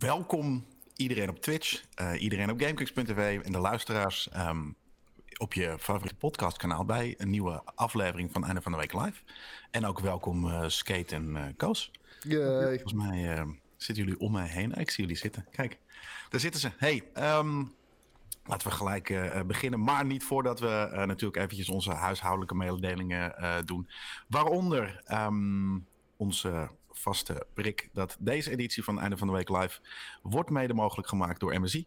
welkom iedereen op Twitch, uh, iedereen op GameKings.tv en de luisteraars um, op je favoriete podcastkanaal bij een nieuwe aflevering van Einde van de Week Live. En ook welkom uh, Skate en uh, Koos. Yay. Volgens mij zitten jullie om mij heen. Ik zie jullie zitten. Kijk, daar zitten ze. Hey, um, Laten we gelijk beginnen. Maar niet voordat we natuurlijk eventjes onze huishoudelijke mededelingen doen. Waaronder um, onze vaste prik dat deze editie van Einde van de Week Live wordt mede mogelijk gemaakt door MSI.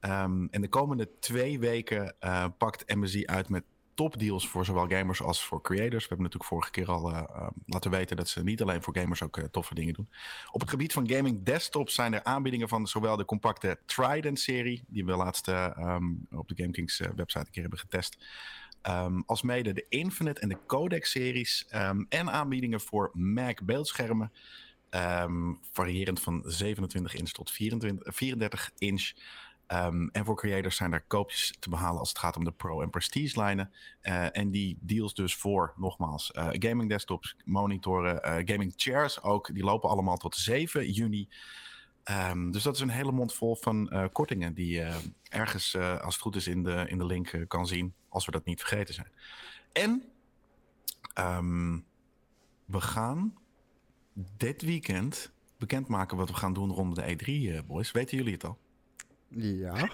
Um, en de komende twee weken pakt MSI uit met topdeals voor zowel gamers als voor creators. We hebben natuurlijk vorige keer al uh, uh, laten weten dat ze niet alleen voor gamers ook toffe dingen doen. Op het gebied van gaming desktops zijn er aanbiedingen van zowel de compacte Trident-serie, die we laatst um, op de GameKings website een keer hebben getest, um, als mede de Infinite en de Codex-series um, en aanbiedingen voor Mac beeldschermen. variërend van 27 inch tot 24, 34 inch. En voor creators zijn er koopjes te behalen als het gaat om de Pro- en Prestige-lijnen. Uh, en die deals dus voor, nogmaals, uh, gaming desktops, monitoren, uh, gaming chairs ook. Die lopen allemaal tot 7 juni. Um, dus dat is een hele mond vol van kortingen die je ergens, als het goed is, in de, in de link kan zien. Als we dat niet vergeten zijn. En um, we gaan dit weekend bekendmaken wat we gaan doen rond de E3, boys. Weten jullie het al? Ja.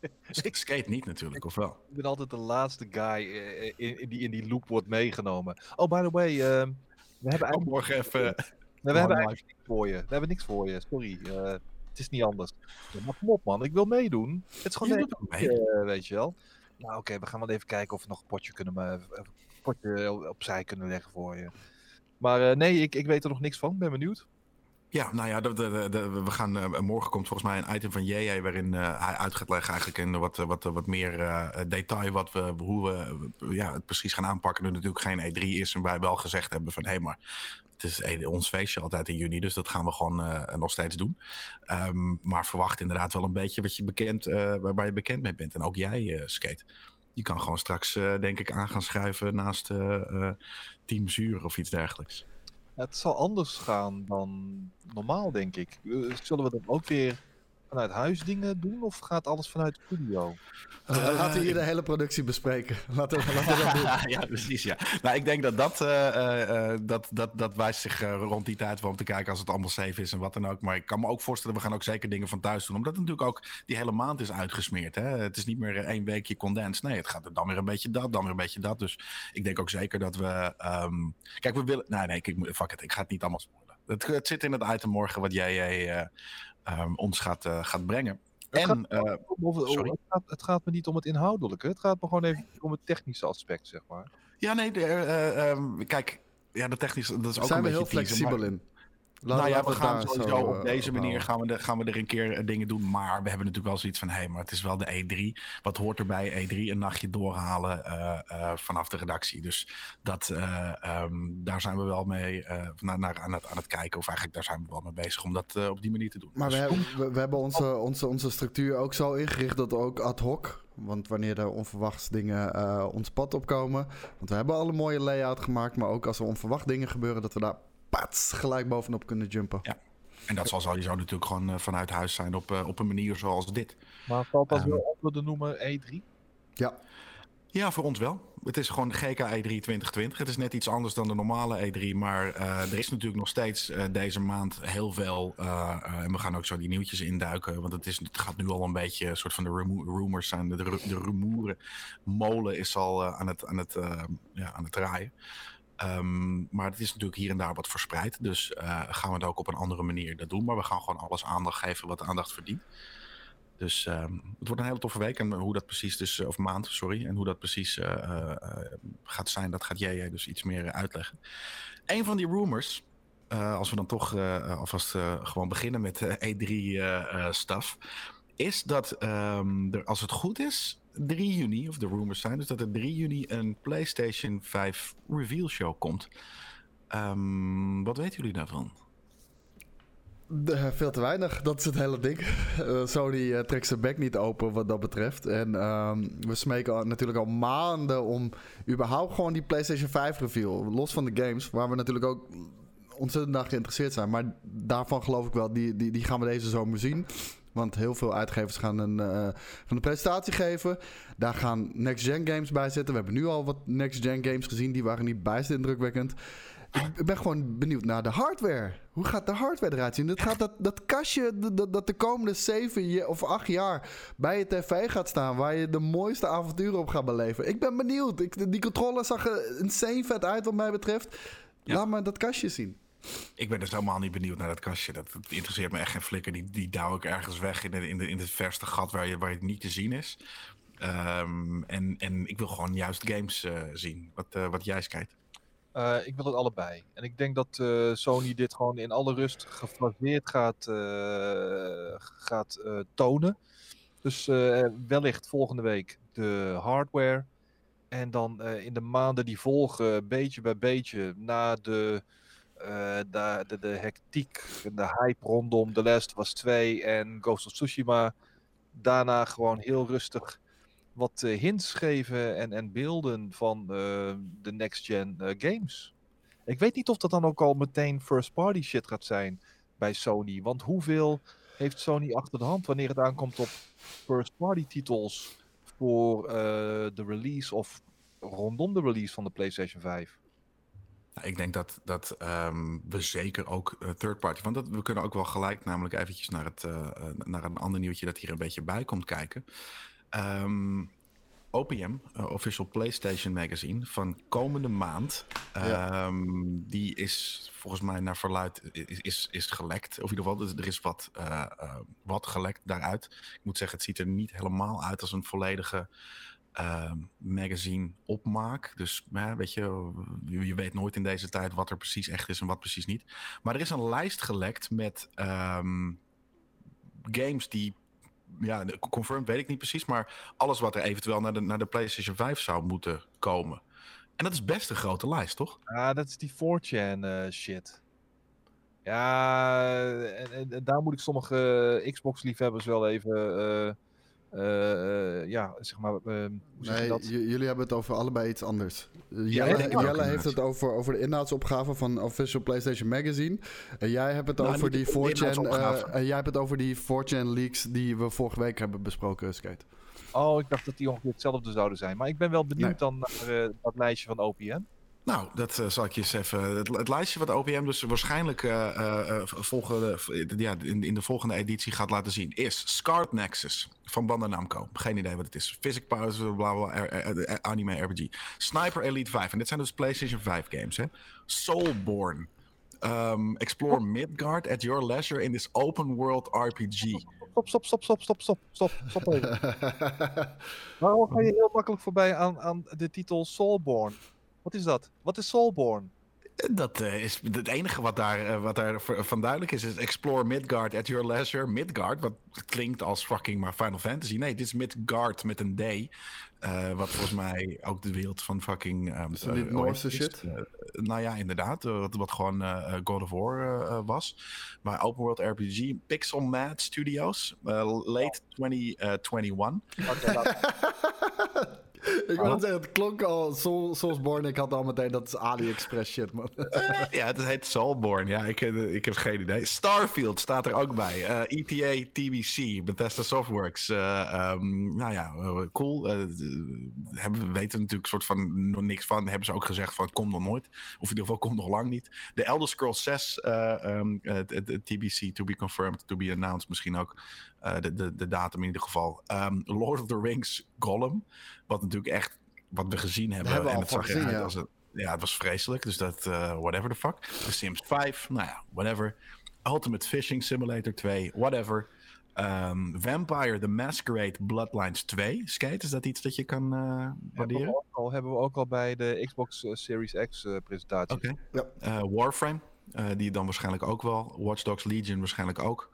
Ik skate niet natuurlijk, of wel? Ik ben altijd de laatste guy uh, in, in, die in die loop wordt meegenomen. Oh, by the way, uh, we hebben eigenlijk... Oh, morgen even... We hebben eigenlijk niks voor je. We hebben niks voor je, sorry. Uh, het is niet anders. Maar kom op man, ik wil meedoen. Het is gewoon je mee. Uh, weet je wel. Nou oké, okay, we gaan wel even kijken of we nog een potje, kunnen, een potje opzij kunnen leggen voor je. Maar nee, ik, ik weet er nog niks van. Ben benieuwd. Ja, nou ja, de, de, we gaan, uh, morgen komt volgens mij een item van JJ waarin uh, hij uit gaat leggen eigenlijk in wat, wat, wat meer detail wat we, hoe we ja, het precies gaan aanpakken. Nu natuurlijk geen E3 is en wij wel gezegd hebben van hé, hey, maar het is ons feestje altijd in juni, dus dat gaan we gewoon nog steeds doen. Um, maar verwacht inderdaad wel een beetje wat je bekend, waar je bekend mee bent. En ook jij, Skate. Je kan gewoon straks, denk ik, aan gaan schuiven naast Team Zuur of iets dergelijks. Het zal anders gaan dan normaal, denk ik. Zullen we dan ook weer vanuit huis dingen doen of gaat alles vanuit de studio? Uh, laten we hier de hele productie bespreken. Laten we, laten we dat doen. ja, precies. Ja. Nou, ik denk dat dat, uh, uh, dat, dat, dat wijst zich rond die tijd om te kijken als het allemaal safe is en wat dan ook. Maar ik kan me ook voorstellen, we gaan ook zeker dingen van thuis doen. Omdat het natuurlijk ook die hele maand is uitgesmeerd. Hè? Het is niet meer één weekje condens. Nee, het gaat er dan weer een beetje dat, dan weer een beetje dat. Dus ik denk ook zeker dat we... Um... Kijk, we willen... Nee, nee, ik, fuck it. Ik ga het niet allemaal spoilen. Het, het zit in het item morgen wat jij... Um, ons gaat, uh, gaat brengen. Het, en, gaat, uh, over, het, gaat, het, gaat, me niet om het inhoudelijke, het gaat me gewoon even om het technische aspect, zeg maar. Ja, nee, de, uh, um, kijk, ja, de technische, dat is ook Zijn een we beetje heel flexibel maar, in. Laat, nou ja, we gaan sowieso zo, op deze manier gaan we, de, gaan we er een keer uh, dingen doen. Maar we hebben natuurlijk wel zoiets van... hé, hey, maar het is wel de E3. Wat hoort er bij E3? Een nachtje doorhalen uh, uh, vanaf de redactie. Dus dat, um, daar zijn we wel mee naar, naar, aan, het, aan het kijken. Of eigenlijk daar zijn we wel mee bezig om dat op die manier te doen. Maar dus, we, hebben, we, we, hebben onze, onze, onze structuur ook zo ingericht dat ook ad hoc... Want wanneer er onverwachts dingen uh, ons pad opkomen. Want we hebben al een mooie layout gemaakt. Maar ook als er onverwacht dingen gebeuren, dat we daar pats gelijk bovenop kunnen jumpen. Ja. En dat zal sowieso natuurlijk gewoon uh, vanuit huis zijn op, uh, op een manier zoals dit. Maar valt dat um, wel onder de noemer E3? Ja. Ja, voor ons wel. Het is gewoon de GK E3 2020. Het is net iets anders dan de normale E3. Maar uh, er is natuurlijk nog steeds uh, deze maand heel veel. Uh, en we gaan ook zo die nieuwtjes induiken. Want het, is, het gaat nu al een beetje een soort van de rumors. De, de, de rumoeren molen is al aan, het, aan, het, ja, aan het draaien. Um, maar het is natuurlijk hier en daar wat verspreid. Dus uh, gaan we het ook op een andere manier dat doen. Maar we gaan gewoon alles aandacht geven wat aandacht verdient. Dus um, het wordt een hele toffe week. En hoe dat precies dus, of maand, sorry. En hoe dat precies uh, gaat zijn, dat gaat jij dus iets meer uitleggen. Een van die rumors, als we dan toch alvast gewoon beginnen met E3-staf. is dat um, er, als het goed is, 3 juni, of de rumors zijn, dus dat er 3 juni een PlayStation 5 reveal show komt. Um, wat weten jullie daarvan? De, veel te weinig, dat is het hele ding. Uh, Sony uh, trekt zijn bek niet open wat dat betreft. En um, we smeken natuurlijk al maanden om überhaupt gewoon die PlayStation 5 reveal. Los van de games, waar we natuurlijk ook ontzettend naar geïnteresseerd zijn. Maar daarvan geloof ik wel, die, die, die gaan we deze zomer zien. Want heel veel uitgevers gaan een, uh, gaan een presentatie geven. Daar gaan next-gen games bij zitten. We hebben nu al wat next-gen games gezien. Die waren niet bijst indrukwekkend. Ik ben gewoon benieuwd naar de hardware. Hoe gaat de hardware eruit zien? Dat, gaat dat, dat kastje dat, dat de komende zeven of acht jaar bij je tv gaat staan... waar je de mooiste avonturen op gaat beleven. Ik ben benieuwd. Ik, die controller zag er insane vet uit wat mij betreft. Laat me dat kastje zien. Ik ben dus helemaal niet benieuwd naar dat kastje. Dat, interesseert me echt geen flikker. Die, die ik ergens weg in, in, in het verste gat waar, je, waar het niet te zien is. Um, en, en ik wil gewoon juist games uh, zien. Wat, uh, wat jij kijkt. Uh, ik wil het allebei. En ik denk dat Sony dit gewoon in alle rust gefaseerd gaat, gaat tonen. Dus wellicht volgende week de hardware. En dan in de maanden die volgen, beetje bij beetje, na de, de, de, de hectiek en de hype rondom The Last of Us 2 en Ghost of Tsushima. Daarna gewoon heel rustig wat uh, hints geven en, en beelden van uh, de next-gen games. Ik weet niet of dat dan ook al meteen first-party shit gaat zijn bij Sony. Want hoeveel heeft Sony achter de hand wanneer het aankomt op first-party titels voor de release of rondom de release van de PlayStation 5? Nou, ik denk dat, dat um, we zeker ook uh, third party. Want dat, we kunnen ook wel gelijk namelijk eventjes naar, het, uh, naar een ander nieuwtje dat hier een beetje bij komt kijken. Um, OPM, uh, Official PlayStation Magazine, van komende maand. Ja. Um, die is volgens mij naar verluid is, is, is gelekt. Of in ieder geval, er is wat, wat gelekt daaruit. Ik moet zeggen, het ziet er niet helemaal uit als een volledige magazine opmaak. Dus weet je, je weet nooit in deze tijd wat er precies echt is en wat precies niet. Maar er is een lijst gelekt met um, games die ja, confirmed weet ik niet precies, maar alles wat er eventueel naar de, naar de PlayStation 5 zou moeten komen. En dat is best een grote lijst, toch? Ja, dat is die 4chan uh, shit. Ja, en, daar moet ik sommige Xbox-liefhebbers wel even uh, uh, ja, zeg maar. Uh, nee, jullie hebben het over allebei iets anders. Jelle, ja, Jelle heeft het over, over de inhoudsopgave van Official PlayStation Magazine. En jij hebt het nou, over die 4chan. Uh, en jij hebt het over die 4chan leaks die we vorige week hebben besproken, Skate. Oh, ik dacht dat die ongeveer hetzelfde zouden zijn. Maar ik ben wel benieuwd nee. dan naar dat lijstje van OPM. Nou, dat uh, zal ik je eens even. Het, het, lijstje wat OPM dus waarschijnlijk uh, uh, volgende, ja, in, in, de volgende editie gaat laten zien is Scarred Nexus van Bandai Namco. Geen idee wat het is. Physic Powers, bla bla, anime RPG. Sniper Elite 5. En dit zijn dus PlayStation 5 games. Hè? Soulborn. Um, explore Midgard at your leisure in this open world RPG. Stop, stop, stop, stop, stop, stop, stop, stop even. Waarom ga je heel makkelijk voorbij aan, aan de titel Soulborn? Wat is dat? Wat is Soulborn? Dat uh, is het enige wat daar, uh, wat daar van duidelijk is, is Explore Midgard at your leisure. Midgard, wat klinkt als fucking maar Final Fantasy. Nee, dit is Midgard met een D. Uh, wat volgens mij ook de wereld van fucking... Um, Noorse shit? nou ja, inderdaad. wat, wat gewoon God of War was. Maar Open World RPG, Pixel Mad Studios, late 2021. Okay, ik wil zeggen, het klonk al Soul, Soulsborne. Ik had al meteen, dat is AliExpress shit, man. ja, het heet Soulborne. Ja, ik, ik heb geen idee. Starfield staat er ook bij. Uh, ETA TBC, Bethesda Softworks. Uh, um, nou ja, cool. Uh, hebben, we weten natuurlijk soort van nog niks van. Hebben ze ook gezegd van, het komt nog nooit. Of in ieder geval, komt nog lang niet. De Elder Scrolls 6 um, TBC, to be confirmed, to be announced misschien ook. Uh, de, de, de datum in ieder geval. Um, Lord of the Rings Gollum. Wat natuurlijk echt wat we gezien hebben. hebben en het zag eruit ja. als het. Ja, het was vreselijk. Dus dat, uh, whatever the fuck. The Sims 5, nou ja, whatever. Ultimate Fishing Simulator 2, whatever. Um, Vampire the Masquerade Bloodlines 2. Skate, is dat iets dat je kan uh, waarderen? Hebben we, al, hebben we ook al bij de Xbox Series X uh, presentatie. Oké. Okay. Ja. Warframe, die dan waarschijnlijk ook wel. Watch Dogs Legion waarschijnlijk ook.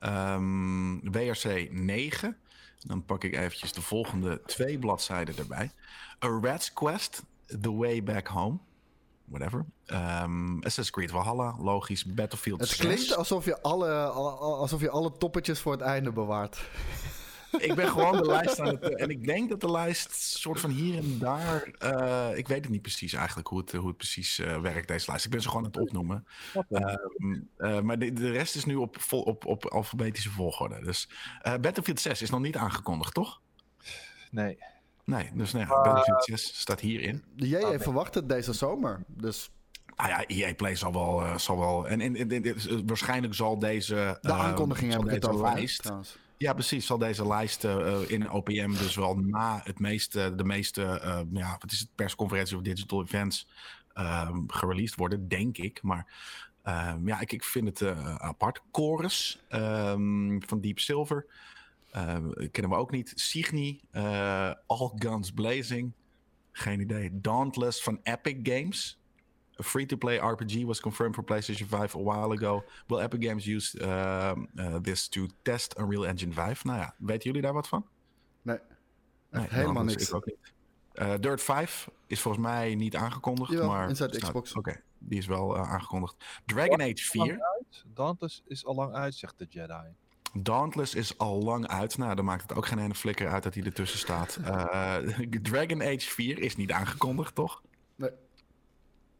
Um, WRC 9. Dan pak ik eventjes de volgende twee bladzijden erbij. A Rat's Quest, The Way Back Home. Whatever. Um, Assassin's Creed Valhalla, logisch. Battlefield Het 6. klinkt alsof je, alle, alsof je alle toppetjes voor het einde bewaart. Ik ben gewoon de lijst aan het... En ik denk dat de lijst soort van hier en daar... eh, ik weet het niet precies eigenlijk hoe het, hoe het precies eh, werkt, deze lijst. Ik ben ze gewoon aan het opnoemen. Ehm, eh, maar de, de rest is nu op, vol, op, op alfabetische volgorde. Dus eh, Battlefield 6 is nog niet aangekondigd, toch? Nee. Nee, dus nee, Battlefield 6 staat hierin. Jij nee. verwacht het deze zomer. Dus Ah ja, EA Play zal wel... eh, zal wel en, en, en- en- eh, waarschijnlijk zal deze... de eh, aankondiging zal hebben we het over, lijst... trouwens. Ja, precies. Zal deze lijst eh, in OPM dus wel na het meeste, de meeste, eh, ja, wat is het, persconferentie of digital events ehm gereleased worden, denk ik. Maar ehm, ja, ik, ik vind het eh, apart. Chorus ehm, van Deep Silver. kennen we ook niet. Signy, eh, All Guns Blazing. Geen idee. Dauntless van Epic Games. A free-to-play RPG was confirmed for PlayStation 5 a while ago. Will Epic Games use um, uh, this to test Unreal Engine 5? Nou ja, weten jullie daar wat van? Nee, helemaal nou, dus niks. Ik ook niet. Uh, Dirt 5 is volgens mij niet aangekondigd. Jawel, maar Inside staat- Xbox. Oké, die is wel uh, aangekondigd. Dragon Age 4. Dauntless is al lang uit, zegt de Jedi. Dauntless is al lang uit. Nou, dan maakt het ook geen ene flikker uit dat hij ertussen staat. Uh, Dragon Age 4 is niet aangekondigd, toch?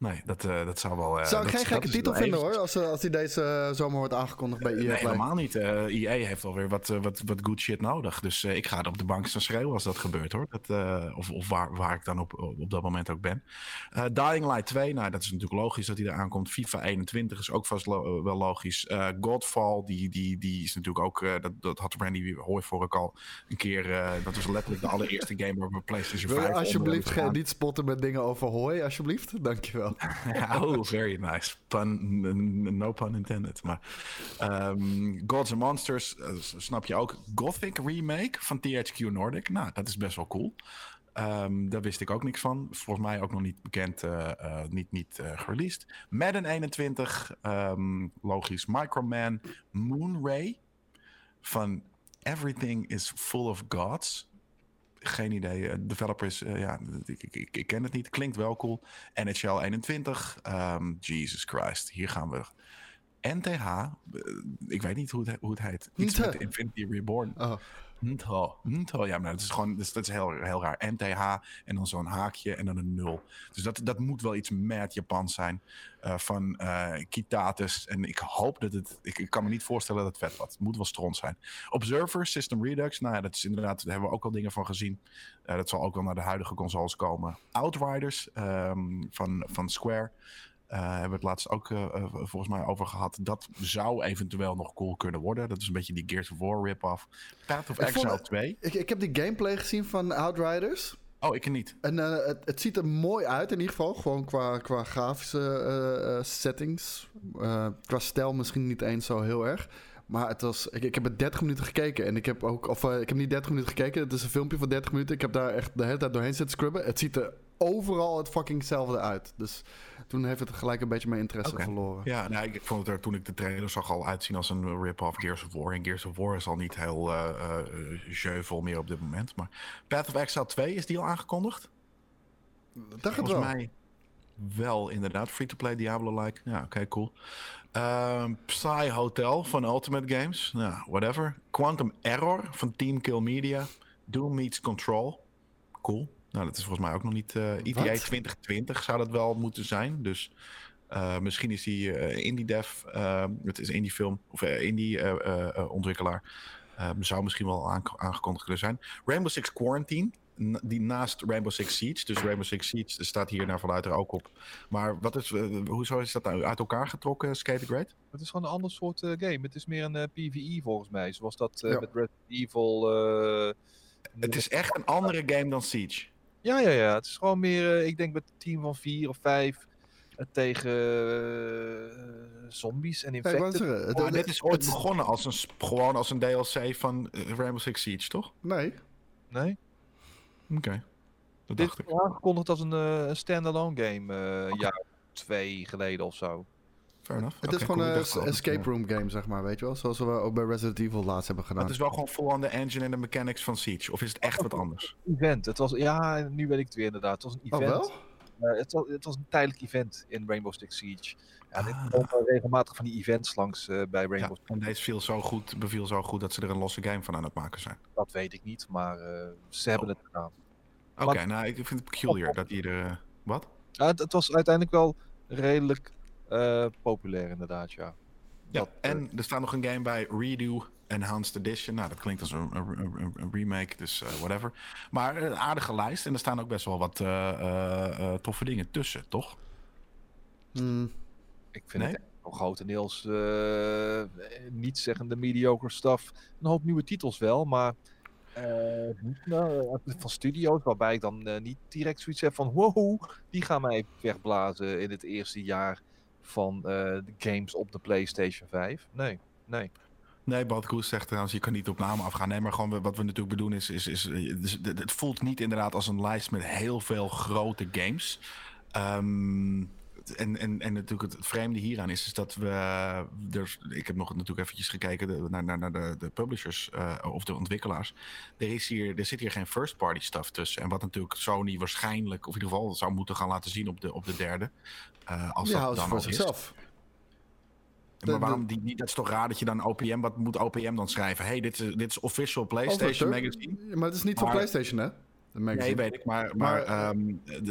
Nee. Dat, uh, dat zou wel... Uh, Zou ik geen gekke titel vinden even- hoor, als, eh, als die deze eh, zomer wordt aangekondigd bij EA Nee, Play. helemaal niet. Eh EA heeft alweer wat, eh, wat, wat good shit nodig. Dus eh, ik ga er op de bank staan schreeuwen als dat gebeurt hoor. Dat, eh, of of waar, waar ik dan op, op dat moment ook ben. Eh, Dying Light 2, nou dat is natuurlijk logisch dat hij er aankomt. FIFA 21 is ook vast lo- eh, wel logisch. Eh, Godfall, die, die, die is natuurlijk ook, eh, dat, dat had Randy Hoy voor ik al een keer. eh, dat was letterlijk de allereerste game waar we PlayStation 5 Wil je alsjeblieft niet spotten met dingen over hooi, alsjeblieft? Dankjewel. oh, very nice. No pun intended. Maar ehm, Gods and Monsters, eh, snap je ook. Gothic remake van THQ Nordic. Nou, dat is best wel cool. Ehm, daar wist ik ook niks van. Volgens mij ook nog niet bekend, eh, eh, niet, niet gereleased. Madden 21, ehm, logisch. Microman, Moonray van Everything is Full of Gods. Geen idee. Eh, Developers, eh, ja, ik, ik, ik, ken het niet. Klinkt wel cool. NHL 21. ehm, Jesus Christ, hier gaan we. NTH, eh, ik weet niet hoe het, hoe het heet. Iets met Infinity Reborn. Oh, NTH. NTH, ja, maar dat is gewoon, dat is, heel, heel raar. NTH en dan zo'n haakje en dan een nul. Dus dat, dat moet wel iets mad Japans zijn. eh, van Kitatus. En ik hoop dat het, ik, kan me niet voorstellen dat het vet wordt. Het moet wel stront zijn. Observer, System Redux, nou ja, dat is inderdaad, daar hebben we ook al dingen van gezien. Eh, dat zal ook wel naar de huidige consoles komen. Outriders ehm, van, van Square. Eh, hebben we het laatst ook eh, eh, volgens mij over gehad. Dat zou eventueel nog cool kunnen worden. Dat is een beetje die Gears of War rip-off. Path of Ik Exile het- 2. ik, ik heb die gameplay gezien van Outriders. Oh, ik niet. En het, het ziet er mooi uit in ieder geval. Gewoon qua, qua grafische settings. Qua stijl misschien niet eens zo heel erg. Maar het was, ik, ik heb het 30 minuten gekeken. En ik heb ook, of ik heb niet 30 minuten gekeken. Het is een filmpje van 30 minuten. Ik heb daar echt de hele tijd doorheen zitten scrubben. Het ziet er overal het fucking hetzelfde uit. Dus toen heeft het gelijk een beetje mijn interesse verloren. Ja, nou, ik, ik vond het er toen ik de trailer zag al uitzien als een rip-off Gears of War. En Gears of War is al niet heel eh eh, jeuvel meer op dit moment. Maar Path of Exile 2, is die al aangekondigd? Dat gaat Volgens wel. mij wel inderdaad. Free-to-play Diablo-like. Ja, oké, cool. Ehm, Psy Hotel van Ultimate Games. Nou, whatever. Quantum Error van Team Kill Media. Doom Meets Control. Cool. Nou, dat is volgens mij ook nog niet... eh ETA Wat? 2020 zou dat wel moeten zijn. Dus eh, misschien is die eh, indie dev... eh, het is indie film. Of eh, indie eh, eh, eh, ontwikkelaar. eh, zou misschien wel aange- aangekondigd kunnen zijn. Rainbow Six Quarantine. Die naast Rainbow Six Siege. Dus Rainbow Six Siege staat hier naar vanuit er ook op. Maar wat is, eh, hoezo is dat nou uit elkaar getrokken, Skate Great? Het is gewoon een ander soort eh, game. Het is meer een eh, PvE volgens mij. Zoals dat eh, Ja. met Resident Evil. eh, Het is echt een andere game dan Siege. Ja, ja, ja. Het is gewoon meer, eh, ik denk met een team van vier of vijf eh, tegen eh, zombies en het- Maar het- dit is ooit het- begonnen als een, gewoon als een DLC van Rainbow Six Siege, toch? Nee, Nee? Oké. Dat Dit dacht is ik. aangekondigd als een, standalone game, eh Oké. jaar of twee geleden of zo. Fair enough. het is gewoon cool. Ik een escape room game, zeg maar, weet je wel? Zoals we ook bij Resident Evil laatst hebben gedaan. Het is wel gewoon full on the engine en de mechanics van Siege. Of is het echt wat anders? Event. Het was, ja, nu weet ik het weer inderdaad. Het was een Oh, event. wel? Eh, het, was, het was een tijdelijk event in Rainbow Six Siege. Ja, dit Ah. regelmatig van die events langs eh, bij Ja, Rainbow Six. en deze viel zo goed, beviel zo goed dat ze er een losse game van aan het maken zijn. Dat weet ik niet, maar eh, ze hebben Oh. het gedaan. Oké, nou, ik vind het peculiar dat hier... wat? Ja, het, het was uiteindelijk wel redelijk eh, populair inderdaad, ja. Ja, Dat, eh, en er staat nog een game bij, Redo Enhanced Edition. Nou, dat klinkt als een, een, een- een remake, dus eh, whatever. Maar een aardige lijst en er staan ook best wel wat eh, eh, eh, toffe dingen tussen, toch? Hmm. Ik vind Nee? het wel grotendeels eh niet zeggende mediocre stuff. Een hoop nieuwe titels wel, maar eh, nou, eh, van studio's waarbij ik dan eh, niet direct zoiets heb van wow, die gaan mij wegblazen in het eerste jaar van eh, games op de PlayStation 5. Nee, nee. Nee, Koes zegt trouwens, je kan niet op namen afgaan. Nee, maar gewoon wat we natuurlijk bedoelen is... is, is eh, dus het voelt niet inderdaad als een lijst met heel veel grote games. Ehm, en, en, en natuurlijk het vreemde hieraan is, is dat we... Ik heb nog natuurlijk eventjes gekeken naar, naar, naar de, de publishers eh, of de ontwikkelaars. Er, is hier, er zit hier geen first-party stuff tussen. En wat natuurlijk Sony waarschijnlijk, of in ieder geval zou moeten gaan laten zien op de, op de derde. Eh, als Die dat dan voor zichzelf. Maar waarom die? Dat is toch raar dat je dan OPM, wat moet OPM dan schrijven? hey, dit is, dit is official PlayStation Magazine. Maar het is niet Maar- PlayStation, hè? Nee, weet ik, maar, maar, Maar, ehm,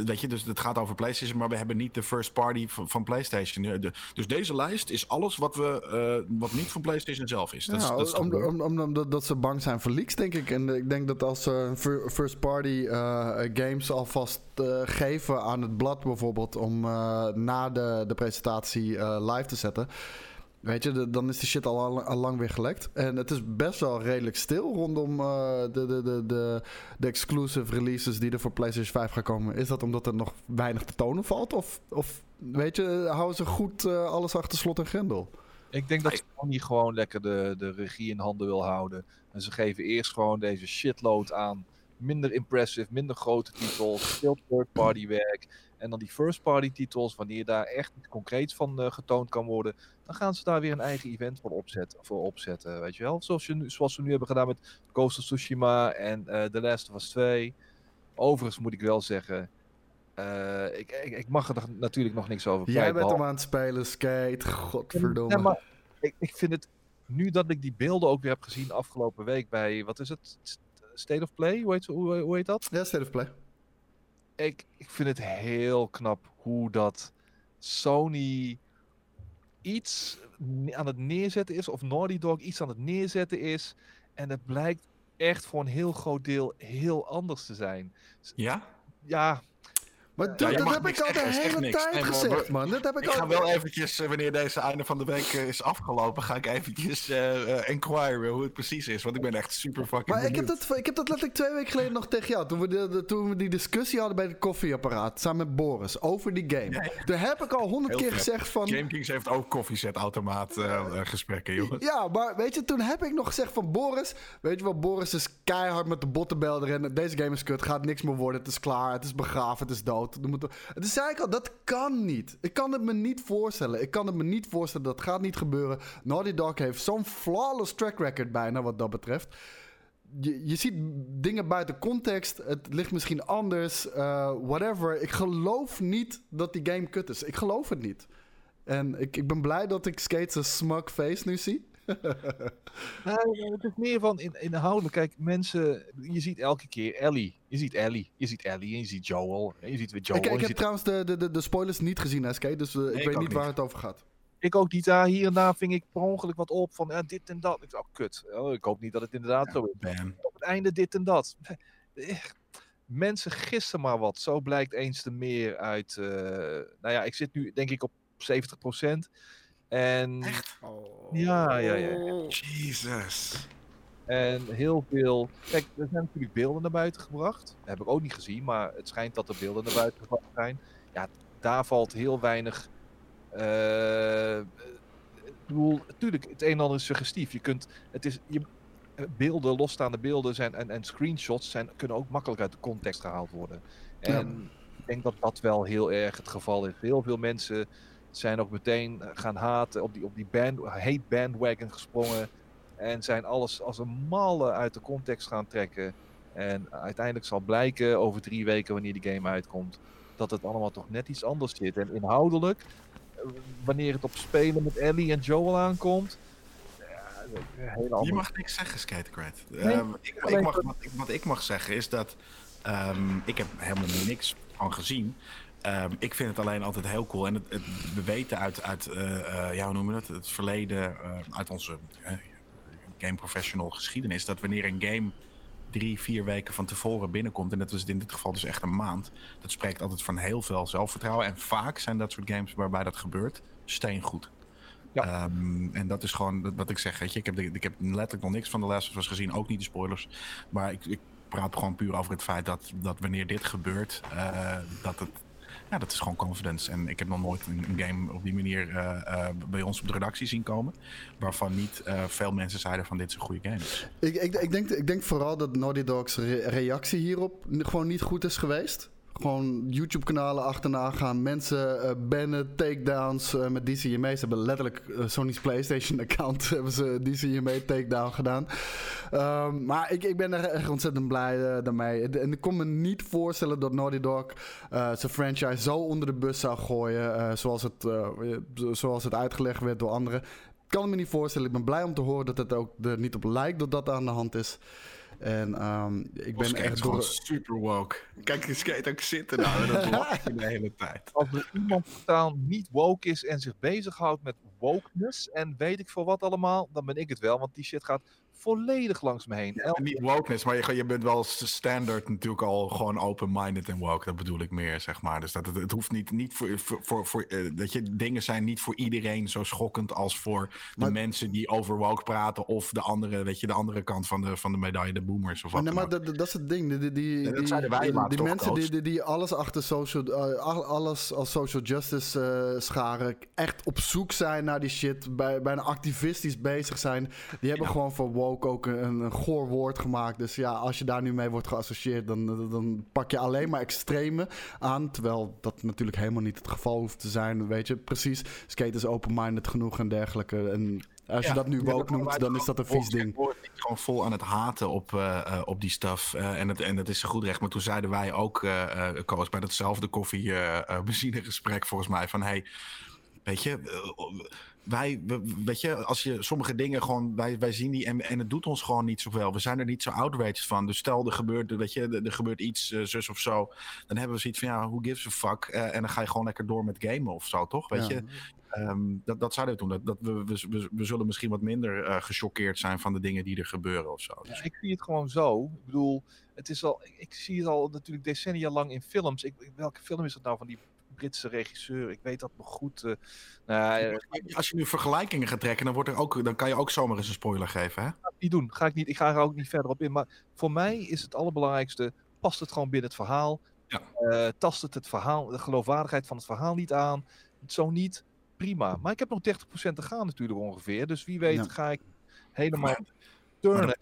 weet je, dus het gaat over PlayStation, maar we hebben niet de first party van, van PlayStation. Eh, de- dus deze lijst is alles wat, we, eh, wat niet van PlayStation zelf is. Dat is, dat is om, om, om- omdat dat ze bang zijn voor leaks, denk ik. En ik denk dat als ze fir- first party eh, games alvast eh, geven aan het blad bijvoorbeeld... om eh, na de, de presentatie eh, live te zetten... Weet je, de- dan is de shit al, al, al lang weer gelekt. En het is best wel redelijk stil rondom eh, de, de, de, de, de exclusive releases die er voor PlayStation 5 gaan komen. Is dat omdat er nog weinig te tonen valt? Of, of weet je, houden ze goed eh, alles achter slot en grendel? Ik denk dat Sony gewoon lekker de, de regie in handen wil houden. En ze geven eerst gewoon deze shitload aan. Minder impressive, minder grote titels, veel third-party werk. En dan die first-party titels, wanneer daar echt iets concreets van eh, getoond kan worden, dan gaan ze daar weer een eigen event voor opzetten. Voor opzetten weet je wel? Zoals, je nu, zoals ze nu hebben gedaan met Ghost of Tsushima en eh The Last of Us 2. Overigens moet ik wel zeggen, eh, ik, ik, ik mag er natuurlijk nog niks over Jij kwijt, bent hem aan het spelen, Skate. Godverdomme. ja, maar ik, ik vind het, nu dat ik die beelden ook weer heb gezien afgelopen week bij, wat is het? St- State of Play? Hoe heet, hoe, hoe heet dat? Ja, State of Play. Ik, ik vind het heel knap hoe dat Sony iets aan het neerzetten is, of Naughty Dog iets aan het neerzetten is. En het blijkt echt voor een heel groot deel heel anders te zijn. Ja? Ja, Maar Ja, dat, heb niks ik al de hele tijd gezegd, man. Dat heb ik, Ik ga wel eventjes, eh, wanneer deze einde van de week eh, is afgelopen, ga ik eventjes eh inquiren hoe het precies is. Want ik ben echt super fucking Maar ik heb, dat, ik heb dat letterlijk twee weken geleden nog tegen jou. Toen we, de, de- toen we die discussie hadden bij het koffieapparaat. Samen met Boris. Over die game. Toen heb ik al honderd keer vet. gezegd van... Game Kings heeft ook koffiezetautomaat eh, gesprekken, jongens. Ja, maar weet je, toen heb ik nog gezegd van Boris. Weet je wel, Boris is keihard met de bottenbel erin. Deze game is kut, gaat niks meer worden. Het is klaar, het is begraven, het is dood. En toen zei ik al, dat kan niet. Ik kan het me niet voorstellen. Ik kan het me niet voorstellen, dat gaat niet gebeuren. Naughty Dog heeft zo'n flawless track record bijna wat dat betreft. Je, je ziet dingen buiten context. Het ligt misschien anders. eh, whatever. Ik geloof niet dat die game kut is. Ik geloof het niet. En ik, ik ben blij dat ik Skate's smug face nu zie. Nee, het is meer van in, inhoudelijk. Kijk, mensen, je ziet elke keer Ellie. Je ziet Ellie, je ziet Ellie en je ziet Joel. En je ziet weer Joel. ik heb ziet- trouwens de, de, de, spoilers niet gezien, Skate. Dus eh, ik ik weet niet waar niet. het over gaat. Ik ook niet. Ah, hier en daar ving ik per ongeluk wat op van ja, dit en dat. Ik dacht, oh, kut. Oh, ik hoop niet dat het inderdaad zo is. Op het einde dit en dat. Mensen gissen maar wat. Zo blijkt eens te meer uit. eh, nou ja, ik zit nu denk ik op 70%. En, Ja, ja, ja, Jesus. en heel veel. Kijk, er zijn natuurlijk beelden naar buiten gebracht. Dat heb ik ook niet gezien, maar het schijnt dat er beelden naar buiten gebracht zijn. Ja, daar valt heel weinig. eh, ik bedoel, natuurlijk, het een en ander is suggestief. Je kunt, het is, je, beelden, losstaande beelden zijn, en, en screenshots zijn, kunnen ook makkelijk uit de context gehaald worden. En ik denk dat dat wel heel erg het geval is. Heel veel mensen zijn ook meteen eh, gaan haten, op die, op die band, hate bandwagon gesprongen. En zijn alles als een malle uit de context gaan trekken. En uiteindelijk zal blijken over drie weken, wanneer die game uitkomt, dat het allemaal toch net iets anders zit. En inhoudelijk, eh, wanneer het op spelen met Ellie en Joel aankomt, ja, hele Je mag niks zeggen, Skatercred. Nee, Ehm, ik, ik mag, wat, ik, wat ik mag zeggen is dat ehm, ik heb helemaal niks van gezien. Ehm, ik vind het alleen altijd heel cool. En het, het, we weten uit, uit eh, eh, ja, hoe noemen we het? Het verleden, eh, uit onze game professional geschiedenis, dat wanneer een game drie, vier weken van tevoren binnenkomt, en dat is in dit geval dus echt een maand, dat spreekt altijd van heel veel zelfvertrouwen. En vaak zijn dat soort games waarbij dat gebeurt, steengoed. Ja. Ehm, en dat is gewoon dat- wat ik zeg. Weet je. Ik, heb, de- ik heb letterlijk nog niks van de Last of Us gezien, ook niet de spoilers. Maar ik, ik praat gewoon puur over het feit dat, dat wanneer dit gebeurt, dat het. Ja, dat is gewoon confidence. En ik heb nog nooit een, game op die manier eh, eh, bij ons op de redactie zien komen. Waarvan niet eh, veel mensen zeiden van dit is een goede game. Ik, ik, ik, denk, ik denk vooral dat Naughty Dog's re- reactie hierop gewoon niet goed is geweest. Gewoon YouTube-kanalen achterna gaan, mensen eh bannen, takedowns eh, met DCMA. Ze hebben letterlijk eh, Sony's PlayStation-account hebben ze DCMA takedown gedaan. Ehm, maar ik, ik ben er echt ontzettend blij daarmee. En ik kon me niet voorstellen dat Naughty Dog zijn franchise zo onder de bus zou gooien. zoals, het, zoals het uitgelegd werd door anderen. Ik kan me niet voorstellen. Ik ben blij om te horen dat het ook er niet op lijkt dat dat aan de hand is. En ehm, ik ben echt is door... gewoon super woke. Kijk, je skate ook zitten nou. en Dat lacht je de hele tijd. Als er iemand totaal niet woke is en zich bezighoudt met wokeness en weet ik veel wat allemaal, dan ben ik het wel. Want die shit gaat volledig langs me heen. En niet wokeness, maar je, je bent wel standaard natuurlijk al gewoon open-minded en woke. Dat bedoel ik meer, zeg maar. Dus dat het, het hoeft niet, niet voor, voor, voor, voor, eh, dat je dingen zijn niet voor iedereen zo schokkend als voor de Maar- mensen die over woke praten of de andere, weet je, de andere kant van de, van de medaille, de boomers of wat Maar, nee, dan maar ook. dat, dat is het ding. Die, die, die, dat die- wij toch, mensen die, coach? die, die alles achter social, eh, al- alles als social justice eh, scharen, echt op zoek zijn naar die shit, bij, bijna activistisch bezig zijn, die hebben Ja. gewoon voor woke ook een, een goor woord gemaakt. Dus ja, als je daar nu mee wordt geassocieerd, dan, dan pak je alleen maar extreme aan, terwijl dat natuurlijk helemaal niet het geval hoeft te zijn. Weet je, precies. Skate is open-minded genoeg en dergelijke. En als je Ja, dat nu woke dat noemt, dan is dat een vies ding. wordt gewoon vol aan het haten op, eh, eh, op die stuff. Eh, en, het, en dat is goed recht. Maar toen zeiden wij ook, eh, Koos, bij datzelfde koffie eh eh, benzinegesprek volgens mij, van hey, weet je, eh, wij, we- weet je, als je sommige dingen gewoon, wij, wij zien die en, en het doet ons gewoon niet zoveel. We zijn er niet zo outraged van. Dus stel er gebeurt, weet je, er, er gebeurt iets, eh, zus of zo, dan hebben we zoiets van, ja, who gives a fuck? Eh, en dan ga je gewoon lekker door met gamen of zo, toch? Weet Ja. je? Ehm, dat, dat zouden we doen. Dat, dat we, we, we, we zullen misschien wat minder eh gechoqueerd zijn van de dingen die er gebeuren of zo. Dus, Ja, ik zie het gewoon zo. Ik bedoel, het is al, ik, ik zie het al natuurlijk decennia lang in films. Ik, welke film is het nou van die Britse regisseur? Ik weet dat nog goed. eh, nou, eh, Als je nu vergelijkingen gaat trekken, dan, wordt er ook, dan kan je ook zomaar eens een spoiler geven. Hè? ga ik niet doen. Ga ik, niet, ik ga er ook niet verder op in. Maar voor mij is het allerbelangrijkste, past het gewoon binnen het verhaal. Ja. Eh, tast het het verhaal, de geloofwaardigheid van het verhaal niet aan. Zo niet, prima. Maar ik heb nog 30% te gaan natuurlijk ongeveer. Dus wie weet Ja. ga ik helemaal turnen.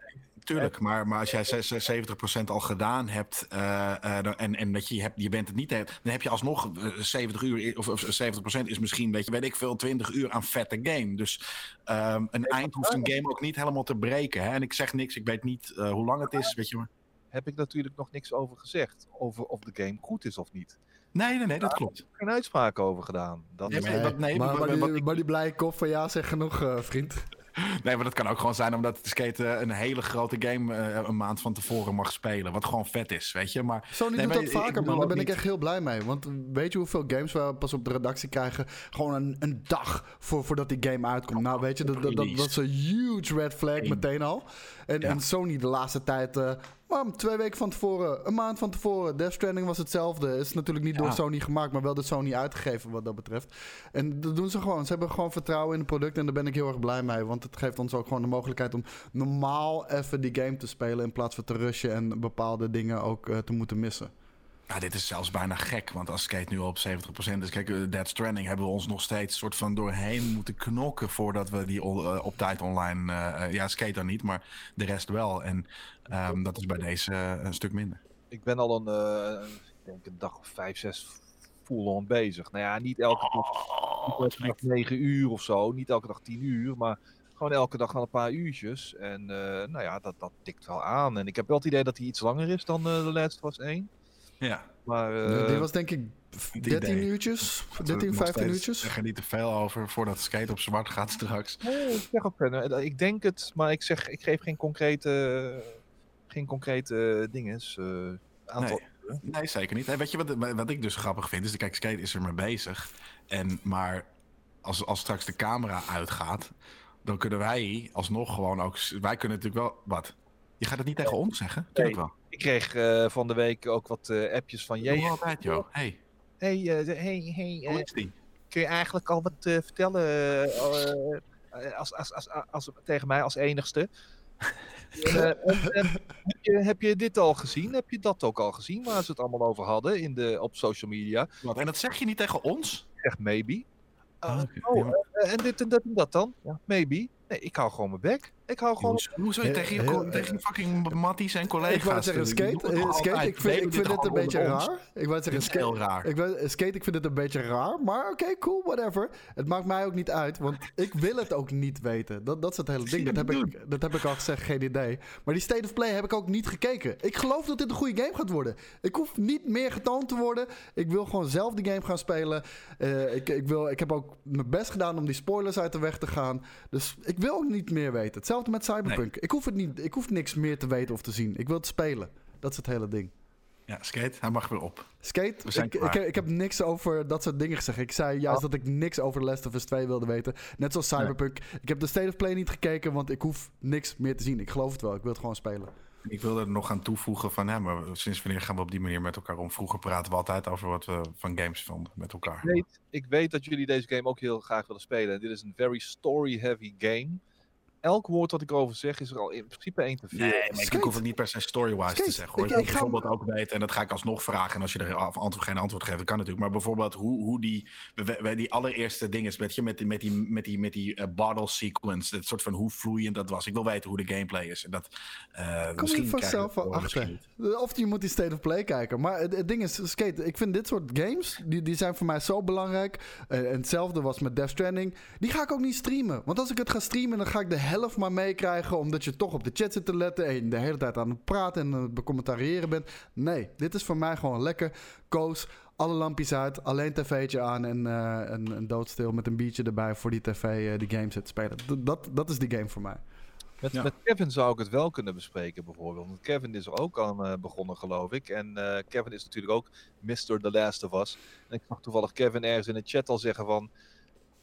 Tuurlijk, maar, maar als jij zes- zes- 70% al gedaan hebt eh, eh, en, en dat je, hebt, je bent het niet, hebt, dan heb je alsnog eh, 70 uur, of, of 70% is misschien, weet je, weet ik veel, 20 uur aan vette game. Dus ehm, een eind hoeft een game ook niet helemaal te breken. Hè? En ik zeg niks, ik weet niet eh, hoe lang het is, weet je maar. Heb ik natuurlijk nog niks over gezegd. Over of de game goed is of niet. Nee, nee, nee, dat klopt. Geen uitspraak over gedaan. Dat Nee, is maar- Nee, nee, maar, maar, wat die, ik- maar die blije kop van ja zegt genoeg, eh, vriend. Nee, maar dat kan ook gewoon zijn omdat de skate een hele grote game eh, een maand van tevoren mag spelen. Wat gewoon vet is, weet je. Maar Sony Nee, doet maar dat ik vaker, man. Daar ben ik echt heel blij mee. Want weet je hoeveel games we pas op de redactie krijgen? Gewoon een, een dag voor, voordat die game uitkomt. Nou, weet je, dat, dat, dat, dat is een huge red flag meteen al. En, Ja. en Sony de laatste tijd... eh, twee weken van tevoren, een maand van tevoren. Death Stranding was hetzelfde. Is natuurlijk niet Ja. door Sony gemaakt, maar wel door Sony uitgegeven wat dat betreft. En dat doen ze gewoon. Ze hebben gewoon vertrouwen in het product en daar ben ik heel erg blij mee. Want het geeft ons ook gewoon de mogelijkheid om normaal even die game te spelen... in plaats van te rushen en bepaalde dingen ook eh, te moeten missen. Ja, dit is zelfs bijna gek, want als Skate nu op 70% is... Kijk, eh, Dead Stranding hebben we ons nog steeds soort van doorheen moeten knokken... voordat we die eh, op tijd online... eh, ja, Skate dan niet, maar de rest wel. En ehm, dat is bij deze een stuk minder. ik ben al een, eh, ik denk een dag of vijf, zes full-on bezig. Nou ja, niet elke dag, niet elke dag negen uur of zo. Niet elke dag tien uur, maar gewoon elke dag al een paar uurtjes. En nou ja, dat, dat tikt wel aan. En ik heb wel het idee dat hij iets langer is dan The Last of Us 1. Ja. Maar Eh, eh, die was denk ik het 13 idee. uurtjes, Dat we 13, nog 15 steeds uurtjes. zeggen niet te veel over voordat Skate op zwart gaat straks. Nee, ik zeg ook verder. Ik denk het, maar ik zeg, ik geef geen concrete, geen concrete dingen. eh aantal. Nee. Nee, zeker niet. En weet je wat, wat ik dus grappig vind? Is, kijk, Skate is er mee bezig. En, maar als, als straks de camera uitgaat, dan kunnen wij alsnog gewoon ook... Wij kunnen natuurlijk wel... Wat? Je gaat het niet tegen ons zeggen? Tuurlijk wel. Ik kreeg eh, van de week ook wat eh, appjes van jij. altijd, joh. Hey, Hey, eh, hey, hey, hoe is die? kun je eigenlijk al wat vertellen als, als, als, als, tegen mij als enigste? En, en, heb, je, heb je dit al gezien? Heb je dat ook al gezien? Waar ze het allemaal over hadden in de, op social media? Wat? En dat zeg je niet tegen ons? Ik zeg maybe. Ah, oh, en dit en dat en dat dan? Ja, maybe. Nee, ik hou gewoon mijn bek. Ik hou gewoon... Hoezo- je tegen je, tegen je fucking matties en collega's? Ik wou het zeggen, skate, ik vind, ik dit vind het een beetje raar. Ik wou Dit zeggen, skate, heel raar. Ik ben, skate, ik vind het een beetje raar, maar oké, cool, whatever. Het maakt mij ook niet uit, want ik wil het ook niet weten. Dat, dat is het hele ding. Dat heb, ik, dat heb ik al gezegd, geen idee. Maar die State of Play heb ik ook niet gekeken. Ik geloof dat dit een goede game gaat worden. Ik hoef niet meer getoond te worden. Ik wil gewoon zelf die game gaan spelen. Eh, ik, ik, wil, ik heb ook mijn best gedaan om die spoilers uit de weg te gaan. Dus ik wil ook niet meer weten. Hetzelfde met Cyberpunk. Ik, hoef het niet, ik hoef niks meer te weten of te zien. Ik wil het spelen. Dat is het hele ding. Ja, skate, hij mag weer op. Skate, We zijn ik, ik, klaar. ik heb niks over dat soort dingen gezegd. Ik zei juist Oh. dat ik niks over The Last of Us 2 wilde weten. Net zoals Cyberpunk. Ik heb de State of Play niet gekeken, want ik hoef niks meer te zien. Ik geloof het wel, ik wil het gewoon spelen. Ik wilde er nog aan toevoegen van, hè, maar sinds wanneer gaan we op die manier met elkaar om? Vroeger praten we altijd over wat we van games vonden met elkaar. Ik weet, ik weet dat jullie deze game ook heel graag willen spelen. Dit is een very story-heavy game. Elk woord wat ik erover zeg is er al in principe één te veel. Nee, maar ik hoef het niet per se story-wise te zeggen. Hoor. Ik- Ik, ik ik ga- bijvoorbeeld ook weten, en dat ga ik alsnog vragen. En als je er af- antwoord, geen antwoord geeft, kan natuurlijk. Maar bijvoorbeeld hoe, hoe die, we- we- die allereerste ding is, weet je, met die, met die, met die, met die eh, bottle sequence. Dat soort van hoe vloeiend dat was. Ik wil weten hoe de gameplay is. En dat, eh, Kom misschien je vanzelf wel achter. Of je moet die State of Play kijken. Maar het, het ding is, Skate, ik vind dit soort games, die, die zijn voor mij zo belangrijk. Eh, en hetzelfde was met Death Stranding. Die ga ik ook niet streamen. Want als ik het ga streamen, dan ga ik de helft maar meekrijgen. Omdat je toch op de chat zit te letten. En de hele tijd aan het praten en aan het becommentariëren bent. Nee, dit is voor mij gewoon lekker. Koos, alle lampjes uit, alleen tv'tje aan en, eh, en, en doodstil met een biertje erbij voor die tv eh, die game zit te spelen. D- dat, dat is die game voor mij. Met, Ja. met Kevin zou ik het wel kunnen bespreken, bijvoorbeeld. Want Kevin is er ook aan eh, begonnen, geloof ik. En eh, Kevin is natuurlijk ook Mr. The Last of Us. En ik zag toevallig Kevin ergens in de chat al zeggen van...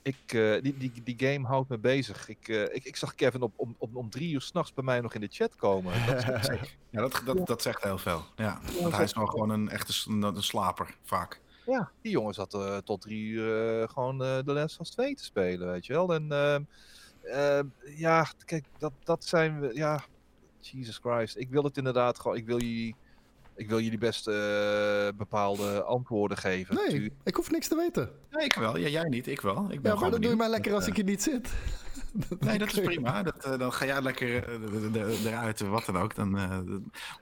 Ik, eh, die, die, die game houdt me bezig. Ik, eh, ik, ik zag Kevin op, om, om, om drie uur s'nachts bij mij nog in de chat komen. Dat Ja, dat, dat, dat zegt heel veel. Ja, want hij is wel gewoon een echte een, een slaper, vaak. ja, die jongen zat eh, tot drie uur eh, gewoon eh Last of Us 2 te spelen, weet je wel. En ehm, ehm, ja, kijk, dat, dat zijn we... Ja, Jesus Christ. Ik wil het inderdaad gewoon... Ik wil jullie... Ik wil jullie best eh, bepaalde antwoorden geven. Nee, ik hoef niks te weten. Nee, ik wel. Ja, jij niet, ik wel. Ik ben Ja, maar dat doe je mij benieuwd. lekker als ik hier niet zit. eh, Nee, dat is prima. Dat, eh, dan ga jij lekker eh, eruit, eh, wat dan ook. Dan, eh,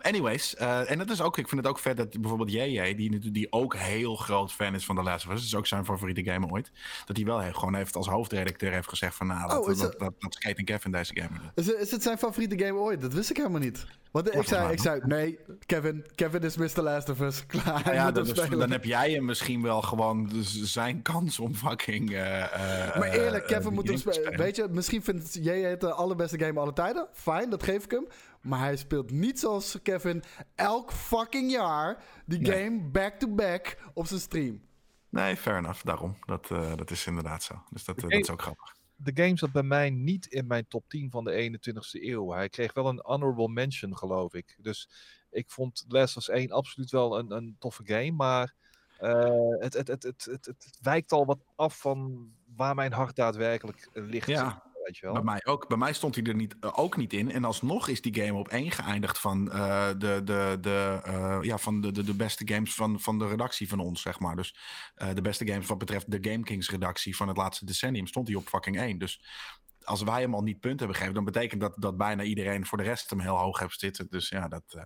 anyways, eh, en dat is ook, ik vind het ook vet dat bijvoorbeeld JJ, die, die ook heel groot fan is van The Last of Us, dat is ook zijn favoriete game ooit, dat hij wel heeft, gewoon heeft als hoofdredacteur heeft gezegd van, nou, Oh, dat, is dat, het- dat, dat Skate en Kevin deze game. Is, het- is het zijn favoriete game ooit? Dat wist ik helemaal niet. Want ik zei, ik zei, nee, Kevin, Kevin is Mr. Last of Us. Klaar, Nou ja, dan, is- dan heb jij hem misschien wel gewoon zijn kans om fucking. eh, eh, Maar eerlijk, eh, Kevin moet hem spelen. Weet je, misschien vindt jij het de allerbeste game aller tijden. Fijn, dat geef ik hem. Maar hij speelt niet zoals Kevin elk fucking jaar die Nee. game back-to-back op zijn stream. Nee, fair enough. Daarom. Dat, eh, dat is inderdaad zo. Dus dat, dat is ook grappig. De game zat bij mij niet in mijn top 10 van de 21ste eeuw. Hij kreeg wel een honorable mention, geloof ik. Dus ik vond Last of Us 1 absoluut wel een, een toffe game. Maar eh, het, het, het, het, het, wijkt al wat af van waar mijn hart daadwerkelijk ligt. Ja. Weet je wel. Bij mij ook. Bij mij stond hij er niet, eh, ook niet in. En alsnog is die game op één geëindigd van, eh, de, de, de, eh, ja, van de, de, de beste games van, van de redactie van ons, zeg maar. Dus de beste games wat betreft de GameKings redactie van het laatste decennium stond hij op fucking één. Dus als wij hem al niet punten hebben gegeven, dan betekent dat dat bijna iedereen voor de rest hem heel hoog heeft zitten. Dus ja, dat, eh,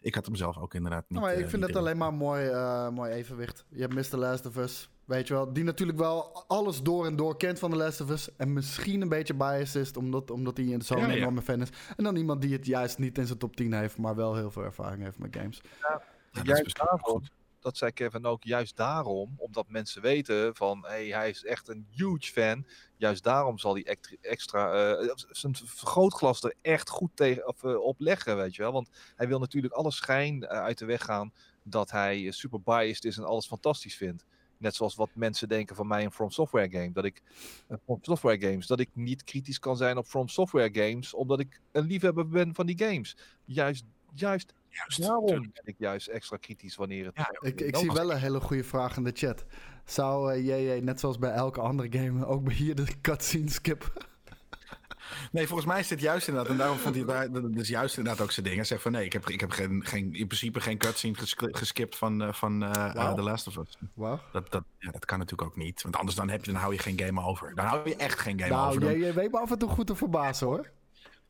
ik had hem zelf ook inderdaad niet. Nou, maar ik eh, vind het alleen maar een mooi, eh, mooi evenwicht. Je hebt Mr. Last of Us, weet je wel. Die natuurlijk wel alles door en door kent van The Last of Us. En misschien een beetje biased is, omdat, omdat hij zo'n Ja, ja. enorme fan is. En dan iemand die het juist niet in zijn top 10 heeft, maar wel heel veel ervaring heeft met games. Ja, dat is daarvoor. goed. Dat zei Kevin ook, juist daarom, omdat mensen weten van, hey, hij is echt een huge fan. Juist daarom zal hij extra, uh, zijn vergrootglas er echt goed tegen, of, uh, op leggen, weet je wel. Want hij wil natuurlijk alle schijn uh, uit de weg gaan dat hij super biased is en alles fantastisch vindt. Net zoals wat mensen denken van mij in From Software game. Dat ik From Software games, dat ik niet kritisch kan zijn op From Software games, omdat ik een liefhebber ben van die games. Juist, juist, juist daarom ben ik juist extra kritisch wanneer het. Ja, ik, ik zie wel een hele goede vraag in de chat. Zou uh, jij, net zoals bij elke andere game, ook bij hier de cutscene skippen? Nee, volgens mij is dit juist inderdaad. En daarom vond hij dus juist inderdaad ook zijn dingen. Hij zegt van nee, ik heb, ik heb geen, geen, in principe geen cutscene geskipt van, uh, van uh, wow. The Last of Us. Wow. Dat, dat, ja, dat kan natuurlijk ook niet. Want anders dan, heb je, dan hou je geen game over. Dan hou je echt geen game nou, over. Nou, je, weet me af en toe goed te verbazen hoor.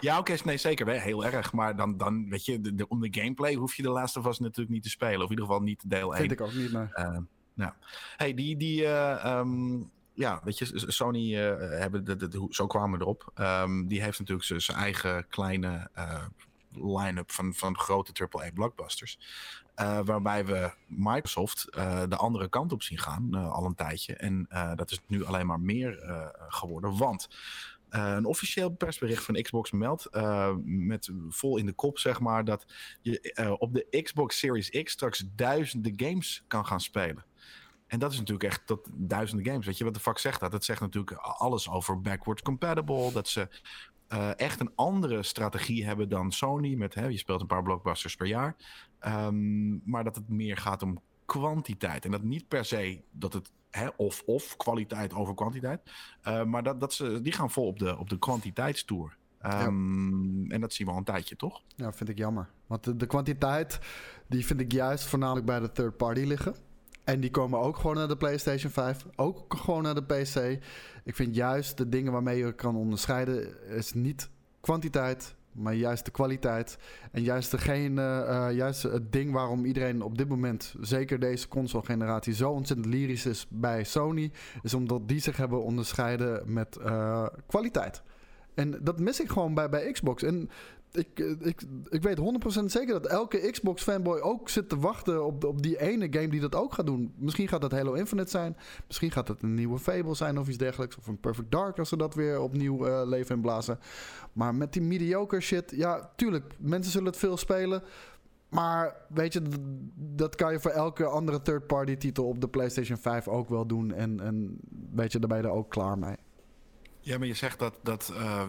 Ja, oké, okay, nee, zeker. Heel erg. Maar dan, dan weet je, de, de, om de gameplay hoef je de of Us natuurlijk niet te spelen. Of in ieder geval niet deel 1. Vind ik ook niet, nee. Uh, nou. Hey, die, die uh, um, ja, weet je, Sony uh, hebben de, de, de, zo kwamen we erop. Um, die heeft natuurlijk zijn eigen kleine line-up van, van grote AAA blockbusters. Uh, waarbij we Microsoft de andere kant op zien gaan al een tijdje. En dat is nu alleen maar meer geworden. Want een officieel persbericht van Xbox meldt met vol in de kop, zeg maar, dat je op de Xbox Series X straks duizenden games kan gaan spelen. En dat is natuurlijk echt tot duizenden games. Weet je wat de fuck zegt dat? Het zegt natuurlijk alles over backwards compatible. Dat ze echt een andere strategie hebben dan Sony. Met, hè, je speelt een paar blockbusters per jaar. Um, maar dat het meer gaat om kwantiteit. En dat niet per se dat het hè, of of kwaliteit over kwantiteit. Uh, maar dat, dat ze, die gaan vol op de, op de kwantiteitstoer. Um, ja. En dat zien we al een tijdje, toch? Ja, vind ik jammer. Want de, de kwantiteit, die vind ik juist voornamelijk bij de third party liggen. En die komen ook gewoon naar de PlayStation 5. Ook gewoon naar de PC. Ik vind juist de dingen waarmee je kan onderscheiden... is niet kwantiteit, maar juist de kwaliteit. En juist, degene, uh, juist het ding waarom iedereen op dit moment... zeker deze console-generatie zo ontzettend lyrisch is bij Sony... is omdat die zich hebben onderscheiden met uh, kwaliteit. En dat mis ik gewoon bij, bij Xbox. En ik, ik, ik weet 100% zeker dat elke Xbox-fanboy ook zit te wachten op, op die ene game die dat ook gaat doen. Misschien gaat dat Halo Infinite zijn. Misschien gaat het een nieuwe Fable zijn of iets dergelijks. Of een Perfect Dark als ze dat weer opnieuw uh, leven inblazen. Maar met die mediocre shit, ja, tuurlijk, mensen zullen het veel spelen. Maar weet je, dat kan je voor elke andere third-party titel op de PlayStation 5 ook wel doen. En, en weet je, daar ben je er ook klaar mee. Ja, maar je zegt dat, dat uh,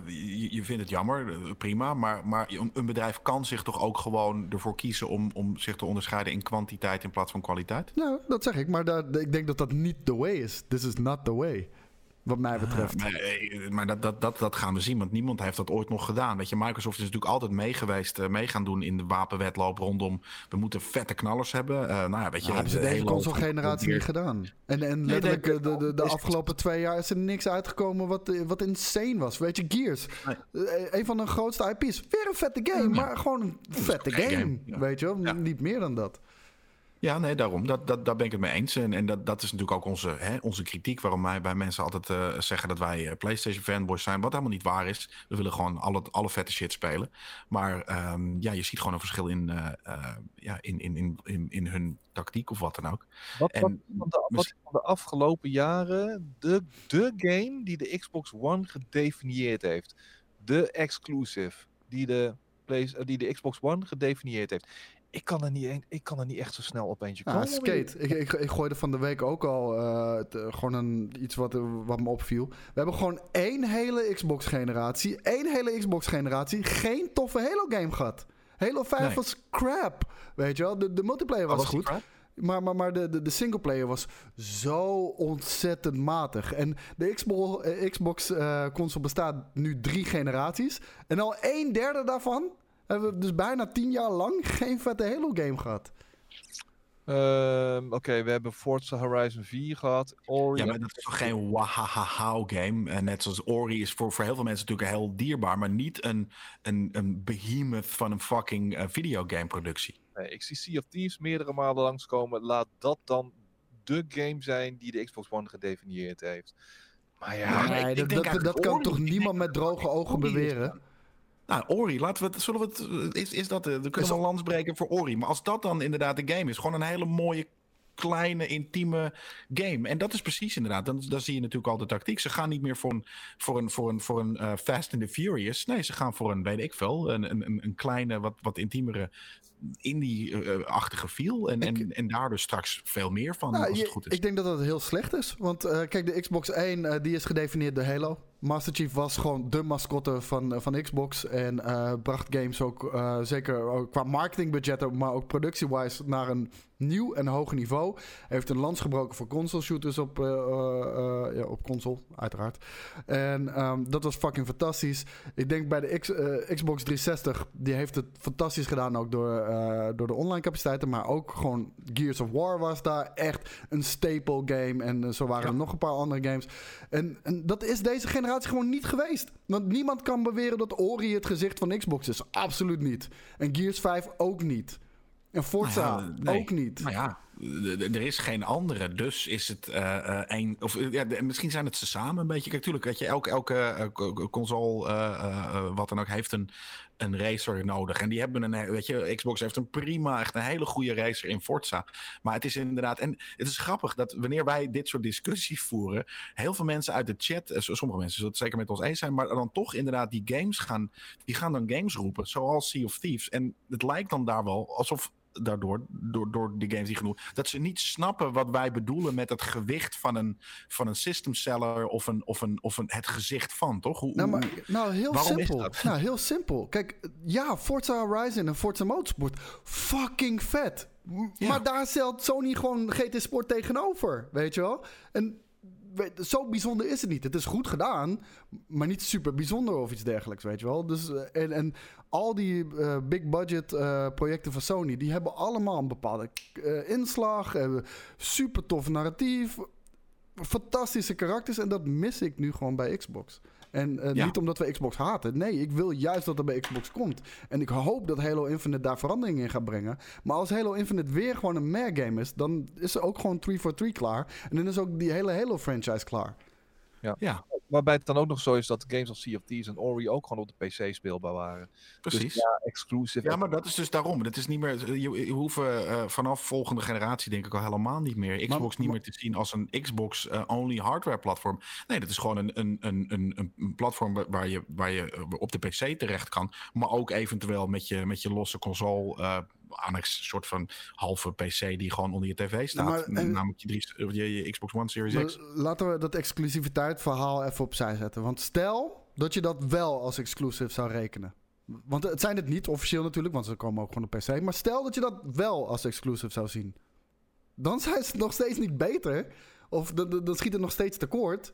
je, vindt het jammer, prima. Maar, maar een bedrijf kan zich toch ook gewoon ervoor kiezen om, om zich te onderscheiden in kwantiteit in plaats van kwaliteit? Nou, dat zeg ik. Maar dat, ik denk dat dat niet the way is. This is not the way. Wat mij betreft. Ah, maar, maar dat, dat, dat, dat gaan we zien, want niemand heeft dat ooit nog gedaan. Weet je, Microsoft is natuurlijk altijd mee geweest, uh, mee gaan doen in de wapenwetloop rondom. We moeten vette knallers hebben. Uh, nou ja, weet je, nou, hebben ze deze console-generatie niet gedaan. En, en letterlijk nee, de, de, de afgelopen twee jaar is er niks uitgekomen wat, wat insane was. Weet je, Gears. Nee. Een van de grootste IP's. Weer een vette game, ja. maar gewoon een vette game. game. Ja. Weet je wel, ja. niet meer dan dat. Ja, nee, daarom. Dat, dat, daar ben ik het mee eens. En, en dat, dat is natuurlijk ook onze, hè, onze kritiek. Waarom wij bij mensen altijd uh, zeggen dat wij uh, PlayStation fanboys zijn. Wat helemaal niet waar is. We willen gewoon alle, alle vette shit spelen. Maar um, ja, je ziet gewoon een verschil in, uh, ja, in, in, in, in, in hun tactiek of wat dan ook. Wat, en, wat, de, wat van de afgelopen jaren de, de game die de Xbox One gedefinieerd heeft. De exclusive die de, die de Xbox One gedefinieerd heeft ik kan er niet, ik kan er niet echt zo snel op eentje komen. Ah, skate. Ik, ik, ik gooide van de week ook al uh, te, gewoon een, iets wat, wat me opviel. We hebben gewoon één hele Xbox-generatie, één hele Xbox-generatie, geen toffe Halo-game gehad. Halo 5 nee. was crap. Weet je wel, de, de multiplayer was, was goed. Maar, maar, maar de, de, de singleplayer was zo ontzettend matig. En de Xbox, uh, Xbox uh, console bestaat nu drie generaties. En al een derde daarvan hebben we dus bijna tien jaar lang geen vette Halo-game gehad. Uh, Oké, okay, we hebben Forza Horizon 4 gehad. Ori ja, maar dat is toch geen wahahaha game. En net zoals Ori is voor, voor heel veel mensen natuurlijk heel dierbaar, maar niet een, een, een behemoth van een fucking uh, videogame productie. Nee, ik zie Sea of Thieves meerdere malen langskomen. Laat dat dan de game zijn die de Xbox One gedefinieerd heeft. Maar ja, nee, ik, ik dat, dat, dat kan toch niemand met droge ogen beweren? Nou, Ori, laten we het, zullen we het, is, is dat, we kunnen we een lans breken voor Ori. Maar als dat dan inderdaad de game is, gewoon een hele mooie kleine, intieme game. En dat is precies inderdaad. Dan, dan zie je natuurlijk al de tactiek. Ze gaan niet meer voor een, voor een, voor een, voor een uh, Fast and the Furious. Nee, ze gaan voor een, weet ik veel, een, een, een kleine, wat, wat intiemere indie-achtige feel. En, en, en daar dus straks veel meer van, nou, als het goed is. Ik denk dat dat heel slecht is. Want uh, kijk, de Xbox 1 uh, die is gedefinieerd door Halo. Master Chief was gewoon de mascotte van, van Xbox. En uh, bracht games ook zeker ook qua marketingbudgetten, maar ook productie-wise naar een nieuw en hoger niveau. heeft een lans gebroken voor console shooters op, uh, ja, op console, uiteraard. En um, dat was fucking fantastisch. Ik denk bij de X, Xbox 360, die heeft het fantastisch gedaan ook door, door de online capaciteiten. Maar ook gewoon Gears of War was daar echt een staple game. En zo waren ja. er nog een paar andere games. En, en dat is deze generatie gewoon niet geweest. Want niemand kan beweren dat Ori het gezicht van Xbox is. Absoluut niet. En Gears 5 ook niet. En Forza nou ja, nee. ook niet. Nou ja, er is geen andere, dus is het uh. Of ja, misschien zijn het ze samen een beetje. Kijk, tuurlijk, weet je, elke, console, wat dan ook, heeft een, een racer nodig. En die hebben een, weet je, Xbox heeft een prima, echt een hele goede racer in Forza. Maar het is inderdaad, en het is grappig dat wanneer wij dit soort discussies voeren, heel veel mensen uit de chat, sommige mensen zullen het zeker met ons eens zijn, maar dan toch inderdaad die games gaan, die gaan dan games roepen, zoals Sea of Thieves. En het lijkt dan daar wel alsof daardoor, door, door de games die genoeg, dat ze niet snappen wat wij bedoelen met het gewicht van een, van een system seller of, een, of, een, of een, het gezicht van, toch? Hoe, nou, maar, nou, heel simpel. Nou, heel simpel. Kijk, ja, Forza Horizon en Forza Motorsport, fucking vet. Ja. Maar daar stelt Sony gewoon GT Sport tegenover, weet je wel? En zo bijzonder is het niet. Het is goed gedaan, maar niet super bijzonder of iets dergelijks, weet je wel. Dus, en, en al die uh, big budget uh, projecten van Sony, die hebben allemaal een bepaalde uh, inslag, super tof narratief, fantastische karakters en dat mis ik nu gewoon bij Xbox. En uh, ja. niet omdat we Xbox haten. Nee, ik wil juist dat er bij Xbox komt. En ik hoop dat Halo Infinite daar verandering in gaat brengen. Maar als Halo Infinite weer gewoon een meer game is, dan is er ook gewoon 3 for 3 klaar. En dan is ook die hele Halo franchise klaar. Ja. ja. Waarbij het dan ook nog zo is dat games als Sea of Thieves en Ori ook gewoon op de PC speelbaar waren. Precies. Dus ja, exclusive. Ja, maar dat is dus daarom. Het is niet meer, je, je hoeven uh, vanaf volgende generatie denk ik al helemaal niet meer Xbox maar, niet maar, meer te zien als een Xbox-only uh, hardware platform. Nee, dat is gewoon een, een, een, een, een platform waar je, waar je op de PC terecht kan. Maar ook eventueel met je, met je losse console annex soort van halve PC die gewoon onder je tv staat. Maar, en, namelijk je, drie, je, je, Xbox One Series X. Laten we dat exclusiviteit verhaal even opzij zetten. Want stel dat je dat wel als exclusive zou rekenen. Want het zijn het niet officieel natuurlijk, want ze komen ook gewoon op PC. Maar stel dat je dat wel als exclusive zou zien. Dan zijn ze nog steeds niet beter. Of dan schiet het nog steeds tekort.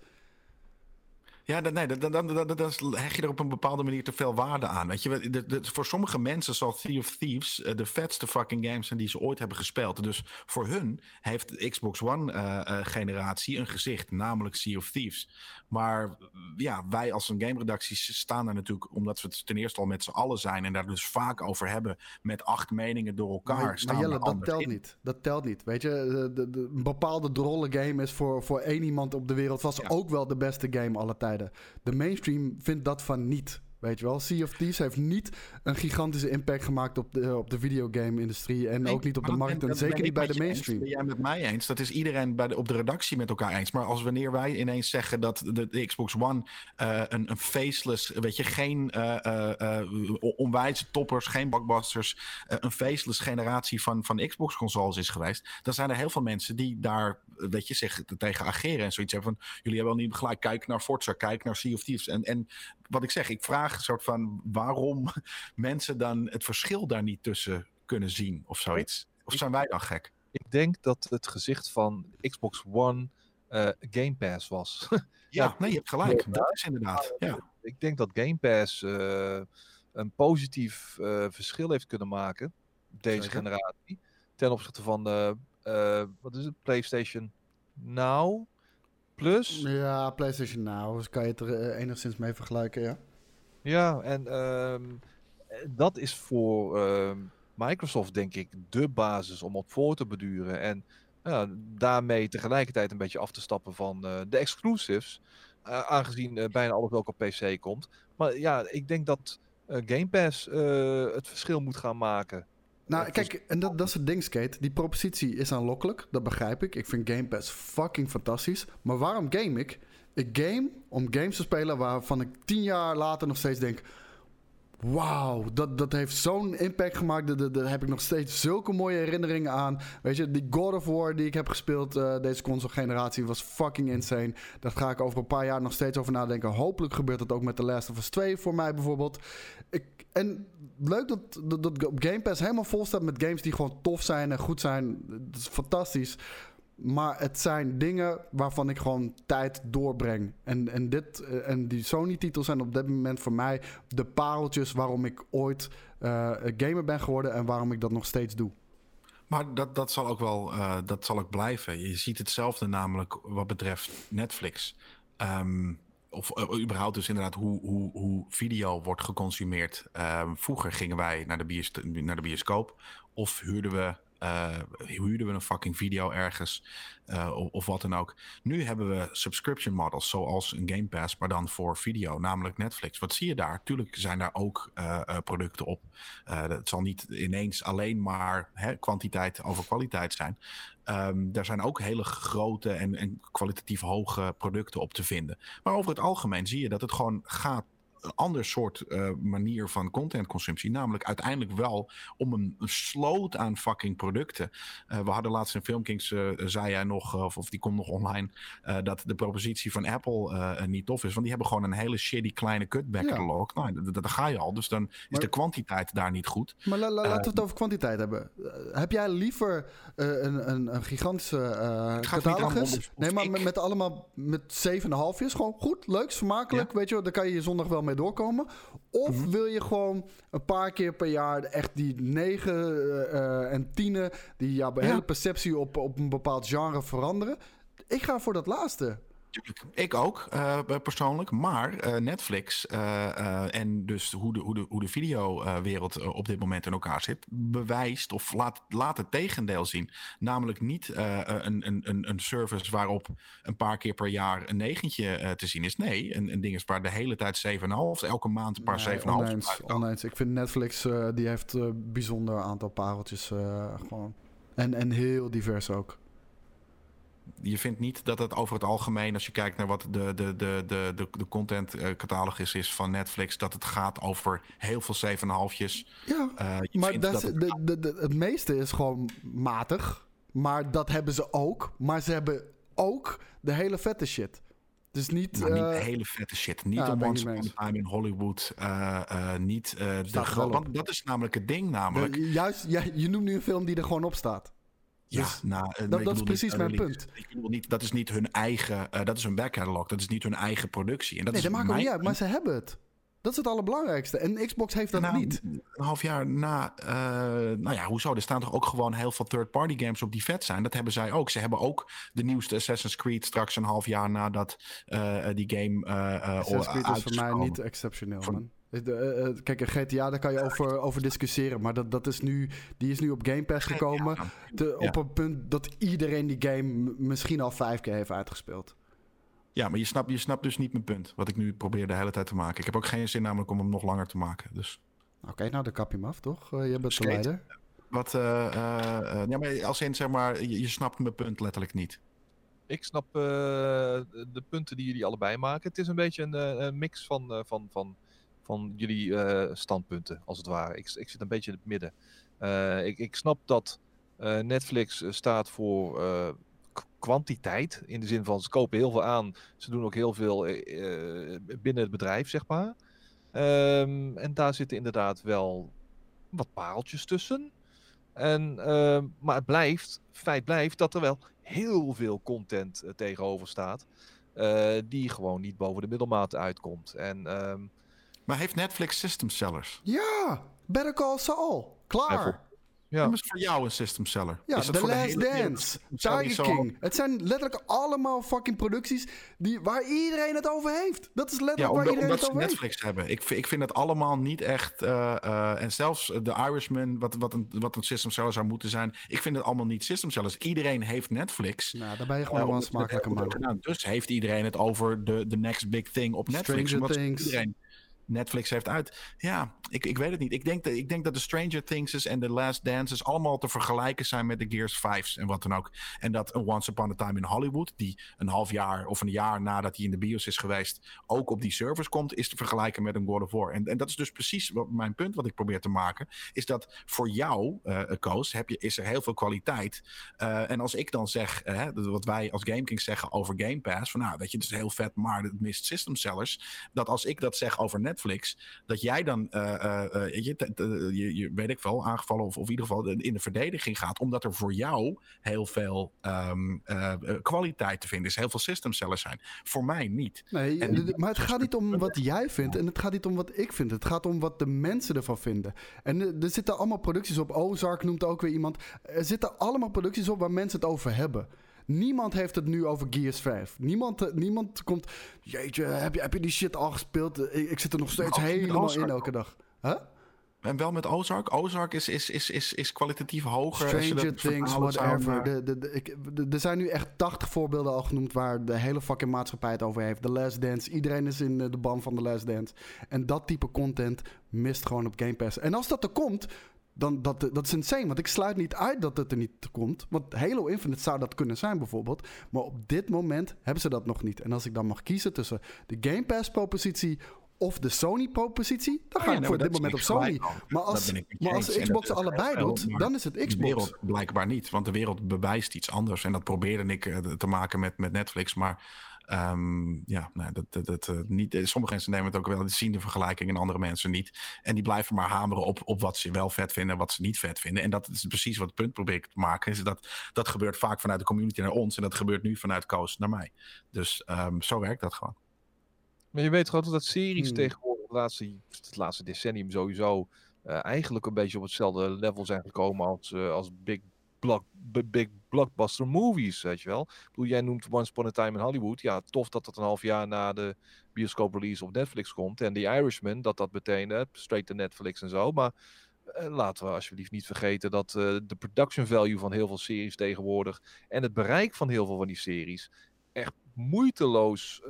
Ja, nee, dan, dan, dan, dan hecht je er op een bepaalde manier te veel waarde aan. Weet je, de, de, voor sommige mensen zal Sea of Thieves uh, de vetste fucking games zijn die ze ooit hebben gespeeld. Dus voor hun heeft de Xbox One uh, uh, generatie een gezicht, namelijk Sea of Thieves. Maar ja, wij als een game redactie staan er natuurlijk, omdat we het ten eerste al met z'n allen zijn en daar dus vaak over hebben met acht meningen door elkaar. Maar, staan maar Jelle, dat telt in. niet. Dat telt niet. Weet je, de, een bepaalde drolle game is voor, voor één iemand op de wereld vast ja. ook wel de beste game aller De mainstream vindt dat van niet. Weet je wel, Sea of Thieves heeft niet een gigantische impact gemaakt op de, op de videogame-industrie. En nee, ook niet op de markt. En zeker niet bij de mainstream. Ben jij met mij eens? Dat is iedereen bij de, op de redactie met elkaar eens. Maar als wanneer wij ineens zeggen dat de, de Xbox One uh, een, een faceless, weet je, geen uh, uh, onwijze toppers, geen blockbusters, een faceless generatie van, van Xbox-consoles is geweest, dan zijn er heel veel mensen die daar, weet je, zich tegen ageren en zoiets hebben van, jullie hebben al niet gelijk, kijk naar Forza, kijk naar Sea of Thieves. En, en wat ik zeg, ik vraag een soort van waarom mensen dan het verschil daar niet tussen kunnen zien of zoiets. Of zijn wij dan gek? Ik denk dat het gezicht van Xbox One uh, Game Pass was. ja, ja, nee, je hebt gelijk. Dat is inderdaad. Ja. Ik denk dat Game Pass uh, een positief uh, verschil heeft kunnen maken, deze Zeker. generatie, ten opzichte van de, wat is het, PlayStation Now. Plus. Ja, PlayStation Now. Dus kan je het er uh, enigszins mee vergelijken, ja. Ja, en um, dat is voor uh, Microsoft denk ik de basis om op voor te beduren. En daarmee tegelijkertijd een beetje af te stappen van uh, de exclusives. aangezien bijna alles ook op PC komt. Maar ja, ik denk dat Game Pass het verschil moet gaan maken. Nou, kijk, en dat, dat is het ding, Skate. Die propositie is aanlokkelijk, dat begrijp ik. Ik vind Game Pass fucking fantastisch. Maar waarom game ik? Ik game om games te spelen waarvan ik tien jaar later nog steeds denk... Wauw, dat, dat heeft zo'n impact gemaakt. Daar, heb ik nog steeds zulke mooie herinneringen aan. Weet je, die God of War die ik heb gespeeld uh, deze console-generatie was fucking insane. Daar ga ik over een paar jaar nog steeds over nadenken. Hopelijk gebeurt dat ook met The Last of Us 2 voor mij bijvoorbeeld. Ik, en leuk dat, dat, dat Game Pass helemaal vol staat met games die gewoon tof zijn en goed zijn. Dat is fantastisch. Maar het zijn dingen waarvan ik gewoon tijd doorbreng. En, en, dit, eh, en die Sony-titels zijn op dit moment voor mij de pareltjes waarom ik ooit uh, gamer ben geworden en waarom ik dat nog steeds doe. Maar dat, dat zal ook wel uh, dat zal ook blijven. Je ziet hetzelfde namelijk wat betreft Netflix. Um, of überhaupt dus inderdaad hoe, hoe, hoe video wordt geconsumeerd. Um, vroeger gingen wij naar de, bios naar de bioscoop of huurden we uh, huurden we een fucking video ergens uh, of, of, wat dan ook. Nu hebben we subscription models zoals een Game Pass, maar dan voor video, namelijk Netflix. Wat zie je daar? Tuurlijk zijn daar ook uh, producten op. het zal niet ineens alleen maar hè, kwantiteit over kwaliteit zijn. Um, daar zijn ook hele grote en, en kwalitatief hoge producten op te vinden. Maar over het algemeen zie je dat het gewoon gaat ander soort uh, manier van contentconsumptie. Namelijk uiteindelijk wel om een, een sloot aan fucking producten. Uh, we hadden laatst in Filmkings, uh, zei jij nog, of, of die komt nog online, dat de propositie van Apple niet tof is. Want die hebben gewoon een hele shitty kleine cutback catalog. Ja. Nou, daar ga je al. Dus dan is de kwantiteit daar niet goed. Maar la, la, laten we het over kwantiteit hebben. heb jij liever een, een, een, gigantische catalogus? Nee, maar met, met, allemaal met 7,5 is gewoon goed, leuk, smakelijk. Ja. Weet je daar kan je je zondag wel mee doorkomen? Of mm -hmm. wil je gewoon een paar keer per jaar echt die negen uh, en tienen... die jouw ja. hele perceptie op, op een bepaald genre veranderen? Ik ga voor dat laatste. Ik ook, uh, persoonlijk. Maar uh, Netflix uh, en dus hoe de, hoe de, hoe de videowereld op dit moment in elkaar zit, bewijst of laat, laat het tegendeel zien. Namelijk niet een, een, een service waarop een paar keer per jaar een negentje te zien is. Nee, een, een ding is waar de hele tijd 7,5, elke maand een paar nee, 7,5. Oneens, oneens. Ik vind Netflix, die heeft een bijzonder aantal pareltjes gewoon. En, en heel divers ook je vindt niet dat het over het algemeen, als je kijkt naar wat de, de, de, de, de, de content catalogus is van Netflix, dat het gaat over heel veel 7,5'jes. Ja, uh, maar dat, dat het, de, de, de, het meeste is gewoon matig. Maar dat hebben ze ook. Maar ze hebben ook de hele vette shit. Dus niet, nou, niet uh, de hele vette shit. Niet ja, om Once Upon a Time in Hollywood. Uh, uh, niet de Want dat is namelijk het ding namelijk. juist, ja, je noemt nu een film die er gewoon op staat. Ja, dus nou, dat, dat is precies niet, mijn punt. Ik bedoel niet, dat is niet hun eigen, uh, dat is hun backcatalog, dat is niet hun eigen productie. En dat nee, dat maakt ook niet uit, maar ze hebben het. Dat is het allerbelangrijkste. En Xbox heeft dat nou, niet. Een half jaar na, uh, nou ja, hoezo? Er staan toch ook gewoon heel veel third-party games op die vet zijn. Dat hebben zij ook. Ze hebben ook de nieuwste Assassin's Creed straks een half jaar nadat uh, die game. Uh, Assassin's Creed is voor mij niet exceptioneel, man. De, uh, kijk, een GTA, daar kan je over, over discussiëren. Maar dat, dat is nu, die is nu op Game Pass gekomen. Te, op een punt dat iedereen die game misschien al vijf keer heeft uitgespeeld. Ja, maar je snapt, je snapt dus niet mijn punt. Wat ik nu probeer de hele tijd te maken. Ik heb ook geen zin namelijk om hem nog langer te maken. Dus. Oké, okay, nou dan kap je hem af, toch? Uh, je bent de leider. Wat, uh, ja, maar als in, zeg maar, je, je snapt mijn punt letterlijk niet. Ik snap de punten die jullie allebei maken. Het is een beetje een, een mix van, van, van van jullie uh, standpunten, als het ware. Ik, ik zit een beetje in het midden. Uh, ik, ik snap dat uh, Netflix staat voor kwantiteit. In de zin van ze kopen heel veel aan. Ze doen ook heel veel binnen het bedrijf, zeg maar. Um, en daar zitten inderdaad wel wat pareltjes tussen. En, ehm, maar het blijft, feit blijft dat er wel heel veel content tegenover staat. die gewoon niet boven de middelmaat uitkomt. En um, maar heeft Netflix system sellers? Ja, Better Call Saul. Klaar. Ja. is voor jou een system seller? Ja, The Last Dance, Tiger King. Het zijn letterlijk allemaal fucking producties die, waar iedereen het over heeft. Dat is letterlijk ja, waar iedereen het over Netflix heeft. hebben. Ik, ik vind het allemaal niet echt... Uh, uh, en zelfs The Irishman, wat, wat, een, wat een system seller zou moeten zijn... Ik vind het allemaal niet system sellers. Iedereen heeft Netflix. Nou, daar ben je gewoon uh, wel een smakelijke man. Nou, dus heeft iedereen het over de, de next big thing op Netflix. Stranger Things. Iedereen, Netflix heeft uit. Ja, ik, ik weet het niet. Ik denk, dat, ik denk dat de Stranger Things en The Last Dances allemaal te vergelijken zijn met de Gears 5's en wat dan ook. En dat Once Upon a Time in Hollywood, die een half jaar of een jaar nadat hij in de bios is geweest, ook op die servers komt, is te vergelijken met een God of War. En, en dat is dus precies wat, mijn punt wat ik probeer te maken. Is dat voor jou, uh, Koos, heb je, is er heel veel kwaliteit. Uh, en als ik dan zeg, uh, wat wij als GameKings zeggen over Game Pass, van nou, weet je, het is heel vet, maar het mist system sellers. Dat als ik dat zeg over Netflix, dat jij dan, je, je, je, weet ik wel, aangevallen of, of in ieder geval in de verdediging gaat, omdat er voor jou heel veel um, kwaliteit te vinden is, heel veel system sellers zijn. Voor mij niet. Nee, en, maar het gaat niet om wat jij vindt en het gaat niet om wat ik vind. Het gaat om wat de mensen ervan vinden. En er zitten allemaal producties op. Ozark noemt ook weer iemand. Er zitten allemaal producties op waar mensen het over hebben. Niemand heeft het nu over Gears 5. Niemand, eh, niemand komt. Jeetje, heb je, heb je die shit al gespeeld? Ik, ik zit er nog steeds helemaal in elke dag. Huh? En wel met Ozark. Ozark is, is, is, is, is kwalitatief hoger. Stranger Things, whatever. Er zijn nu echt 80 voorbeelden al genoemd waar de hele fucking maatschappij het over heeft. The Last Dance. Iedereen is in de ban van The Last Dance. En dat type content mist gewoon op Game Pass. En als dat er komt, dan dat, dat is insane. Want ik sluit niet uit dat het er niet komt. Want Halo Infinite zou dat kunnen zijn bijvoorbeeld. Maar op dit moment hebben ze dat nog niet. En als ik dan mag kiezen tussen de Game Pass propositie of de Sony-propositie, dan ga ik voor dit moment op Sony. Maar als, maar als Xbox allebei doet, dan is het Xbox. De wereld blijkbaar niet, want de wereld bewijst iets anders. En dat probeerde ik eh, te maken met, met Netflix, maar... Um, ja, nou, dat, dat, dat, uh, niet, sommige mensen nemen het ook wel, zien de vergelijking en andere mensen niet. En die blijven maar hameren op, op wat ze wel vet vinden en wat ze niet vet vinden. En dat is precies wat het punt probeer ik te maken. Is dat, dat gebeurt vaak vanuit de community naar ons en dat gebeurt nu vanuit Koos naar mij. Dus um, zo werkt dat gewoon. Maar je weet gewoon dat series hmm. tegenwoordig het laatste, het laatste decennium sowieso uh, eigenlijk een beetje op hetzelfde level zijn gekomen als, uh, als big, big blockbuster movies, weet je wel. Bedoel, jij noemt Once Upon a Time in Hollywood. Ja, tof dat dat een half jaar na de bioscoop release op Netflix komt. En The Irishman, dat dat meteen, straight to Netflix en zo. Maar laten we alsjeblieft niet vergeten dat de production value van heel veel series tegenwoordig en het bereik van heel veel van die series echt moeiteloos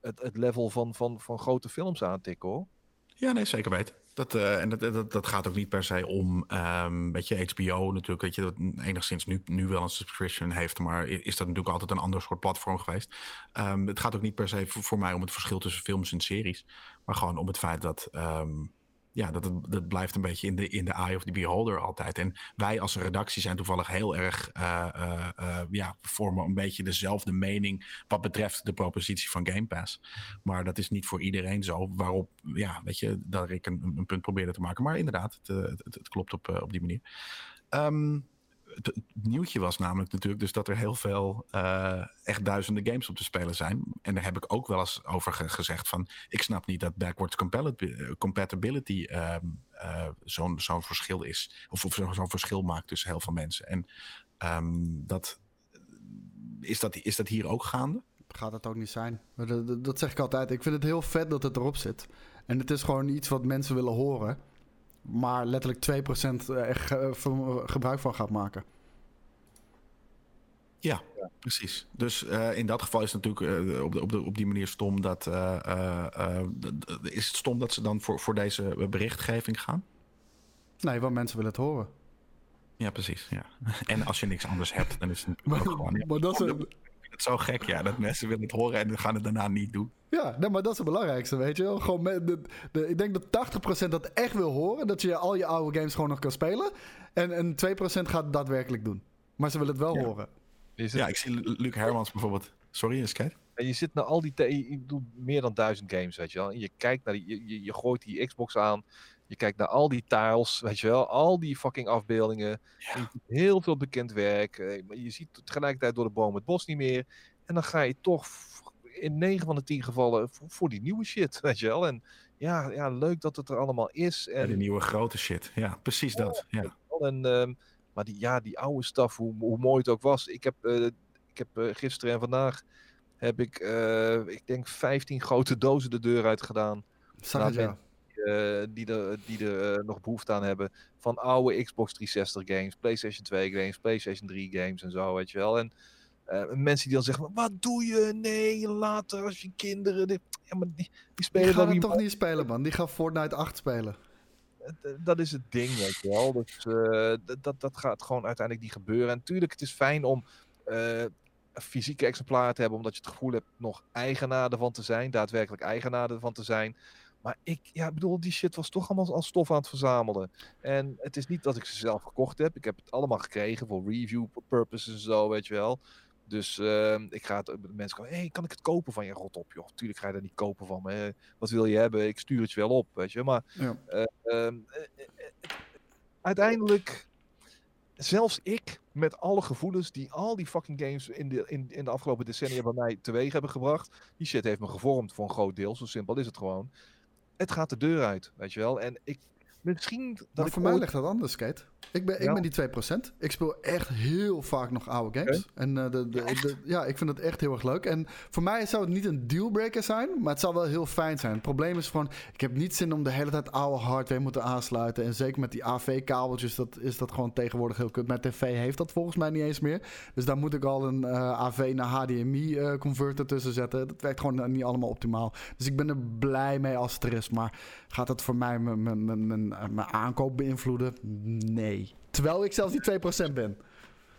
het, het level van, van, van grote films aantikken hoor. Ja, nee, zeker weten. Dat, uh, en dat, dat, dat gaat ook niet per se om, um, weet je, HBO natuurlijk, weet je, dat enigszins nu, nu wel een subscription heeft, maar is dat natuurlijk altijd een ander soort platform geweest. Um, het gaat ook niet per se voor, voor, mij om het verschil tussen films en series, maar gewoon om het feit dat, um, ja, dat, dat blijft een beetje in de, in de eye of the beholder altijd. En wij als redactie zijn toevallig heel erg, uh, uh, uh, ja, vormen een beetje dezelfde mening wat betreft de propositie van Game Pass. Maar dat is niet voor iedereen zo. Waarop, ja, weet je, dat ik een, een punt probeerde te maken. Maar inderdaad, het, het, het klopt op, op die manier. Um, het, nieuwtje was namelijk natuurlijk dus dat er heel veel uh, echt duizenden games op te spelen zijn. En daar heb ik ook wel eens over gezegd van ik snap niet dat backwards compatibility uh, uh, zo'n verschil is. Of, of zo'n verschil maakt tussen heel veel mensen. En um, dat, is, dat, is dat hier ook gaande? Gaat het ook niet zijn. Dat, dat zeg ik altijd. Ik vind het heel vet dat het erop zit. En het is gewoon iets wat mensen willen horen maar letterlijk 2% echt gebruik van gaat maken. Ja, precies. Dus uh, in dat geval is het natuurlijk uh, op, de, op, de, op die manier stom dat. Uh, is het stom dat ze dan voor, voor deze berichtgeving gaan? Nee, want mensen willen het horen. Ja, precies. Ja. En als je niks anders hebt, dan is het maar, gewoon. Ja. Maar dat is, het zo gek, ja. Dat mensen willen het horen en gaan het daarna niet doen. Ja, nee, maar dat is het belangrijkste, weet je wel. Gewoon de, de, ik denk dat 80% dat echt wil horen. Dat je al je oude games gewoon nog kan spelen. En, en 2% gaat daadwerkelijk doen. Maar ze willen het wel horen. Ja, ik zie Luc Hermans bijvoorbeeld. Sorry, eens kijk. En je zit naar al die... Je doet meer dan duizend games, weet je wel. En je kijkt naar die... Je, je, gooit die Xbox aan. Je kijkt naar al die tiles, weet je wel. Al die fucking afbeeldingen. Ja. heel veel bekend werk. Eh, maar je ziet tegelijkertijd door de boom het bos niet meer. En dan ga je toch in 9 van de 10 gevallen voor, die nieuwe shit, weet je wel. En ja, ja, leuk dat het er allemaal is. En... de nieuwe grote shit, ja, precies dat. Ja. En, um, maar die, ja, die oude staf, hoe, hoe mooi het ook was. Ik heb, uh, ik heb uh, gisteren en vandaag heb ik, uh, ik denk 15 grote dozen de deur uit gedaan. Zag ja. Die er, die er nog behoefte aan hebben. Van oude Xbox 360 games, PlayStation 2 games, PlayStation 3 games en zo, weet je wel. En Eh, mensen die dan zeggen, wat doe je? Nee, later als je kinderen... dit- Ja, maar die, die Die spelen gaan dan het toch niet spelen, man. Die gaan Fortnite 8 spelen. Eh, dat is het ding, weet je wel. Dus eh, dat, dat gaat gewoon uiteindelijk niet gebeuren. En natuurlijk, het is fijn om eh, fysieke exemplaren te hebben, omdat je het gevoel hebt nog eigenaar ervan te zijn, daadwerkelijk eigenaar ervan te zijn. Maar ik, ja, bedoel, die shit was toch allemaal als stof aan het verzamelen. En het is niet dat ik ze zelf gekocht heb. Ik heb het allemaal gekregen voor review purposes en zo, weet je wel. Dus eh, ik ga het, mensen komen, hey, kan ik het kopen van je? Rot op, joh. Tuurlijk ga je dat niet kopen van me. Wat wil je hebben? Ik stuur het je wel op, weet je. Maar Ja. Ehm, eh, eh, eh, uiteindelijk, zelfs ik, met alle gevoelens die al die fucking games in de, in, in de afgelopen decennia bij mij teweeg hebben gebracht, die shit heeft me gevormd voor een groot deel. Zo simpel is het gewoon. Het gaat de deur uit, weet je wel. En ik, misschien dat Maar ik voor mij ligt dat anders, Skate. Ik ben, ik Ja. ben die 2%. Ik speel echt heel vaak nog oude games. En eh, de, de, de- ja, ik vind het echt heel erg leuk. En voor mij zou het niet een dealbreaker zijn, maar het zou wel heel fijn zijn. Het probleem is gewoon, ik heb niet zin om de hele tijd oude hardware moeten aansluiten. En zeker met die AV-kabeltjes, dat is dat gewoon tegenwoordig heel kut. Mijn tv heeft dat volgens mij niet eens meer. Dus daar moet ik al een eh, AV naar HDMI-converter tussen zetten. Dat werkt gewoon niet allemaal optimaal. Dus ik ben er blij mee als het er is. Maar gaat het voor mij mijn- mijn- mijn- mijn mijn aankoop beïnvloeden? Nee. Terwijl ik zelfs die 2% ben.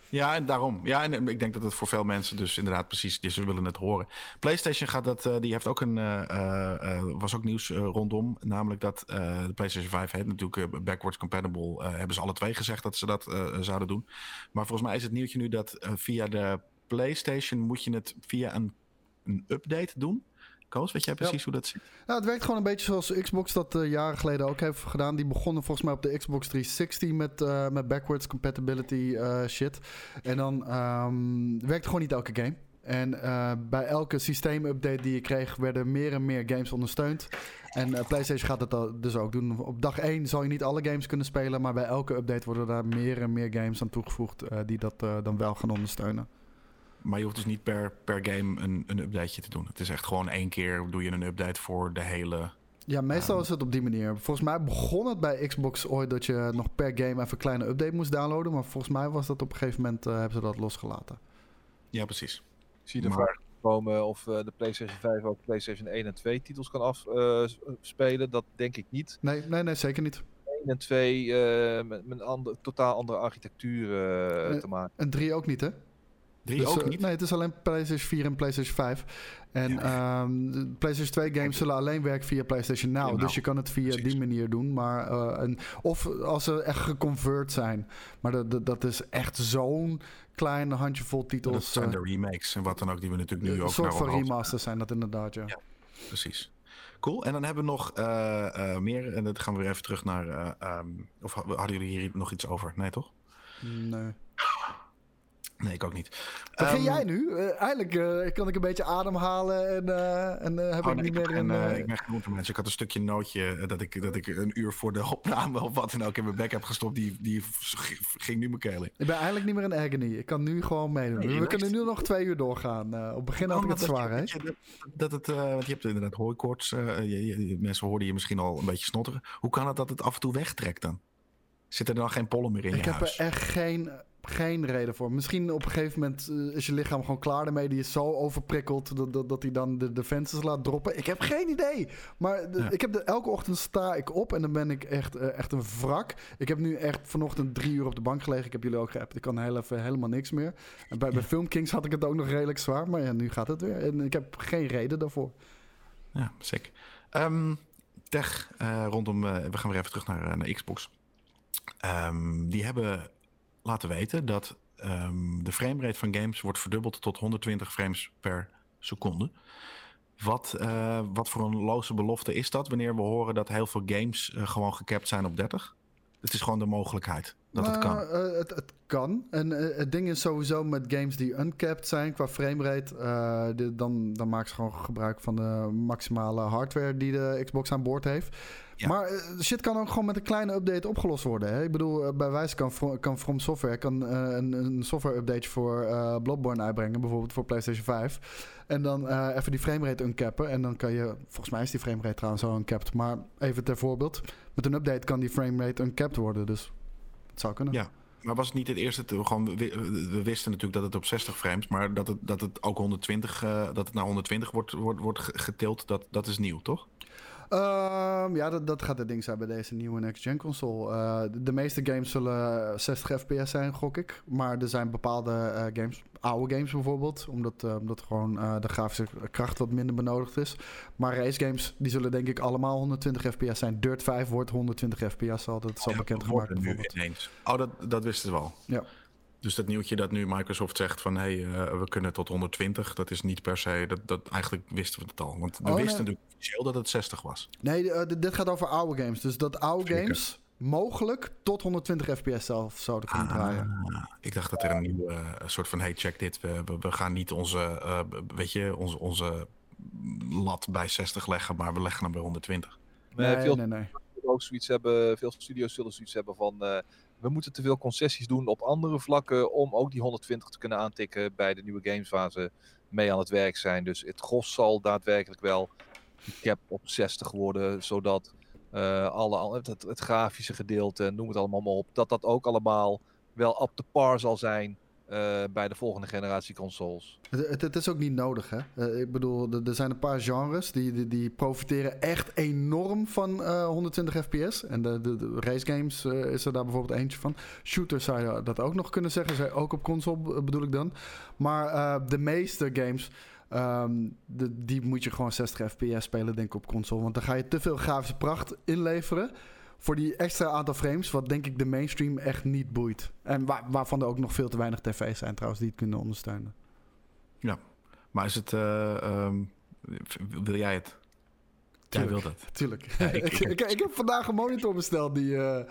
Ja, en daarom. Ja, en ik denk dat het voor veel mensen dus inderdaad precies is. Ze willen het horen. PlayStation gaat dat, eh, die heeft ook een, eh, eh, eh, was ook nieuws rondom. Namelijk dat eh, de PlayStation 5 heeft natuurlijk backwards compatible. eh, hebben ze alle twee gezegd dat ze dat eh, zouden doen. Maar volgens mij is het nieuwtje nu dat eh, via de PlayStation moet je het via een, een update doen. Koos, weet jij precies hoe dat zit? Nou, het werkt gewoon een beetje zoals Xbox dat eh, jaren geleden ook heeft gedaan. Die begonnen volgens mij op de Xbox 360 met, eh, met backwards compatibility eh, shit. En dan ehm werkte gewoon niet elke game. En bij elke systeemupdate die je kreeg, werden meer en meer games ondersteund. En PlayStation gaat al- dus ook doen. Op dag 1 zal je niet alle games kunnen spelen, maar bij elke update worden daar meer en meer games aan toegevoegd die dat dan wel gaan ondersteunen. Maar je hoeft dus niet per, per game een, een updateje te doen. Het is echt gewoon één keer doe je een update voor de hele... Ja, meestal Ja. is het op die manier. Volgens mij begon het bij Xbox ooit dat je nog per game even een kleine update moest downloaden. Maar volgens mij was dat op een gegeven moment, eh, hebben ze dat losgelaten. Ja, precies. Ik zie de Maar- vraag komen of eh, de PlayStation 5 ook PlayStation 1 en 2 titels kan afspelen. dat denk ik niet. Nee, nee, nee, zeker niet. 1 en 2 eh, met, met een ander, totaal andere architectuur eh, te maken. En 3 ook niet, hè? Drie Dus, ook eh, niet? Nee, het is alleen PlayStation 4 en PlayStation 5. En ehm, de PlayStation 2 games zullen alleen werken via PlayStation Now. Ja, nou, dus je kan het via precies. die manier doen. Maar, eh, en, of als ze echt geconvert zijn. Maar dat, dat, dat is echt zo'n klein handjevol Dat titels. zijn eh, de remakes en wat dan ook die we natuurlijk nu een ook soort naar van omhoog- remasters zijn dat inderdaad, ja. Ja. Precies. Cool. En dan hebben we nog eh, meer. En dan gaan we weer even terug naar. ehm, of ha- hadden jullie hier nog iets over? Nee, toch? Nee. Nee, ik ook niet. Begin Ehm, jij nu? Eh, eindelijk eh, kan ik een beetje ademhalen en, eh, en heb oh, ik nee, niet ik, meer een... ik ben geen mensen. Ik had een stukje nootje dat ik, dat ik een uur voor de opname of wat dan ook in mijn bek heb gestopt. Die, die ging nu mijn keel in. Ik ben eindelijk niet meer in agony. Ik kan nu gewoon meedoen. Nee, We kunnen nu nog twee uur doorgaan. Op het begin had ik het zwaar, hè? dat, je- dat het, want je hebt inderdaad hooikoorts. mensen hoorden je misschien al een beetje snotteren. Hoe kan het dat het af en toe wegtrekt dan? Zit er dan geen pollen meer in Ik je heb huis? er echt geen, geen reden voor. Misschien op een gegeven moment eh, is je lichaam gewoon klaar ermee. Die is zo overprikkeld dat, dat, dat hij dan de defenses laat droppen. Ik heb geen idee. Maar de- Ja. ik heb de, elke ochtend sta ik op en dan ben ik echt, eh, echt een wrak. Ik heb nu echt vanochtend drie uur op de bank gelegen. Ik heb jullie ook geappt. Ik kan heel even helemaal niks meer. En bij, bij Film Kings had ik het ook nog redelijk zwaar. Maar ja, nu gaat het weer. En ik heb geen reden daarvoor. Ja, sick. Ehm, tech eh, rondom, we gaan weer even terug naar, naar Xbox. Ehm, die hebben laten weten dat ehm, de framerate van games wordt verdubbeld tot 120 frames per seconde. Wat, eh, wat voor een loze belofte is dat wanneer we horen dat heel veel games eh, gewoon gecapt zijn op 30? Het is gewoon de mogelijkheid dat het kan. Nou, eh, het, het kan. En het ding is sowieso met games die uncapped zijn qua framerate. dan, dan maken ze gewoon gebruik van de maximale hardware die de Xbox aan boord heeft. Ja. Maar eh, shit kan ook gewoon met een kleine update opgelost worden. Hè? Ik bedoel, eh, bij wijze kan, kan From Software kan, eh, een, een software update voor Bloodborne uitbrengen. Bijvoorbeeld voor PlayStation 5. En dan even die framerate uncappen. En dan kan je, volgens mij is die framerate trouwens al uncapped. Maar even ter voorbeeld. Met een update kan die framerate uncapped worden. Dus het zou kunnen. Ja. Maar was het niet het eerste? te- Gewoon, we, we wisten natuurlijk dat het op 60 frames, maar dat het, dat het ook 120, eh, dat het naar 120 wordt, wordt, wordt ge- getild, dat, dat is nieuw, toch? Ehm, ja, dat, dat gaat het ding zijn bij deze nieuwe next-gen console. Eh, de, de meeste games zullen 60 fps zijn, gok ik. Maar er zijn bepaalde eh, games, oude games bijvoorbeeld, omdat, eh, omdat gewoon de grafische kracht wat minder benodigd is. Maar race games, die zullen denk ik allemaal 120 fps zijn. Dirt 5 wordt 120 fps al, dat is al Ja, bekendgemaakt worden nu bijvoorbeeld. ineens. Oh, dat, dat wisten ze wel. Ja. Dus dat nieuwtje dat nu Microsoft zegt van hé, hey, eh, we kunnen tot 120, dat is niet per se, dat, dat eigenlijk wisten we het al. Want we Oh, nee. wisten natuurlijk officieel dat het 60 was. Nee, eh, dit- gaat over oude games. Dus dat oude Zeker. games mogelijk tot 120 fps zelf zouden kunnen draaien. Ah, ik dacht dat er een nieuwe eh, soort van hey, check dit, we, we, we gaan niet onze, weet je, onze, onze lat bij 60 leggen, maar we leggen hem bij 120. Nee, Nee, veel nee, nee. zoiets hebben, veel studio's zullen zoiets hebben van eh, we moeten te veel concessies doen op andere vlakken om ook die 120 te kunnen aantikken bij de nieuwe games waar ze mee aan het werk zijn. Dus het gros zal daadwerkelijk wel die cap op 60 worden, zodat eh, alle, al- het, het, het grafische gedeelte, noem het allemaal maar op, dat dat ook allemaal wel up to par zal zijn eh, bij de volgende generatie consoles. Het, het, is ook niet nodig, hè? Eh, ik bedoel, er, zijn een paar genres die, die, die profiteren echt enorm van eh, 120 fps. En de, de, race games eh, is er daar bijvoorbeeld eentje van. Shooters zou je dat ook nog kunnen zeggen. Zij ook op console bedoel ik dan. Maar eh, de meeste games, ehm, de, die moet je gewoon 60 fps spelen, denk ik, op console. Want dan ga je te veel grafische pracht inleveren. Voor die extra aantal frames, wat denk ik de mainstream echt niet boeit. En waar, waarvan er ook nog veel te weinig tv's zijn trouwens die het kunnen ondersteunen. Maar is het, eh, ehm, wil jij het? Jij wil dat. Tuurlijk. Ja, ik- ik, ik, ik heb vandaag een monitor besteld die, eh,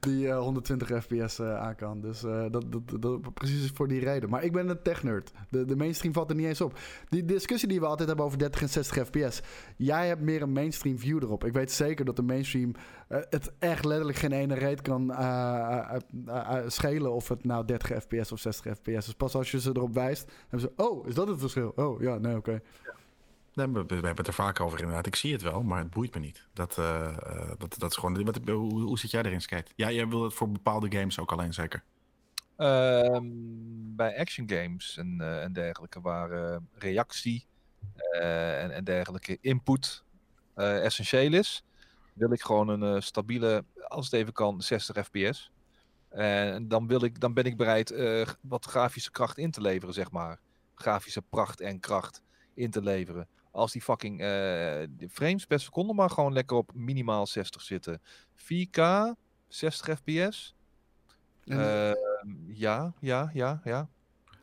die eh, 120 fps eh, aan kan. Dus eh, dat, dat, dat, precies voor die reden. Maar ik ben een tech-nerd. De, de mainstream valt er niet eens op. Die discussie die we altijd hebben over 30 en 60 fps. Jij hebt meer een mainstream view erop. Ik weet zeker dat de mainstream eh, het echt letterlijk geen ene reet kan schelen of het nou 30 fps of 60 fps is. Pas als je ze erop wijst, hebben ze... Oh, is dat het verschil? Oh, ja, nee, oké. We, hebben het er vaak over inderdaad. Ik zie het wel, maar het boeit me niet. Dat, eh, eh, dat, dat is gewoon. Hoe, hoe zit jij erin, Skate? Ja, jij wil het voor bepaalde games ook alleen zeker. Ehm, bij action games en, eh, en dergelijke, waar reactie en, en dergelijke input essentieel is, wil ik gewoon een stabiele, als het even kan, 60 fps. En dan, wil ik, dan ben ik bereid wat grafische kracht in te leveren, zeg maar. Grafische pracht en kracht in te leveren. Als die fucking eh, de frames per seconde maar gewoon lekker op minimaal 60 zitten. 4K, 60 fps. En- Ehm, ja, ja, ja, ja.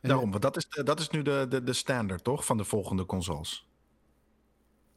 Daarom, want dat is, de- dat is nu de, de, de standaard, toch? Van de volgende consoles.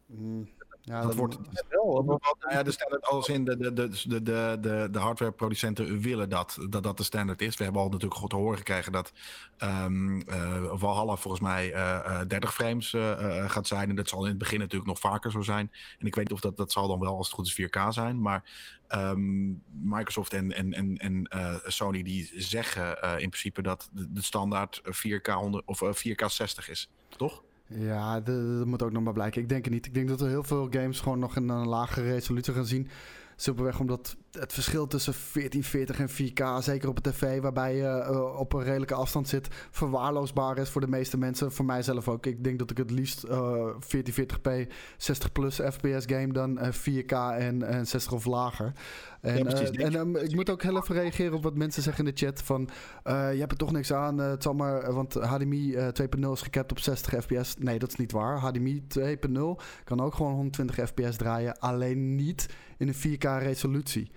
Mm, ja, Dat wordt- Wel, Nou ja, de standaard als in de, de, de, de, de, hardwareproducenten willen dat, dat dat de standaard is. We hebben al natuurlijk goed te horen gekregen dat ehm eh, Valhalla volgens mij eh, eh, 30 frames eh, eh, gaat zijn. En dat zal in het begin natuurlijk nog vaker zo zijn. En ik weet niet of dat, dat zal dan wel als het goed is 4K zijn. Maar ehm, Microsoft en, en, en, en eh, Sony die zeggen eh, in principe dat de, de standaard 4K 100 of eh, 4K 60 is. Toch? Ja, dat moet ook nog maar blijken. Ik denk het niet. Ik denk dat we heel veel games gewoon nog in een lagere resolutie gaan zien. Simpelweg omdat het verschil tussen 1440 en 4K, zeker op een tv waarbij je eh, op een redelijke afstand zit, verwaarloosbaar is voor de meeste mensen. Voor mijzelf ook. Ik denk dat ik het liefst eh 1440p 60 plus fps game dan eh, 4K en, en 60 of lager. En, Ja, eh, en ehm, ik moet ook heel even reageren op wat mensen zeggen in de chat van eh, je hebt er toch niks aan, eh, het zal maar, want HDMI eh, 2.0 is gekapt op 60 fps. Nee, dat is niet waar. HDMI 2.0 kan ook gewoon 120 fps draaien, alleen niet in een 4K resolutie.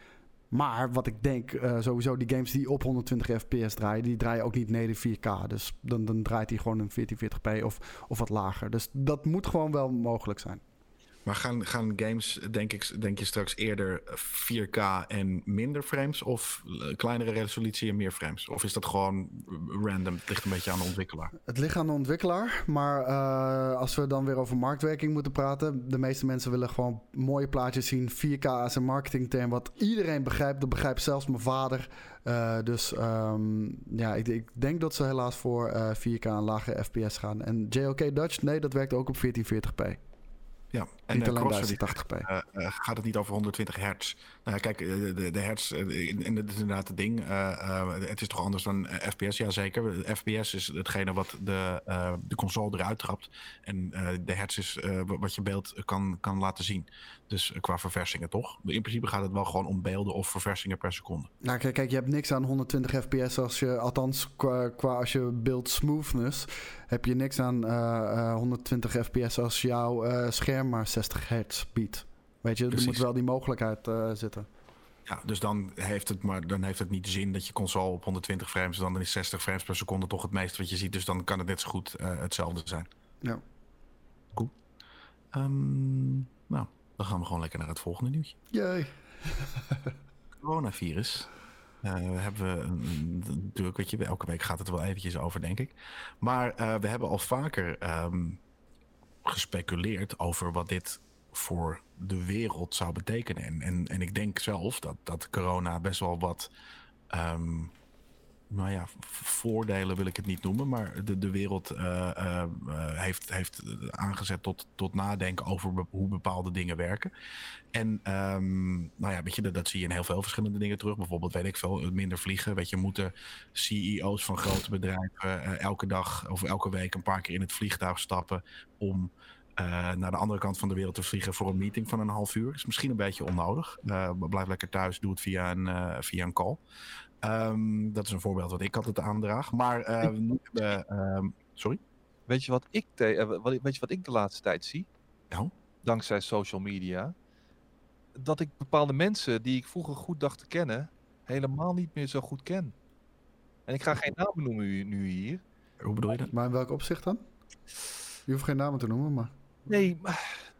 Maar wat ik denk, eh, sowieso die games die op 120 fps draaien, die draaien ook niet neder 4K. Dus dan, dan draait hij gewoon een 1440p of, of wat lager. Dus dat moet gewoon wel mogelijk zijn. Maar gaan, gaan games, denk, ik, denk je straks eerder 4K en minder frames? Of eh, kleinere resolutie en meer frames? Of is dat gewoon random? Het ligt een beetje aan de ontwikkelaar. Het ligt aan de ontwikkelaar. Maar eh, als we dan weer over marktwerking moeten praten. De meeste mensen willen gewoon mooie plaatjes zien. 4K is een marketingterm wat iedereen begrijpt. Dat begrijpt zelfs mijn vader. Eh, dus ehm, ja, ik, ik denk dat ze helaas voor eh, 4K en lage FPS gaan. En JOK Dutch, nee, dat werkt ook op 1440p. Ja, en Crosser die 1080p. eh, eh, gaat het niet over 120 hertz. Nou, ja, kijk, eh, de, de hertz, eh, en dat is inderdaad het ding. eh, eh, het is toch anders dan eh, FPS? Jazeker. FPS is hetgene wat de, eh, de console eruit trapt. En eh, de hertz is eh, wa- wat je beeld kan, kan laten zien. Dus eh, qua verversingingen toch? In principe gaat het wel gewoon om beelden of verversingingen per seconde. Nou, kijk, kijk, je hebt niks aan 120 fps als je, althans qua, qua als je beeld smoothness, heb je niks aan eh, eh, 120 fps als jouw eh, scherm maar 60 hertz biedt. Weet je, er Precies. moet wel die mogelijkheid eh, zitten. Ja, dus dan heeft, het maar, dan heeft het niet zin dat je console op 120 frames... dan is 60 frames per seconde toch het meeste wat je ziet. Dus dan kan het net zo goed eh, hetzelfde zijn. Ja. Cool. Ehm, nou, dan gaan we gewoon lekker naar het volgende nieuwtje. Jee. Coronavirus. Eh hebben we natuurlijk, weet je, elke week gaat het er wel eventjes over, denk ik. Maar we hebben al vaker ehm, gespeculeerd over wat dit voor de wereld zou betekenen. En, en, en ik denk zelf dat, dat corona best wel wat. ehm, nou ja, voordelen wil ik het niet noemen, maar de, de wereld eh, eh, eh, heeft, heeft aangezet tot, tot nadenken over hoe bepaalde dingen werken. En ehm, nou ja, weet je, dat, zie je in heel veel verschillende dingen terug. Bijvoorbeeld, weet ik veel, minder vliegen. Weet je, moeten CEO's van grote bedrijven elke dag of elke week een paar keer in het vliegtuig stappen om eh, naar de andere kant van de wereld te vliegen voor een meeting van een half uur. Is misschien een beetje onnodig. Eh, blijf lekker thuis, doe het via een, eh, via een call. Ehm, dat is een voorbeeld wat ik altijd aandraag. Maar eh, nu hebben, ehm, sorry? Weet je wat ik, te- wat, weet je wat ik de laatste tijd zie? Nou? Dankzij social media. Dat ik bepaalde mensen die ik vroeger goed dacht te kennen, helemaal niet meer zo goed ken. En ik ga geen namen noemen nu- nu hier. Hoe bedoel je dat? Maar in welk opzicht dan? Je hoeft geen namen te noemen, maar... Nee, maar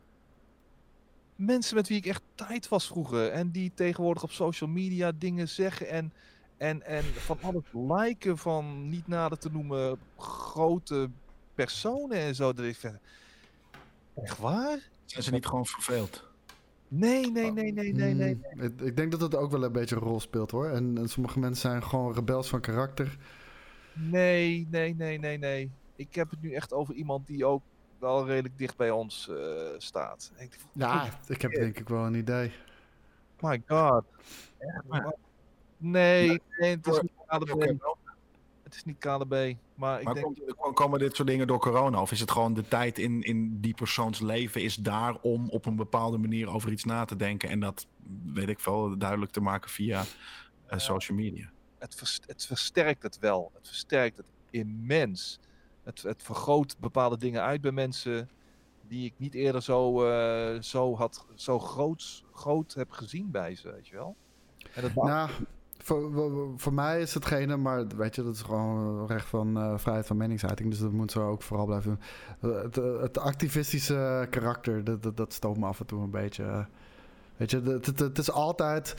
mensen met wie ik echt tijd was vroeger en die tegenwoordig op social media dingen zeggen en, en, en van alles liken van niet nader te noemen grote personen en zo. Dat ik vind, echt waar? Zijn ze niet gewoon verveeld? Nee, nee, nee, nee, nee, nee. Hmm, ik, ik denk dat het ook wel een beetje een rol speelt hoor. En, en sommige mensen zijn gewoon rebels van karakter. Nee, nee, nee, nee, nee. Ik heb het nu echt over iemand die ook wel redelijk dicht bij ons eh, staat. Ik Ja, ik heb denk ik wel een idee. my god. Echt, Nee, nee, het is niet KDB. Het is niet KDB. Maar ik Maar denk, komt- kom- komen dit soort dingen door corona? Of is het gewoon de tijd in, in die persoons leven is daar om op een bepaalde manier over iets na te denken en dat, weet ik veel, duidelijk te maken via eh, social media? het, vers- het versterkt het wel. Het versterkt het immens. Het, het vergroot bepaalde dingen uit bij mensen die ik niet eerder zo, eh, zo, had, zo groot, groot heb gezien bij ze, weet je wel. En dat Nou, voor, voor- mij is hetgene, maar weet je, dat is gewoon recht van eh, vrijheid van meningsuiting. Dus dat moet zo ook vooral blijven. Eh, Het, het activistische karakter, dat, dat, stoot me af en toe een beetje. Weet je, het, het, is altijd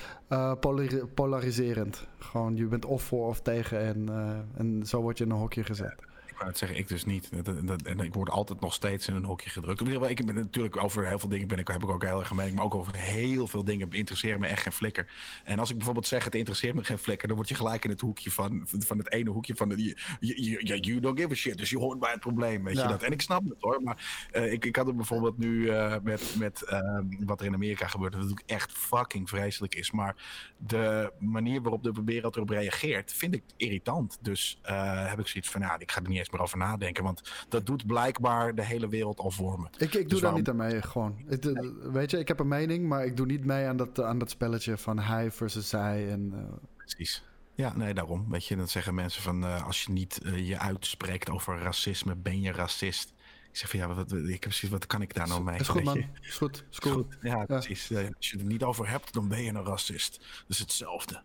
polari- polariserend. Gewoon, je bent of voor of tegen en, en zo word je in een hokje gezet. Ik wou het zeggen, ik dus niet. Dat- dat- En ik word altijd nog steeds in een hokje gedrukt. Ik ben natuurlijk over heel veel dingen ben ik, heb ik ook heel erg mening. Maar ook over heel veel dingen interesseert me echt geen flikker. En als ik bijvoorbeeld zeg, het interesseert me geen flikker. Dan word je gelijk in het hoekje van, van het ene hoekje van... De, you, don't give a shit. Dus je hoort bij het probleem, weet Ja. je dat. En ik snap het hoor. Maar eh, ik, ik had het bijvoorbeeld nu eh, met, met ehm, wat er in Amerika gebeurt. Dat natuurlijk echt fucking vreselijk is. Maar de manier waarop de wereld erop reageert, vind ik irritant. Dus eh, heb ik zoiets van, nou, ik ga er niet eens meer over nadenken. Want dat doet blijkbaar de hele wereld al voor me. Ik, ik doe Dus daar waarom- niet aan mee, gewoon. Ik, weet je, ik heb een mening, maar ik doe niet mee aan dat, aan dat spelletje van hij versus zij. En, eh, Precies. Ja, nee, daarom. Weet je, dan zeggen mensen van eh, als je niet eh, je uitspreekt over racisme, ben je racist. Ik zeg van ja, wat, ik heb precies, wat kan ik daar nou mee? is goed, man. Is goed. Is Is goed. Ja, precies. Als je het er niet over hebt, dan ben je een racist. Dat is hetzelfde.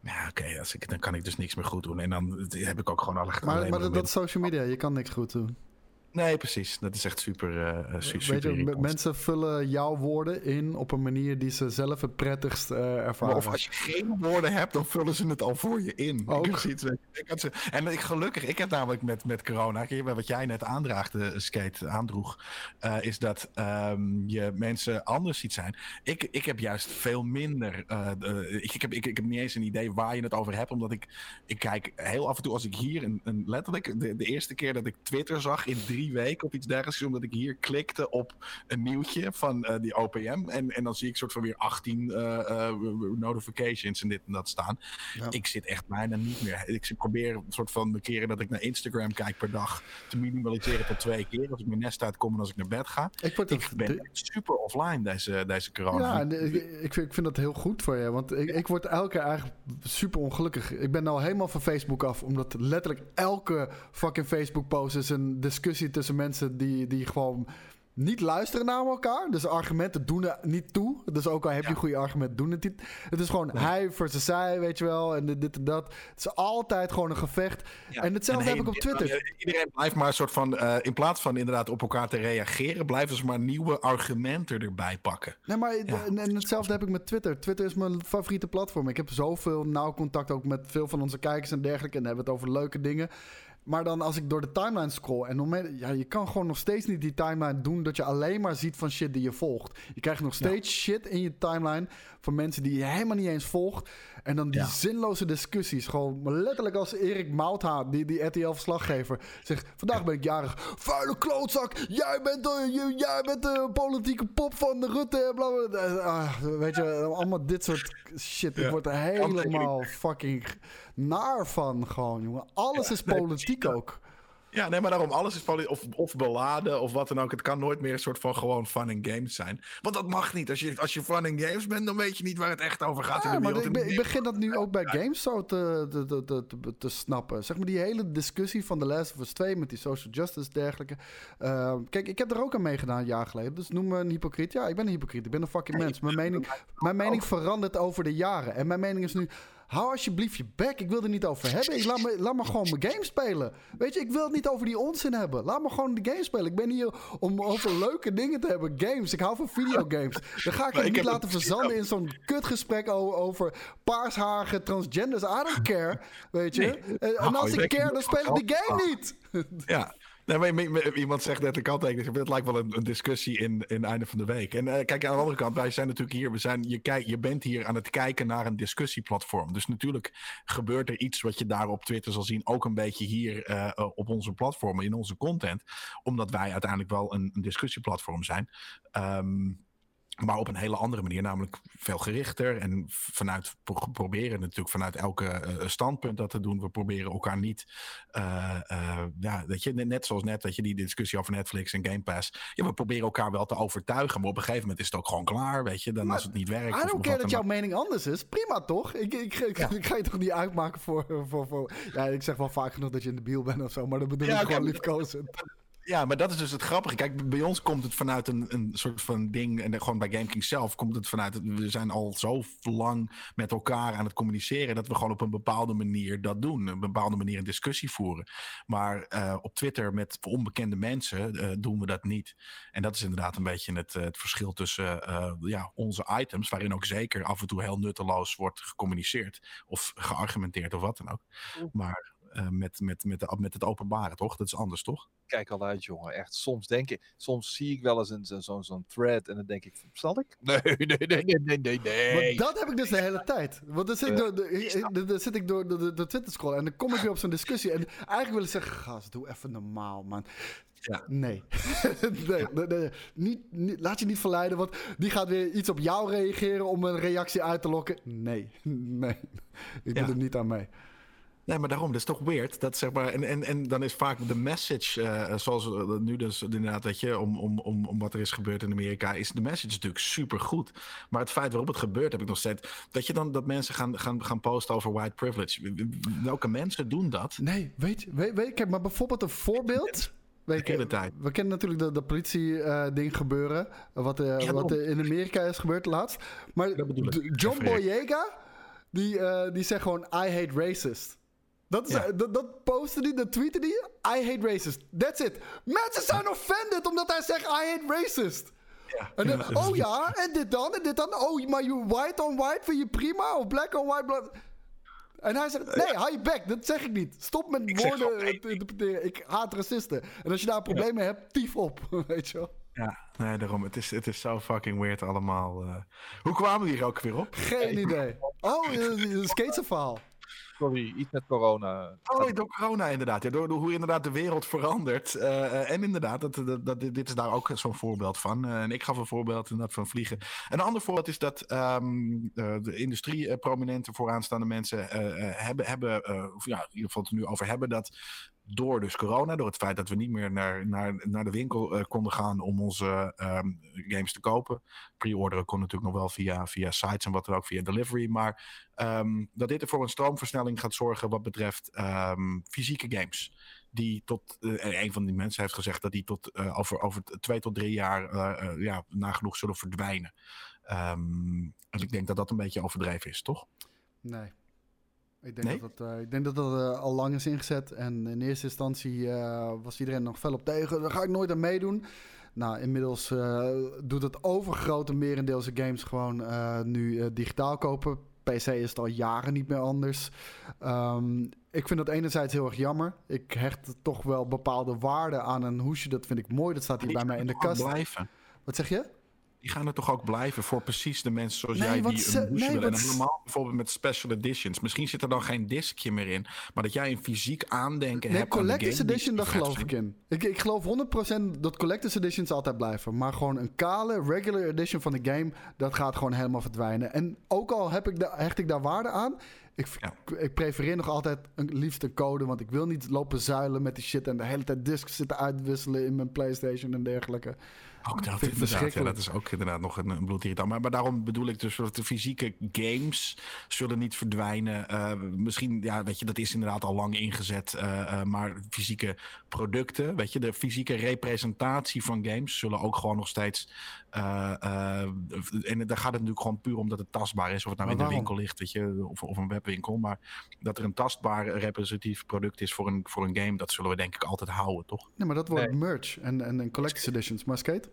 Ja, oké, als ik dan kan ik dus niks meer goed doen. En dan heb ik ook gewoon alle Maar, maar dat, maar dat is social media. Je kan niks goed doen. Nee, precies. Dat is echt super, eh, eh, su- super Weet je, mensen vullen jouw woorden in op een manier die ze zelf het prettigst eh, ervaren. Of als je geen woorden hebt, dan vullen ze het al voor je in. Ook. Ik heb zoiets, weet je, ik had ze- en ik, gelukkig, ik heb namelijk met, met corona, wat jij net aandraagde, skate aandroeg, is dat ehm, je mensen anders ziet zijn. Ik, ik heb juist veel minder. ik, ik, heb, ik, ik heb niet eens een idee waar je het over hebt, omdat ik, ik kijk heel af en toe als ik hier een, een letterlijk de, de eerste keer dat ik Twitter zag in drie weken of iets dergelijks. Omdat ik hier klikte op een nieuwtje van uh, die OPM. En, en dan zie ik soort van weer 18 uh, notifications en dit en dat staan. Ja. Ik zit echt bijna niet meer. Ik probeer een soort van de keren dat ik naar Instagram kijk per dag te minimaliseren tot twee keer. Als ik mijn nest uitkom en als ik naar bed ga. Ik, word ik ben de... super offline deze, deze corona. Ja, ik, ik, vind, ik vind dat heel goed voor je. Want ik, ik word elke keer eigenlijk super ongelukkig. Ik ben nou helemaal van Facebook af. Omdat letterlijk elke fucking Facebook post is een discussie tussen mensen die, die gewoon niet luisteren naar elkaar. Dus argumenten doen er niet toe. Dus ook al heb je ja. goede argumenten, doen het niet. Het is gewoon hij versus zij, weet je wel. En dit en dat. Het is altijd gewoon een gevecht. En hetzelfde heb ik op Twitter. Iedereen blijft maar een soort van... Uh, in plaats van inderdaad op elkaar te reageren... blijven ze maar nieuwe argumenten erbij pakken. Nee, maar en, en hetzelfde heb ik met Twitter. Twitter is mijn favoriete platform. Ik heb zoveel nauw contact ook met veel van onze kijkers en dergelijke. En dan hebben we het over leuke dingen. Maar dan als ik door de timeline scroll en moment, ja, je kan gewoon nog steeds niet die timeline doen dat je alleen maar ziet van shit die je volgt. Je krijgt nog steeds shit in je timeline van mensen die je helemaal niet eens volgt. En dan die zinloze discussies. Gewoon letterlijk als Erik Mouthaat, die, die RTL-verslaggever, zegt: Vandaag ben ik jarig. Vuile klootzak, jij bent de, jij bent de politieke pop van de Rutte. Bla, bla, ah, weet je, allemaal dit soort shit. Ik word er helemaal fucking naar van gewoon, jongen. Alles is politiek ook. Ja, nee, maar daarom, alles is of, of beladen of wat dan ook. Het kan nooit meer een soort van gewoon fun and games zijn. Want dat mag niet. Als je, als je fun and games bent, dan weet je niet waar het echt over gaat. Ja, maar ik, ik, begin dat nu ook bij games zo te, te, te, te, te, snappen. Zeg maar die hele discussie van The Last of Us 2 met die social justice dergelijke. Uh, kijk, ik heb er ook aan meegedaan een jaar geleden. Dus noem me een hypocriet. Ja, ik ben een hypocriet. Ik ben een fucking mens. Mijn mening, mijn mening verandert over de jaren. En mijn mening is nu hou alsjeblieft je bek. Ik wil er niet over hebben. Ik laat, me, laat me gewoon mijn game spelen. Weet je, ik wil het niet over die onzin hebben. Laat me gewoon de game spelen. Ik ben hier om over leuke dingen te hebben. Games. Ik hou van videogames. Dan ga ik je niet laten verzanden in zo'n kutgesprek over paarsharige transgenders. I don't care. Weet je. En, als ik care, dan speel ik de game niet. Ja. Nee, iemand zegt net de kanttekening. Het lijkt wel een, discussie in, in einde van de week. En uh, kijk, aan de andere kant, wij zijn natuurlijk hier. We zijn, je, kijk, je bent hier aan het kijken naar een discussieplatform. Dus natuurlijk gebeurt er iets wat je daar op Twitter zal zien. Ook een beetje hier uh, op onze platformen, in onze content. Omdat wij uiteindelijk wel een, een discussieplatform zijn. Um, maar op een hele andere manier, namelijk veel gerichter. En vanuit proberen natuurlijk vanuit elke uh, standpunt dat te doen. We proberen elkaar niet. Uh, uh, ja, dat je, net zoals net, dat je die discussie over Netflix en Game Pass. Ja, we proberen elkaar wel te overtuigen. Maar op een gegeven moment is het ook gewoon klaar. Weet je, dan maar, als het niet werkt. I don't care dat jouw mening anders is. Prima toch? Ik, ik, ik, ja. ik, ga je toch niet uitmaken voor, voor, voor. Ja, ik zeg wel vaak genoeg dat je in de biel bent of zo. Maar dat bedoel ja, ik gewoon liefkozend. Ja, maar dat is dus het grappige. Kijk, bij ons komt het vanuit een, een soort van ding. En gewoon bij GameKing zelf komt het vanuit. We zijn al zo lang met elkaar aan het communiceren. dat we gewoon op een bepaalde manier dat doen. Een bepaalde manier een discussie voeren. Maar uh, op Twitter met onbekende mensen uh, doen we dat niet. En dat is inderdaad een beetje het, het verschil tussen ja, onze items. waarin ook zeker af en toe heel nutteloos wordt gecommuniceerd. of geargumenteerd of wat dan ook. Maar uh, met, met, met, de, met het openbare, toch? Dat is anders, toch? Kijk al uit, jongen. Echt, soms denk ik, soms zie ik wel eens een, zo'n zo'n thread en dan denk ik, zal ik? Nee, nee, nee, nee, nee, nee, nee. Maar dat heb ik dus de hele tijd. Want dan zit ik door, de, dan zit ik door de, de, de Twitter scrollen en dan kom ik weer op zo'n discussie. En eigenlijk wil ik zeggen, gast, doe even normaal, man. Ja. Nee. nee, nee, nee. Niet, niet, laat je niet verleiden, want die gaat weer iets op jou reageren om een reactie uit te lokken. Nee, nee. Ik doe ja. er niet aan mee. Nee, maar daarom, dat is toch weird. Dat, zeg maar, en, en, en dan is vaak de message, uh, zoals nu dus inderdaad, dat je, om, om, om, om wat er is gebeurd in Amerika, is de message natuurlijk super goed. Maar het feit waarop het gebeurt, heb ik nog steeds. Dat je dan dat mensen gaan, gaan, gaan posten over white privilege. Welke mensen doen dat? Nee, weet je, weet, weet, kijk, maar bijvoorbeeld een voorbeeld. Weet je, we kennen natuurlijk de, de politie-ding uh, gebeuren. Wat, ja, wat in Amerika is gebeurd laatst. Maar John Boyega, die, die zegt gewoon: I hate racist. Dat, is, ja. dat, dat postte hij, dat tweette hij. I hate racist. That's it. Mensen zijn offended omdat hij zegt I hate racist. Ja. En dan, oh ja, en dit dan, en dit dan. Oh, maar je white on white vind je prima? Of black on white? Black... En hij zegt, nee, hou je back, dat zeg ik niet. Stop met ik woorden te interpreteren. Ik haat racisten. En als je daar problemen mee hebt, tief op, weet je wel. Ja, nee, daarom. Het is, het is zo fucking weird allemaal. Uh... Hoe kwamen we hier ook weer op? Geen idee. Oh, een skaterverhaal. Sorry, iets met corona. Oh, door corona inderdaad. Ja, door, hoe inderdaad de wereld verandert. Eh, eh, en inderdaad, dat, dat, dit is daar ook zo'n voorbeeld van. Eh, en ik gaf een voorbeeld inderdaad van vliegen. Een ander voorbeeld is dat ehm, de industrie-prominente vooraanstaande mensen hebben, hebben of ja, in ieder geval het er nu over hebben, dat door dus corona, door het feit dat we niet meer naar, naar, naar de winkel konden gaan om onze ehm, games te kopen. Pre-orderen kon natuurlijk nog wel via, via sites en wat dan ook, via delivery. Maar ehm, dat dit er voor een stroomversnelling gaat zorgen wat betreft um, fysieke games. Die tot, uh, een van die mensen heeft gezegd dat die tot uh, over, over twee tot drie jaar ja, nagenoeg zullen verdwijnen. Dus ik denk dat dat een beetje overdreven is, toch? Nee. Ik denk, nee? dat, dat, ik denk dat dat al lang is ingezet. En in eerste instantie was iedereen nog fel op tegen. Daar ga ik nooit aan meedoen. Nou, inmiddels doet het overgrote merendeelse games gewoon nu digitaal kopen. PC is het al jaren niet meer anders. Um, ik vind dat enerzijds heel erg jammer. Ik hecht toch wel bepaalde waarde aan een hoesje. Dat vind ik mooi. Dat staat hier bij mij in de kast. Blijven. Wat zeg je? Die gaan er toch ook blijven voor precies de mensen zoals jij die een hoesje nee, willen. En normaal bijvoorbeeld met special editions. Misschien zit er dan geen discje meer in. Maar dat jij een fysiek aandenken nee, hebt Collector's Edition, daar geloof ik in. Ik, ik geloof 100% dat Collector's Editions altijd blijven. Maar gewoon een kale, regular edition van de game... dat gaat gewoon helemaal verdwijnen. En ook al heb ik hecht ik daar waarde aan... Ik, ik, prefereer nog altijd een, liefst een code, want ik wil niet lopen zuilen met die shit en de hele tijd discs zitten uitwisselen in mijn PlayStation en dergelijke. Ook dat, inderdaad, ja, dat is ook inderdaad nog een, een bloedirritant. Maar, maar daarom bedoel ik dus dat de fysieke games zullen niet verdwijnen. Uh, misschien, ja, weet je, dat is inderdaad al lang ingezet. Uh, uh, maar fysieke producten, weet je, de fysieke representatie van games zullen ook gewoon nog steeds. en daar gaat het natuurlijk gewoon puur om dat het tastbaar is. Of het nou in de winkel ligt, weet je, of, of een webwinkel. Maar dat er een tastbaar representatief product is voor een, voor een game, dat zullen we denk ik altijd houden, toch? Nee, maar dat wordt nee. merch en, en, en collector's editions. Maar skate?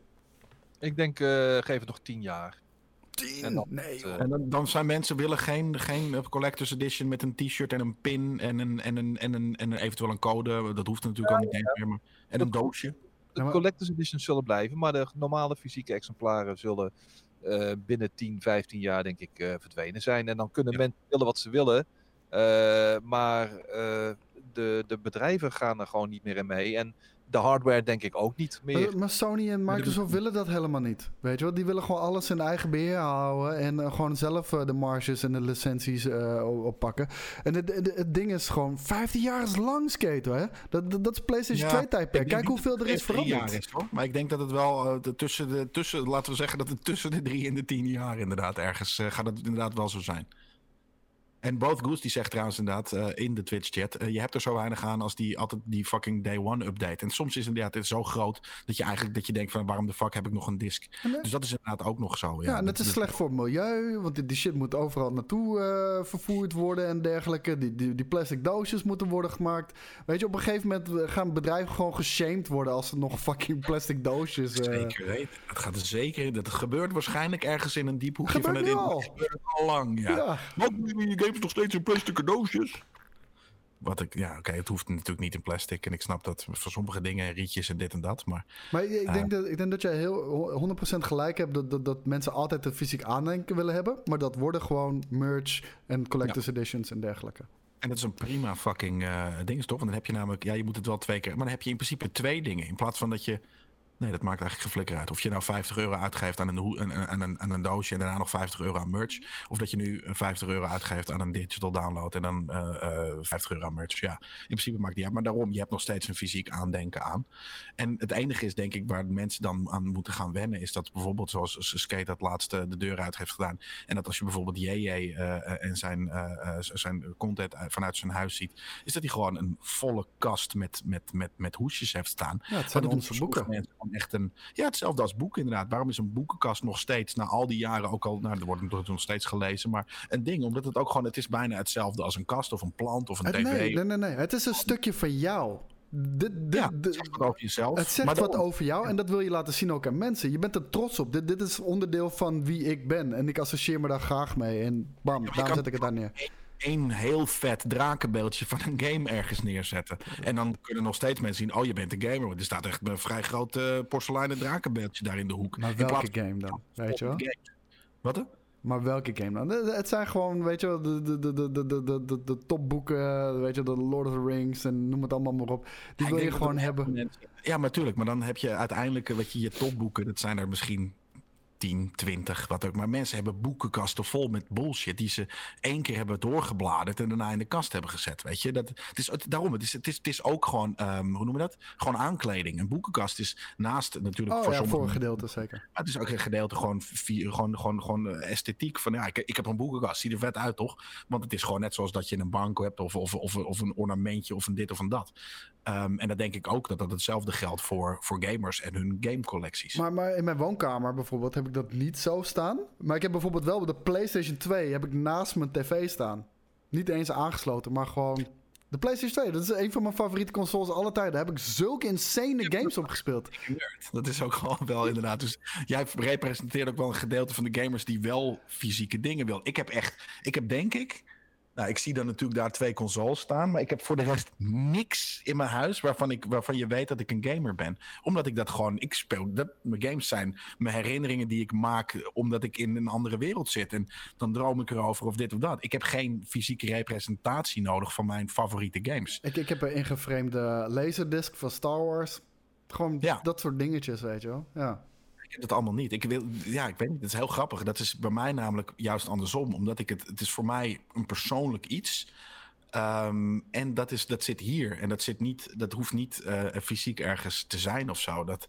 Ik denk, uh, geef het nog tien jaar. Tien? En dan, nee. Uh, en dan, dan, zijn mensen willen geen, geen collector's edition met een t-shirt en een pin en een, en een, en een, en een eventueel een code. Dat hoeft natuurlijk ja, ook niet ja. meer. Maar, en een doosje. De collector's editions zullen blijven, maar de normale fysieke exemplaren zullen uh, binnen 10, 15 jaar denk ik uh, verdwenen zijn. En dan kunnen ja. mensen willen wat ze willen. maar de, de bedrijven gaan er gewoon niet meer in mee. En de hardware denk ik ook niet meer. Maar, maar Sony en Microsoft willen dat helemaal niet. Weet je wel, die willen gewoon alles in eigen beheer houden en uh, gewoon zelf uh, de marges en de licenties uh, oppakken. En het, het, het, ding is gewoon 15 jaar is lang skate, hè? Dat, dat, dat is PlayStation ja, 2 tijdperk. Kijk hoeveel er is veranderd. Is, hoor. Maar ik denk dat het wel de, tussen de tussen, laten we zeggen dat het tussen de drie en de tien jaar inderdaad ergens gaat het inderdaad wel zo zijn. En Both Goose die zegt trouwens inderdaad uh, in de Twitch-chat... Uh, je hebt er zo weinig aan als die altijd die fucking day one update. En soms is inderdaad het zo groot dat je eigenlijk dat je denkt van... waarom de fuck heb ik nog een disk? Nee. Dus dat is inderdaad ook nog zo. Ja, ja en het is slecht voor het milieu. Want die, shit moet overal naartoe uh, vervoerd worden en dergelijke. Die, die, die, plastic doosjes moeten worden gemaakt. Weet je, op een gegeven moment gaan bedrijven gewoon geshamed worden... als ze nog fucking plastic doosjes... Zeker weten. Dat gaat er zeker... Dat gebeurt waarschijnlijk ergens in een diep hoekje van het... Al. gebeurt al lang, ja. ja. Wat nog steeds in plastic doosjes. Wat ik, ja, oké, okay, het hoeft natuurlijk niet in plastic. En ik snap dat voor sommige dingen, rietjes en dit en dat. Maar, maar ik, uh, denk dat, ik denk dat jij heel 100% gelijk hebt dat, dat, dat mensen altijd een fysiek aandenken willen hebben. Maar dat worden gewoon merch en collector's ja. editions en dergelijke. En dat is een prima fucking uh, ding, toch? Want dan heb je namelijk, ja, je moet het wel twee keer. Maar dan heb je in principe twee dingen. In plaats van dat je Nee, dat maakt eigenlijk geen flikker uit. Of je nou 50 euro uitgeeft aan een, aan, een, aan een doosje en daarna nog 50 euro aan merch. Of dat je nu 50 euro uitgeeft aan een digital download en dan uh, uh, 50 euro aan merch. Ja, in principe maakt die uit. Maar daarom, je hebt nog steeds een fysiek aandenken aan. En het enige is denk ik waar mensen dan aan moeten gaan wennen, is dat bijvoorbeeld zoals Skate dat laatste de deur uit heeft gedaan. En dat als je bijvoorbeeld JJ uh, en zijn, zijn content vanuit zijn huis ziet, is dat hij gewoon een volle kast met, met, met, met hoesjes heeft staan. Ja, het zijn onze boeken echt een. Ja, hetzelfde als boek inderdaad. Waarom is een boekenkast nog steeds, na al die jaren ook al. Nou, er wordt nog steeds gelezen. Maar een ding, omdat het ook gewoon. Het is bijna hetzelfde als een kast of een plant of een tv. Nee, nee, nee, nee. Het is een stukje van jou. Ja, het zegt wat over jezelf. Het zegt maar wat over jou en dat wil je laten zien ook aan mensen. Je bent er trots op. Dit, dit is onderdeel van wie ik ben. En ik associeer me daar graag mee. En bam, ja, daarom zet ik het daar neer één heel vet drakenbeeldje van een game ergens neerzetten. En dan kunnen nog steeds mensen zien: oh, je bent een gamer. Want er staat echt een vrij groot uh, porseleinen drakenbeeldje daar in de hoek. Maar welke game dan? Weet je wel? Wat? Maar welke game dan? Eh, het zijn gewoon, weet je wel, de, de, de, de, de, de, de topboeken, weet je de Lord of the Rings en noem het allemaal maar op. Die wil je gewoon hebben. Ja, maar tuurlijk. Maar dan heb je uiteindelijk, wat je, je topboeken, dat zijn er misschien 10, 20, wat ook. Maar mensen hebben boekenkasten vol met bullshit die ze één keer hebben doorgebladerd en daarna in de kast hebben gezet. Weet je, dat, het is, het- daarom, het is, het, is, het is ook gewoon, ehm, hoe noemen we dat? Gewoon aankleding. Een boekenkast is naast natuurlijk Oh voor ja, sommige voor een gedeelte zeker. het is ook een gedeelte gewoon, vi- gewoon, gewoon, gewoon eh, esthetiek. Van ja, ik, ik heb een boekenkast, ziet er vet uit toch? Want het is gewoon net zoals dat je een bank hebt of, of, of, of een ornamentje of een dit of een dat. Ehm, en dan denk ik ook dat dat hetzelfde geldt voor, voor gamers en hun gamecollecties. Maar, maar in mijn woonkamer bijvoorbeeld heb ik dat niet zo staan. Maar ik heb bijvoorbeeld wel de PlayStation 2 heb ik naast mijn tv staan. Niet eens aangesloten, maar gewoon... De PlayStation 2, dat is een van mijn favoriete consoles aller tijden. Daar heb ik zulke insane games op gespeeld. Dat is ook gewoon wel inderdaad. Dus jij representeert ook wel een gedeelte van de gamers die wel fysieke dingen wil. Ik heb echt, ik heb denk ik. Nou, ik zie dan natuurlijk daar twee consoles staan. Maar ik heb voor de rest niks in mijn huis waarvan, ik, waarvan je weet dat ik een gamer ben. Omdat ik dat gewoon, ik speel, dat, mijn games zijn mijn herinneringen die ik maak omdat ik in een andere wereld zit. En dan droom ik erover of dit of dat. Ik heb geen fysieke representatie nodig van mijn favoriete games. Ik, ik heb een ingeframede laserdisc van Star Wars. Gewoon Ja. dat soort dingetjes, weet je wel. Ja. Heb dat allemaal niet. Ik wil, ja, ik weet niet. Het is heel grappig. Dat is bij mij namelijk juist andersom. Omdat ik het, het is voor mij een persoonlijk iets. Ehm, en dat, is, dat zit hier. En dat, zit niet, dat hoeft niet eh, fysiek ergens te zijn of zo. Dat,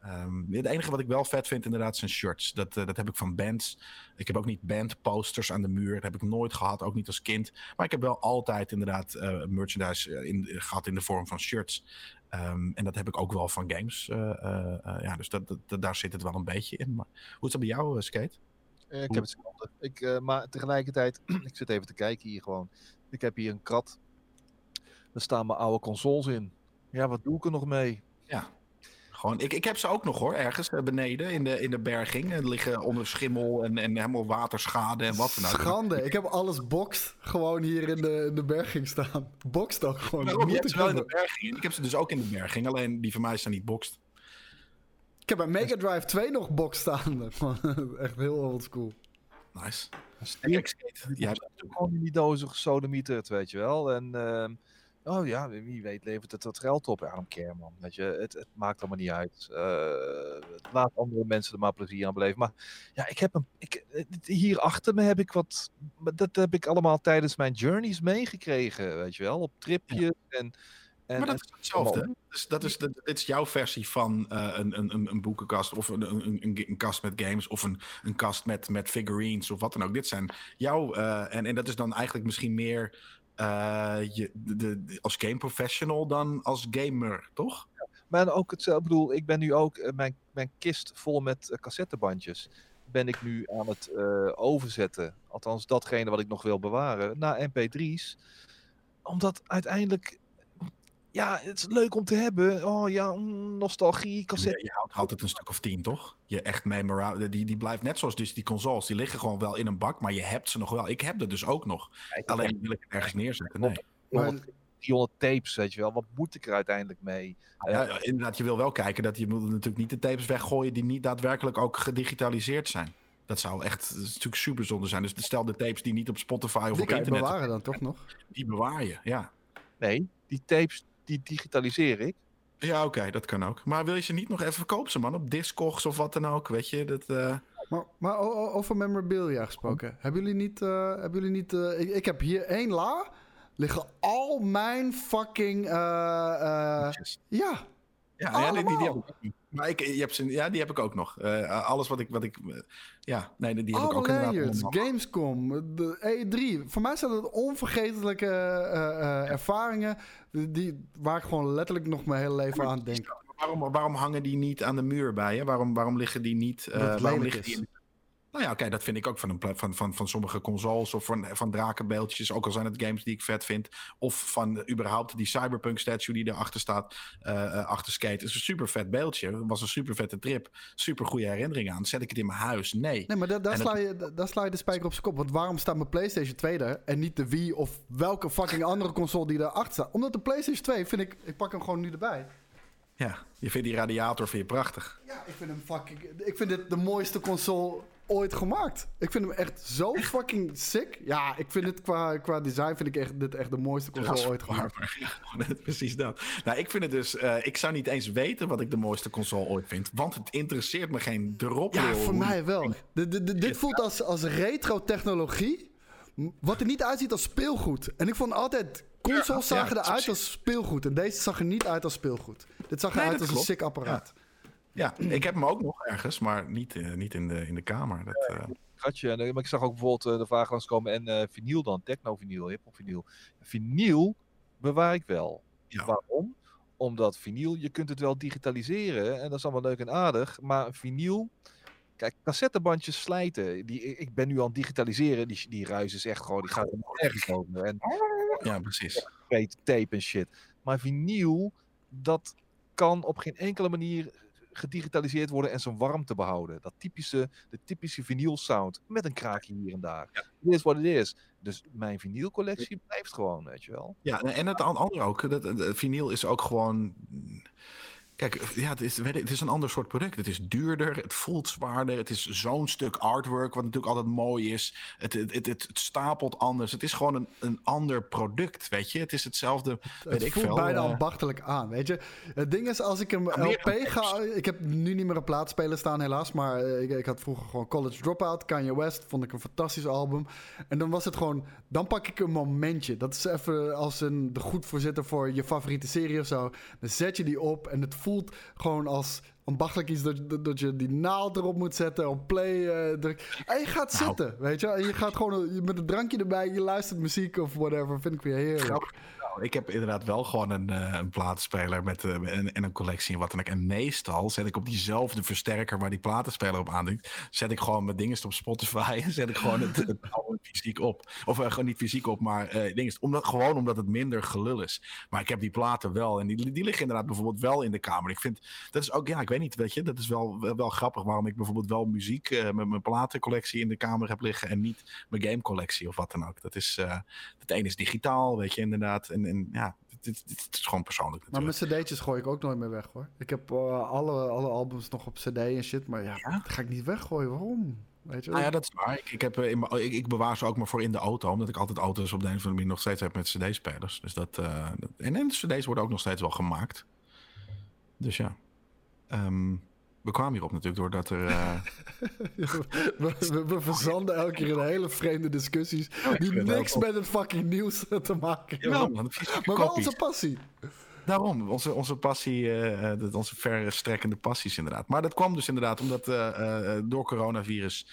ehm, het enige wat ik wel vet vind inderdaad zijn shirts. Dat, eh, dat heb ik van bands. Ik heb ook niet bandposters aan de muur. Dat heb ik nooit gehad, ook niet als kind. Maar ik heb wel altijd inderdaad eh, merchandise eh, gehad in de vorm van shirts. Ehm, en dat heb ik ook wel van games. eh, eh, eh, ja, dus dat, dat, daar zit het wel een beetje in. Maar hoe is dat bij jou, Skate? Eh, ik heb hetzelfde. Ik, eh, maar tegelijkertijd, ik zit even te kijken hier gewoon. Ik heb hier een krat. Daar staan mijn oude consoles in. Ja, wat doe ik er nog mee? Gewoon, ik, ik heb ze ook nog hoor, ergens eh, beneden in de, in de berging. En liggen onder schimmel en, en helemaal waterschade en wat dan ook. Schande. Ik heb alles boxed gewoon hier in de, in de berging staan. Boxed ook gewoon. Je Niet hebt ze wel in de berging. Ik heb ze dus ook in de berging. Alleen die van mij zijn niet boxed. Ik heb een Mega Drive 2 nog box staan. Gewoon Echt heel oldschool. Nice. Steam, Kijk, Skate, natuurlijk- gewoon in die dozen gesodemieterd, weet je wel. En ehm, oh ja, wie weet levert het wat geld op. Ja, care man, weet je. Het, het maakt allemaal niet uit. Eh, laat andere mensen er maar plezier aan beleven. Maar ja, ik heb een, ik, eh, hier achter me heb ik wat, dat heb ik allemaal tijdens mijn journeys meegekregen, weet je wel. Op tripjes en... en maar dat is hetzelfde. Dus dat is, dat, dit is jouw versie van eh, een, een, een, boekenkast of een, een, een, een kast met games of een, een kast met, met figurines of wat dan ook. Dit zijn jouw, en, en dat is dan eigenlijk misschien meer eh, je, de, als game professional dan als gamer, toch? Maar ook hetzelfde, ik bedoel, ik ben nu ook, eh, mijn, mijn kist vol met eh, cassettebandjes, ben ik nu aan het eh, overzetten. Althans, datgene wat ik nog wil bewaren, naar mp3's. Omdat uiteindelijk, ja, het is leuk om te hebben. Oh ja, mm, nostalgie, Je, cassette. je houdt altijd een stuk of tien, toch? Je echt memorabel. Die, die blijft net zoals dus die consoles. Die liggen gewoon wel in een bak, maar je hebt ze nog wel. Ik heb er dus ook nog. Alleen wil ik het ergens neerzetten. Nee. 300, 300 tapes, weet je wel. Wat moet ik er uiteindelijk mee? Ja, inderdaad, je wil wel kijken dat je moet natuurlijk niet de tapes weggooien die niet daadwerkelijk ook gedigitaliseerd zijn. Dat zou echt dat is natuurlijk super zonde zijn. Dus stel de tapes die niet op Spotify of Die op internet, bewaren dan toch nog? die bewaar je. Ja, Nee, die tapes, die digitaliseer ik. ja oké, dat kan ook. Maar wil je ze niet nog even verkopen, ze man, op Discogs of wat dan ook, weet je? Dat, eh, Maar, over memorabilia gesproken. Hebben jullie niet... eh, hebben jullie niet eh, ik, ik heb hier één la. Liggen al mijn fucking... eh, eh, ja, Ja, ja die, die, die Maar ik, je hebt ze, ja, die heb ik ook nog. Eh, alles wat ik, wat ik, eh, ja, nee, die heb ik ook inderdaad. layers, allemaal. Gamescom, de E3. Voor mij zijn dat onvergetelijke eh, ervaringen... Die, waar ik gewoon letterlijk nog mijn hele leven aan denk. Waarom, waarom hangen die niet aan de muur bij je? Waarom, waarom liggen die niet? waarom liggen die in- Nou ja, oké, dat vind ik ook van, een, van, van, van sommige consoles of van, van drakenbeeldjes. Ook al zijn het games die ik vet vind. Of van überhaupt die Cyberpunk statue die erachter staat. eh, achter Skate. Het is een super vet beeldje. Het was een super vette trip. Super goede herinnering aan. Zet ik het in mijn huis? Nee. Nee, maar da- daar, sla je, da- daar sla je de spijker op zijn kop. Want waarom staat mijn PlayStation 2 er en niet de Wii of welke fucking andere console die erachter staat? Omdat de PlayStation 2 vind ik, ik pak hem gewoon nu erbij. Ja, je vindt die radiator vind je prachtig. Ja, ik vind hem fucking, ik vind dit de mooiste console ooit gemaakt. Ik vind hem echt zo fucking sick. Ja, ik vind het qua, qua design vind ik echt, dit echt de mooiste console ooit gemaakt. Precies dat. Nou, ik vind het dus... Uh, ik zou niet eens weten wat ik de mooiste console ooit vind. Want het interesseert me geen drop. Ja, voor mij wel. De, de, de, dit voelt als, als retro technologie. Wat er niet uitziet als speelgoed. En ik vond altijd... Consoles ja, zagen ja, eruit als speelgoed. En deze zag er niet uit als speelgoed. Dit zag eruit als een sick apparaat. Ja, ik heb hem ook nog ergens, maar niet, uh, niet in, de, in de kamer. Dat, uh... Gatje, maar ik zag ook bijvoorbeeld de vraag langskomen en uh, vinyl dan, techno-vinyl, hip-hop vinyl. Vinyl bewaar ik wel. Ja. Waarom? Omdat vinyl, je kunt het wel digitaliseren en dat is allemaal leuk en aardig, maar vinyl, kijk, cassettebandjes slijten, die, ik ben nu aan het digitaliseren, die, die ruis is echt gewoon, die gaat ergens over. En, ja, precies. Tape en shit. Maar vinyl, dat kan op geen enkele manier gedigitaliseerd worden en zijn warmte behouden. Dat typische, de typische vinyl sound met een kraakje hier en daar. Ja. It is what it is. Dus mijn vinylcollectie blijft gewoon, weet je wel. Ja, en het andere ook. Dat, vinyl is ook gewoon Kijk, ja, het, is, het is een ander soort product. Het is duurder, het voelt zwaarder. Het is zo'n stuk artwork, wat natuurlijk altijd mooi is. Het, het, het, het, stapelt anders. Het is gewoon een, een ander product, weet je. Het is hetzelfde, het, ik voelt veel. bijna uh, ambachtelijk aan, weet je. Het ding is, als ik een LP ga... Ik heb nu niet meer een plaatspeler staan, helaas. Maar ik, ik, had vroeger gewoon College Dropout, Kanye West. Vond ik een fantastisch album. En dan was het gewoon... Dan pak ik een momentje. Dat is even als een de goed voorzitter voor je favoriete serie of zo. Dan zet je die op en het voelt gewoon als ambachtelijk iets dat, dat je die naald erop moet zetten, op play uh, druk. En je gaat nou. zitten, weet je. En je gaat gewoon met een drankje erbij, je luistert muziek of whatever. Vind ik weer heerlijk. Ik heb inderdaad wel gewoon een, uh, een platenspeler met, uh, en, en, een collectie en wat dan ook. En meestal zet ik op diezelfde versterker waar die platenspeler op aandringt, zet ik gewoon mijn dingen op Spotify en zet ik gewoon het, het fysiek op. Of uh, gewoon niet fysiek op, maar dingen. Omdat, gewoon omdat het minder gelul is. Maar ik heb die platen wel en die, die liggen inderdaad bijvoorbeeld wel in de kamer. Ik vind, dat is ook, ja, ik weet niet, weet je, dat is wel, wel, wel grappig waarom ik bijvoorbeeld wel muziek met mijn platencollectie in de kamer heb liggen en niet mijn gamecollectie of wat dan ook. Dat is, het ene is digitaal, weet je, inderdaad. En, en ja, dit, dit, is gewoon persoonlijk. Natuurlijk. Maar mijn cd'tjes gooi ik ook nooit meer weg hoor. Ik heb uh, alle, alle albums nog op cd en shit, maar ja, ja? dat ga ik niet weggooien. Waarom? Weet je nou ja, dat is waar. Ik, ik, heb, in ik, ik, bewaar ze ook maar voor in de auto, omdat ik altijd auto's op de een of andere manier nog steeds heb met cd-spelers. Dus dat, uh, en, en cd's worden ook nog steeds wel gemaakt. Dus ja. Um, we kwamen hierop natuurlijk doordat er. Uh... we, we, we, verzanden elke keer in hele vreemde discussies. die niks met het fucking nieuws te maken hebben. Ja, maar wel onze passie. Daarom, onze, onze passie, uh, onze verstrekkende passies inderdaad. Maar dat kwam dus inderdaad omdat uh, door coronavirus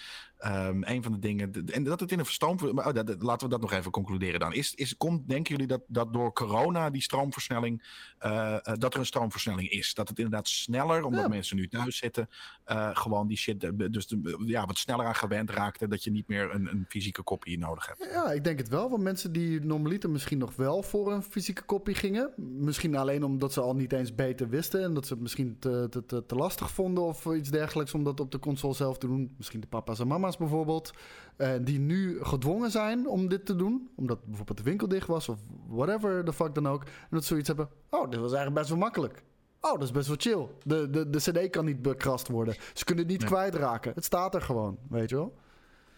Um, een van de dingen. En dat het in een verstoom. Maar oh, dat, laten we dat nog even concluderen dan. Is, is, komt, denken jullie dat, dat door corona die stroomversnelling. Uh, dat er een stroomversnelling is? Dat het inderdaad sneller, omdat ja. mensen nu thuis zitten. Uh, gewoon die shit. Dus de, ja, wat sneller aan gewend raakte. Dat je niet meer een, een fysieke kopie nodig hebt. Ja, ik denk het wel. Want mensen die normaliter misschien nog wel voor een fysieke kopie gingen. Misschien alleen omdat ze al niet eens beter wisten. En dat ze het misschien te, te, te, te lastig vonden of iets dergelijks. Om dat op de console zelf te doen. Misschien de papa's en mama's bijvoorbeeld, uh, die nu gedwongen zijn om dit te doen, omdat bijvoorbeeld de winkel dicht was of whatever the fuck dan ook, en dat zoiets hebben, oh, dit was eigenlijk best wel makkelijk. Oh, dat is best wel chill. De, de, de CD kan niet bekrast worden. Ze kunnen het niet kwijtraken. Het staat er gewoon, weet je wel.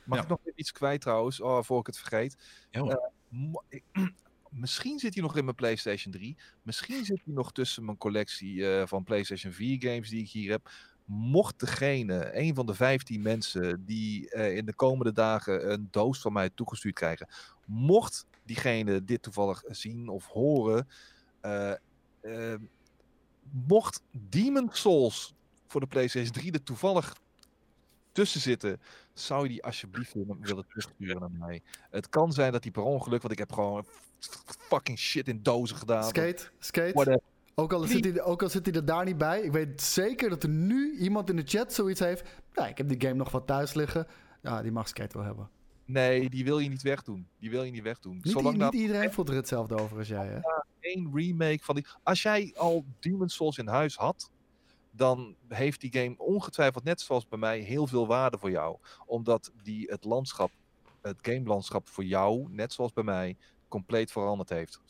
Mag ja. ik nog iets kwijt trouwens, oh, voor ik het vergeet? Ja, uh, misschien zit hij nog in mijn PlayStation 3. Misschien zit hij nog tussen mijn collectie uh, van PlayStation 4 games die ik hier heb mocht degene, een van de 15 mensen die uh, in de komende dagen een doos van mij toegestuurd krijgen, mocht diegene dit toevallig zien of horen, uh, uh, mocht Demon Souls voor de PlayStation 3 er toevallig tussen zitten, zou je die alsjeblieft willen, terugsturen naar mij. Het kan zijn dat die per ongeluk, want ik heb gewoon fucking shit in dozen gedaan. Skate, skate. Whatever. Ook al, zit hij, ook al zit hij er daar niet bij. Ik weet zeker dat er nu iemand in de chat zoiets heeft. Nou, ik heb die game nog wat thuis liggen. Ja, die mag Skate wel hebben. Nee, die wil je niet wegdoen. Die wil je niet wegdoen. Niet, Zolang niet dat... iedereen voelt er hetzelfde over als jij, hè? Ja, één remake van die... Als jij al Demon's Souls in huis had... dan heeft die game ongetwijfeld, net zoals bij mij, heel veel waarde voor jou. Omdat die het landschap, het gamelandschap voor jou, net zoals bij mij, compleet veranderd heeft.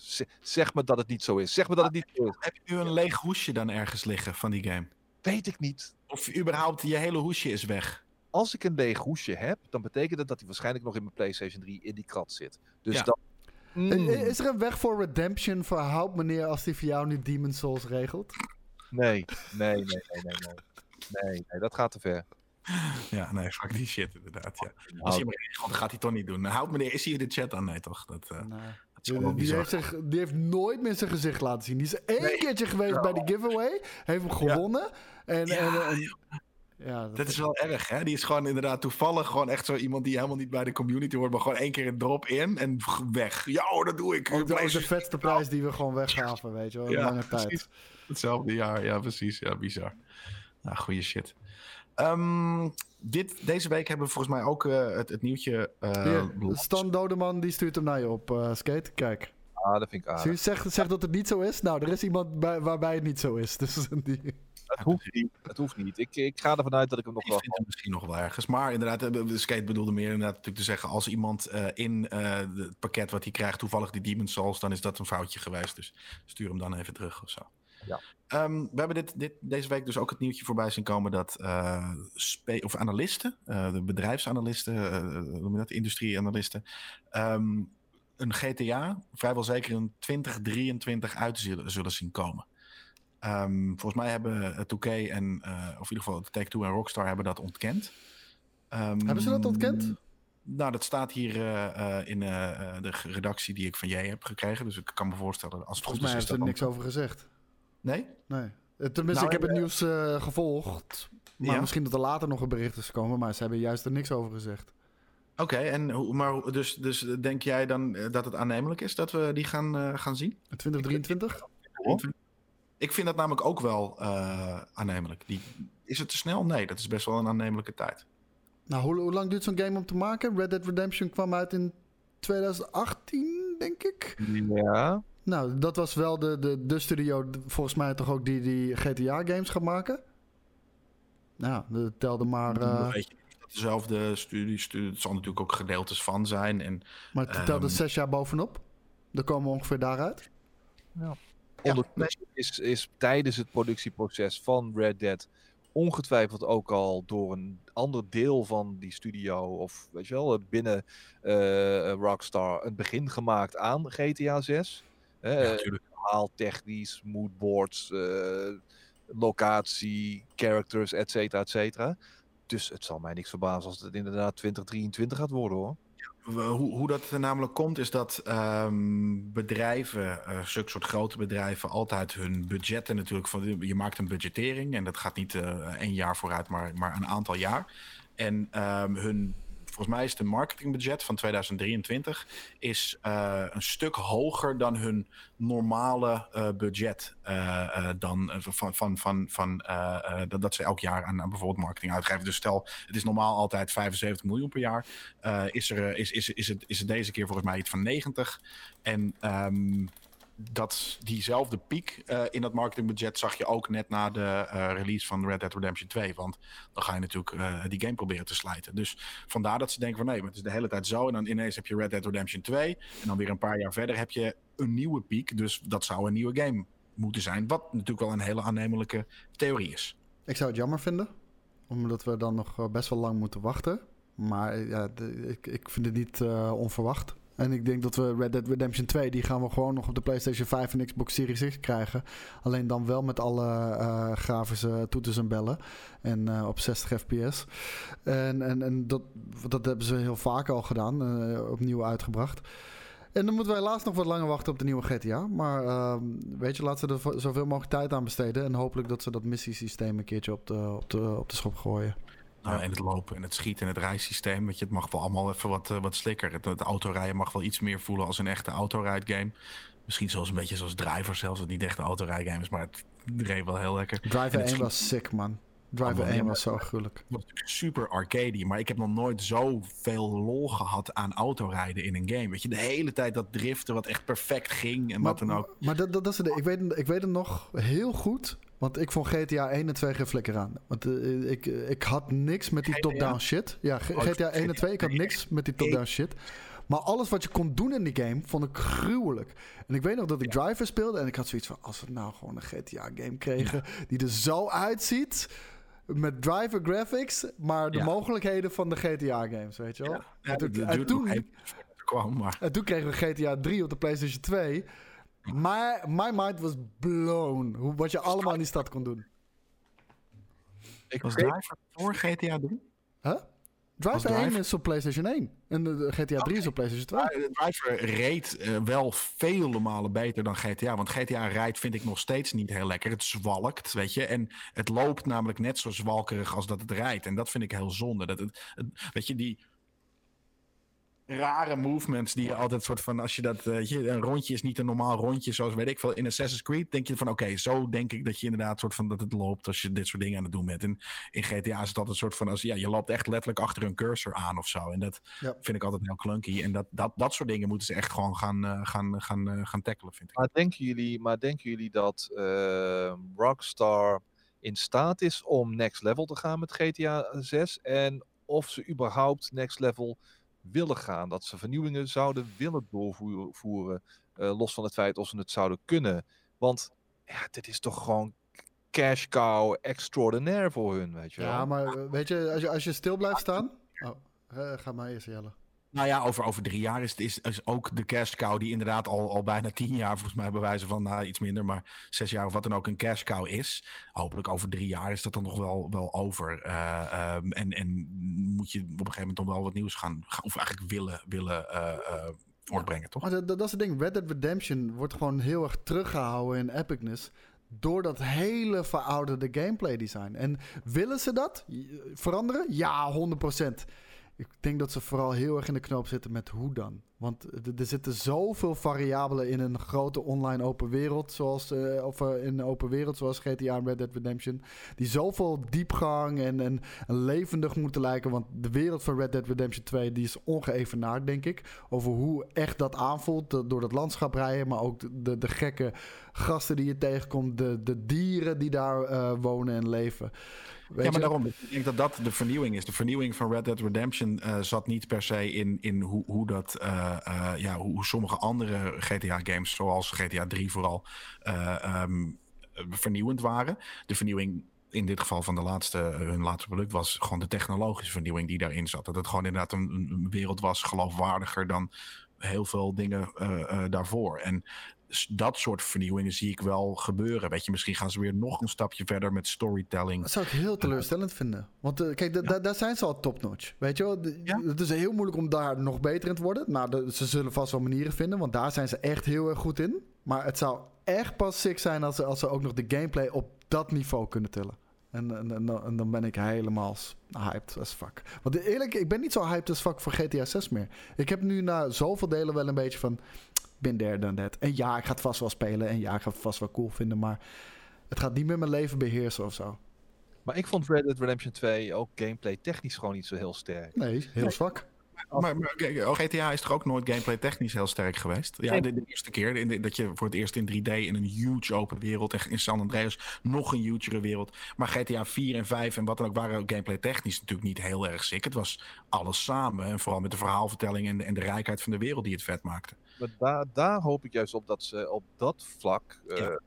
zeg me dat het niet zo is. Zeg me dat het niet zo is. Heb je nu een leeg hoesje dan ergens liggen van die game? Weet ik niet. Of überhaupt je hele hoesje is weg? als ik een leeg hoesje heb, dan betekent dat dat hij waarschijnlijk nog in mijn PlayStation 3 in die krat zit. Dus Ja. dat. Mm, I- Is er een weg voor redemption voor Hout, meneer, als die voor jou niet Demon Souls regelt? nee, nee, nee, nee, nee, nee. Nee, nee, dat gaat te ver. Ja, nee, fuck die shit inderdaad. Ja. Als Nou, je hem regelt, dan gaat hij toch niet doen. Houd meneer, is hier in de chat dan? Nee, toch? Dat, eh, Nee. dat is Die, die bizar. heeft zich, die heeft nooit meer zijn gezicht laten zien. Die is één Nee. keertje geweest bij de giveaway. Heeft hem gewonnen. En, Ja, en, en- ja, Dat is wel erg, hè? Die is gewoon inderdaad toevallig gewoon echt zo iemand die helemaal niet bij de community hoort, maar gewoon één keer een drop in en weg. Ja, oh, dat doe ik. ook, de, de vetste prijs die we gewoon weggaven, weet je wel. Ja, lange tijd. precies. Hetzelfde jaar, ja, precies. Ja, bizar. Nou, goede shit. Ehm, dit, deze week hebben we volgens mij ook eh, het, het nieuwtje. eh, Hier, los. Stan Dodeman die stuurt hem naar je op, eh, Skate. Kijk. ah, dat vind ik aardig. Zeg, zeg dat het niet zo is. Nou, er is iemand bij, waarbij het niet zo is. Dus die... Het hoeft niet. Het hoeft niet. Ik, ik ga ervan uit dat ik hem nog Ik wel. vind het misschien nog wel ergens. Maar inderdaad, eh, de skate bedoelde meer inderdaad natuurlijk te zeggen... als iemand eh, in eh, het pakket wat hij krijgt toevallig die Demon Souls... dan is dat een foutje geweest. Dus stuur hem dan even terug of zo. Ja. Ehm, we hebben dit, dit, deze week dus ook het nieuwtje voorbij zien komen... dat spe- of analisten, eh, de bedrijfsanalisten, je dat, industrieanalisten... ehm, een GTA vrijwel zeker in 2023 uit zullen, zullen zien komen. Ehm, volgens mij hebben het 2K en, of in ieder geval Take-Two en Rockstar hebben dat ontkend. Hebben ze dat ontkend? Nou, dat staat hier in de redactie die ik van jij heb gekregen. Dus ik kan me voorstellen, als het Volgens mij goed is, heeft is er dat niks over gezegd. Nee? Nee. Eh, Tenminste, Nou, ik heb het eh, nieuws eh, gevolgd. Maar Ja? misschien dat er later nog een bericht is gekomen. Maar ze hebben juist er niks over gezegd. Oké, en hoe, maar dus, dus denk jij dan dat het aannemelijk is dat we die gaan, eh, gaan zien? 2023? Ik vind dat namelijk ook wel eh, aannemelijk. Die, is het te snel? Nee, dat is best wel een aannemelijke tijd. Nou, hoe, hoe lang duurt zo'n game om te maken? Red Dead Redemption kwam uit in 2018, denk ik. Ja. Nou, dat was wel de, de, de studio, volgens mij toch ook die, die GTA-games gaat maken. Nou, dat telde maar... Eh, weet je dat dezelfde studie, studie, het zal natuurlijk ook gedeeltes van zijn. En maar het telde ehm, zes jaar bovenop. Dan komen we ongeveer daaruit. Ja, Ondertussen is, is tijdens het productieproces van Red Dead ongetwijfeld ook al door een ander deel van die studio of weet je wel, binnen eh, Rockstar een begin gemaakt aan GTA 6. Ja, natuurlijk. verhaal, technisch, moodboards, eh, locatie, characters, et cetera, et cetera. Dus het zal mij niks verbazen als het inderdaad 2023 gaat worden hoor. Hoe, hoe dat er namelijk komt, is dat ehm, bedrijven, eh zulke soort grote bedrijven, altijd hun budgetten natuurlijk van. Je maakt een budgettering en dat gaat niet eh één jaar vooruit, maar, maar een aantal jaar. En ehm, hun, volgens mij is de marketingbudget van 2023 is, eh, een stuk hoger dan hun normale eh, budget. eh, dan, van, van, van, van, dat, dat ze elk jaar aan, bijvoorbeeld marketing uitgeven. Dus stel, het is normaal altijd 75 miljoen per jaar. Is, er, is, is, is, het, is het deze keer volgens mij iets van 90. En ehm, dat, diezelfde piek eh, in dat marketingbudget zag je ook net na de eh, release van Red Dead Redemption 2. Want dan ga je natuurlijk eh, die game proberen te slijten. Dus vandaar dat ze denken van nee, maar het is de hele tijd zo. En dan ineens heb je Red Dead Redemption 2. En dan weer een paar jaar verder heb je een nieuwe piek. Dus dat zou een nieuwe game moeten zijn. Wat natuurlijk wel een hele aannemelijke theorie is. Ik zou het jammer vinden. Omdat we dan nog best wel lang moeten wachten. Maar ja, ik, ik vind het niet onverwacht. En ik denk dat we Red Dead Redemption 2... die gaan we gewoon nog op de PlayStation 5 en Xbox Series X krijgen. Alleen dan wel met alle eh, grafische toeters en bellen. En eh, op 60 fps. En, en, en dat, dat hebben ze heel vaak al gedaan. eh, opnieuw uitgebracht. En dan moeten we helaas nog wat langer wachten op de nieuwe GTA. Maar ehm, weet je, laten ze er zoveel mogelijk tijd aan besteden. En hopelijk dat ze dat missiesysteem een keertje op de, op de, op de schop gooien. En het lopen en het schieten en het rijsysteem. Weet je, het mag wel allemaal even wat, eh, wat slikker. Het, het autorijden mag wel iets meer voelen als een echte autorijdgame. Misschien zelfs een beetje zoals Driver zelfs. Wat niet echt een autorijdgame is, maar het reed wel heel lekker. Driver het 1 was sick, man. Driver Oh, 1 ja, was zo gruwelijk. Het super arcade, maar ik heb nog nooit zoveel lol gehad aan autorijden in een game. Weet je, de hele tijd dat driften wat echt perfect ging en wat dan ook. Maar dat, dat, dat is het. Ik weet, ik weet het nog heel goed. Want ik vond GTA 1 en 2 geen flikker aan. Want eh, ik, ik had niks met die top-down shit. Ja, GTA 1 en 2, ik had niks met die top-down shit. Maar alles wat je kon doen in die game, vond ik gruwelijk. En ik weet nog dat ik Driver speelde en ik had zoiets van... als we nou gewoon een GTA-game kregen die er zo uitziet... met driver graphics, maar de Ja. mogelijkheden van de GTA-games, weet je wel. Ja, en, toen, en toen- kwam, maar... en toen kregen we GTA 3 op de PlayStation 2. Maar my mind was blown. Hoe, wat je allemaal in die stad kon doen. Ik Was Driver voor GTA 3? Huh? Driver Was 1 Driver- is op PlayStation 1. En de, de GTA 3 is op PlayStation 2. Maar de Driver reed eh, wel vele malen beter dan GTA. Want GTA rijdt vind ik nog steeds niet heel lekker. Het zwalkt, weet je. En het loopt namelijk net zo zwalkerig als dat het rijdt. En dat vind ik heel zonde. Dat het, het- weet je, die rare movements die je altijd soort van... Als je dat, eh, weet je, een rondje is niet een normaal rondje zoals, weet ik veel, in Assassin's Creed. Denk je van, oké, zo denk ik dat je inderdaad soort van dat het loopt als je dit soort dingen aan het doen bent. En in GTA is het altijd een soort van, als, ja, je loopt echt letterlijk achter een cursor aan of zo. En dat Ja. vind ik altijd heel clunky. En dat, dat, dat soort dingen moeten ze echt gewoon gaan, eh, gaan, gaan, eh, gaan tackelen, vind ik. Maar denken jullie, maar denken jullie dat eh, Rockstar in staat is om next level te gaan met GTA 6? En of ze überhaupt next level willen gaan? Dat ze vernieuwingen zouden willen doorvoeren, eh, los van het feit of ze het zouden kunnen. Want ja, dit is toch gewoon cash cow extraordinaire voor hun, weet je wel? Ja, maar eh, weet je, als je, als je stil blijft staan... Oh, eh, ga maar eerst, Jelle. Nou ja, over, over drie jaar is, is, is ook de cash cow die inderdaad al, al bijna tien jaar volgens mij bewijzen van nou, iets minder, maar zes jaar of wat dan ook een cash cow is. Hopelijk over drie jaar is dat dan nog wel, wel over. Eh, ehm, en, en moet je op een gegeven moment dan wel wat nieuws gaan, gaan of eigenlijk willen, willen eh, eh, voortbrengen, toch? Dat, dat is het ding. Red Dead Redemption wordt gewoon heel erg teruggehouden in epicness. Door dat hele verouderde gameplay design. En willen ze dat veranderen? Ja, 100%. Ik denk dat ze vooral heel erg in de knoop zitten met hoe dan. Want er- zitten zoveel variabelen in een grote online open wereld. Zoals, eh, of eh, in een open wereld zoals GTA en Red Dead Redemption. Die zoveel diepgang en, en, en levendig moeten lijken. Want de wereld van Red Dead Redemption 2 die is ongeëvenaard, denk ik. Over hoe echt dat aanvoelt de- door dat landschap rijden. Maar ook de, de, de gekke gasten die je tegenkomt. De, de dieren die daar eh, wonen en leven. Weet ja, maar je? daarom. Ik denk dat dat de vernieuwing is. De vernieuwing van Red Dead Redemption eh, zat niet per se in, in hoe, hoe dat, eh, eh, ja, hoe, sommige andere GTA-games, zoals GTA 3 vooral, eh, ehm, eh, vernieuwend waren. De vernieuwing in dit geval van de laatste, eh, hun laatste product was gewoon de technologische vernieuwing die daarin zat. Dat het gewoon inderdaad een, wereld was, geloofwaardiger dan heel veel dingen eh, eh, daarvoor. En dat soort vernieuwingen zie ik wel gebeuren. Weet je, misschien gaan ze weer nog een stapje verder met storytelling. Dat zou ik heel teleurstellend vinden. Want eh, kijk, da- da- daar zijn ze al topnotch. Weet je wel? Ja. Het is heel moeilijk om daar nog beter in te worden. Nou, de- ze zullen vast wel manieren vinden, want daar zijn ze echt heel erg goed in. Maar het zou echt pas sick zijn als ze, als ze ook nog de gameplay op dat niveau kunnen tillen. En, en, en, dan- en dan ben ik helemaal hyped as fuck. Want eerlijk, ik ben niet zo hyped as fuck voor GTA 6 meer. Ik heb nu na zoveel delen wel een beetje van... Bin there dan that. En ja, ik ga het vast wel spelen. En ja, ik ga het vast wel cool vinden. Maar het gaat niet meer mijn leven beheersen of zo. Maar ik vond Red Dead Redemption 2 ook gameplay technisch gewoon niet zo heel sterk. Nee, heel zwak. Maar, maar kijk, oh, GTA is toch ook nooit gameplay technisch heel sterk geweest? Ja, de, de eerste keer in de- dat je voor het eerst in 3D in een huge open wereld, echt in San Andreas, nog een hugere wereld. Maar GTA 4 en 5 en wat dan ook waren ook gameplay technisch natuurlijk niet heel erg sick. Het was alles samen en vooral met de verhaalvertelling en, de- en de rijkheid van de wereld die het vet maakte. Maar daar, daar hoop ik juist op dat ze op dat vlak eh, Ja. eh,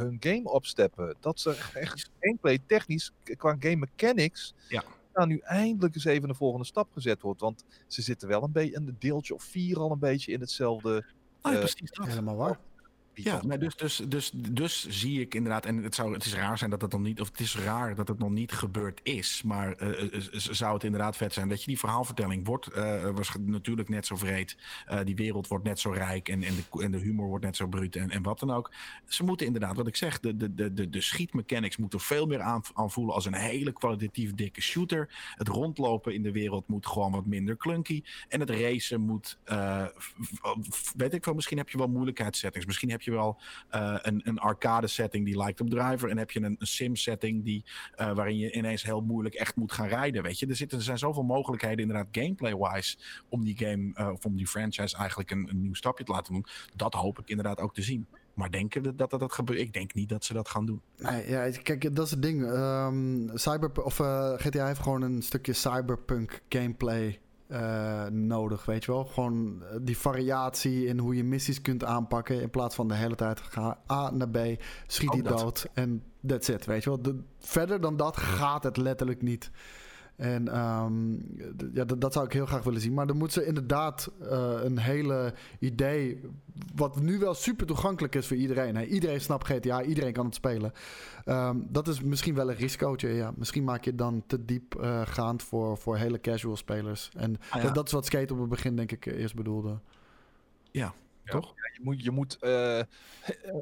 hun game opsteppen. Dat ze echt gameplay technisch, qua game mechanics, Ja. nou nu eindelijk eens even een volgende stap gezet wordt. Want ze zitten wel een beetje, een deeltje of vier al een beetje in hetzelfde ja, Eh, precies dat. Helemaal waar. Ja, maar dus, dus, dus, dus zie ik inderdaad, en het, zou, het is raar zijn dat het nog niet, of het is raar dat het nog niet gebeurd is, maar eh, eh, z- zou het inderdaad vet zijn dat je die verhaalvertelling wordt, eh, was natuurlijk net zo vreed, eh, die wereld wordt net zo rijk en, en, de, en de humor wordt net zo bruut en, en wat dan ook. Ze moeten inderdaad, wat ik zeg, de, de, de, de, de schietmechanics moeten veel meer aan, aanvoelen als een hele kwalitatief dikke shooter. Het rondlopen in de wereld moet gewoon wat minder clunky. En het racen moet, eh, weet ik wel, misschien heb je wel moeilijkheidssettings. Misschien heb je wel eh, een, een arcade setting die lijkt op driver. En heb je een, een sim setting die, eh, waarin je ineens heel moeilijk echt moet gaan rijden. Weet je, er, zitten, er zijn zoveel mogelijkheden inderdaad gameplay-wise om die game, eh, of om die franchise eigenlijk een, een nieuw stapje te laten doen. Dat hoop ik inderdaad ook te zien. Maar denken we dat dat, dat gebeurt? Ik denk niet dat ze dat gaan doen. Nee, ja, kijk, dat is het ding. Ehm cyber, of, GTA heeft gewoon een stukje cyberpunk gameplay eh, nodig, weet je wel. Gewoon eh, die variatie in hoe je missies kunt aanpakken... in plaats van de hele tijd ga A naar B, schiet die dat. dood en That's it, weet je wel. De- verder dan dat gaat het letterlijk niet. En ehm, ja, dat, zou ik heel graag willen zien. Maar dan moeten ze inderdaad eh, een hele idee... wat nu wel super toegankelijk is voor iedereen. Hè? Iedereen snapt GTA, iedereen kan het spelen. Ehm, dat is misschien wel een risicootje, ja. Misschien maak je het dan te diep eh, gaand voor, voor hele casual spelers. En Ah, ja. dat, dat is wat Skate op het begin denk ik eerst bedoelde. Toch? Ja, je moet, je moet eh,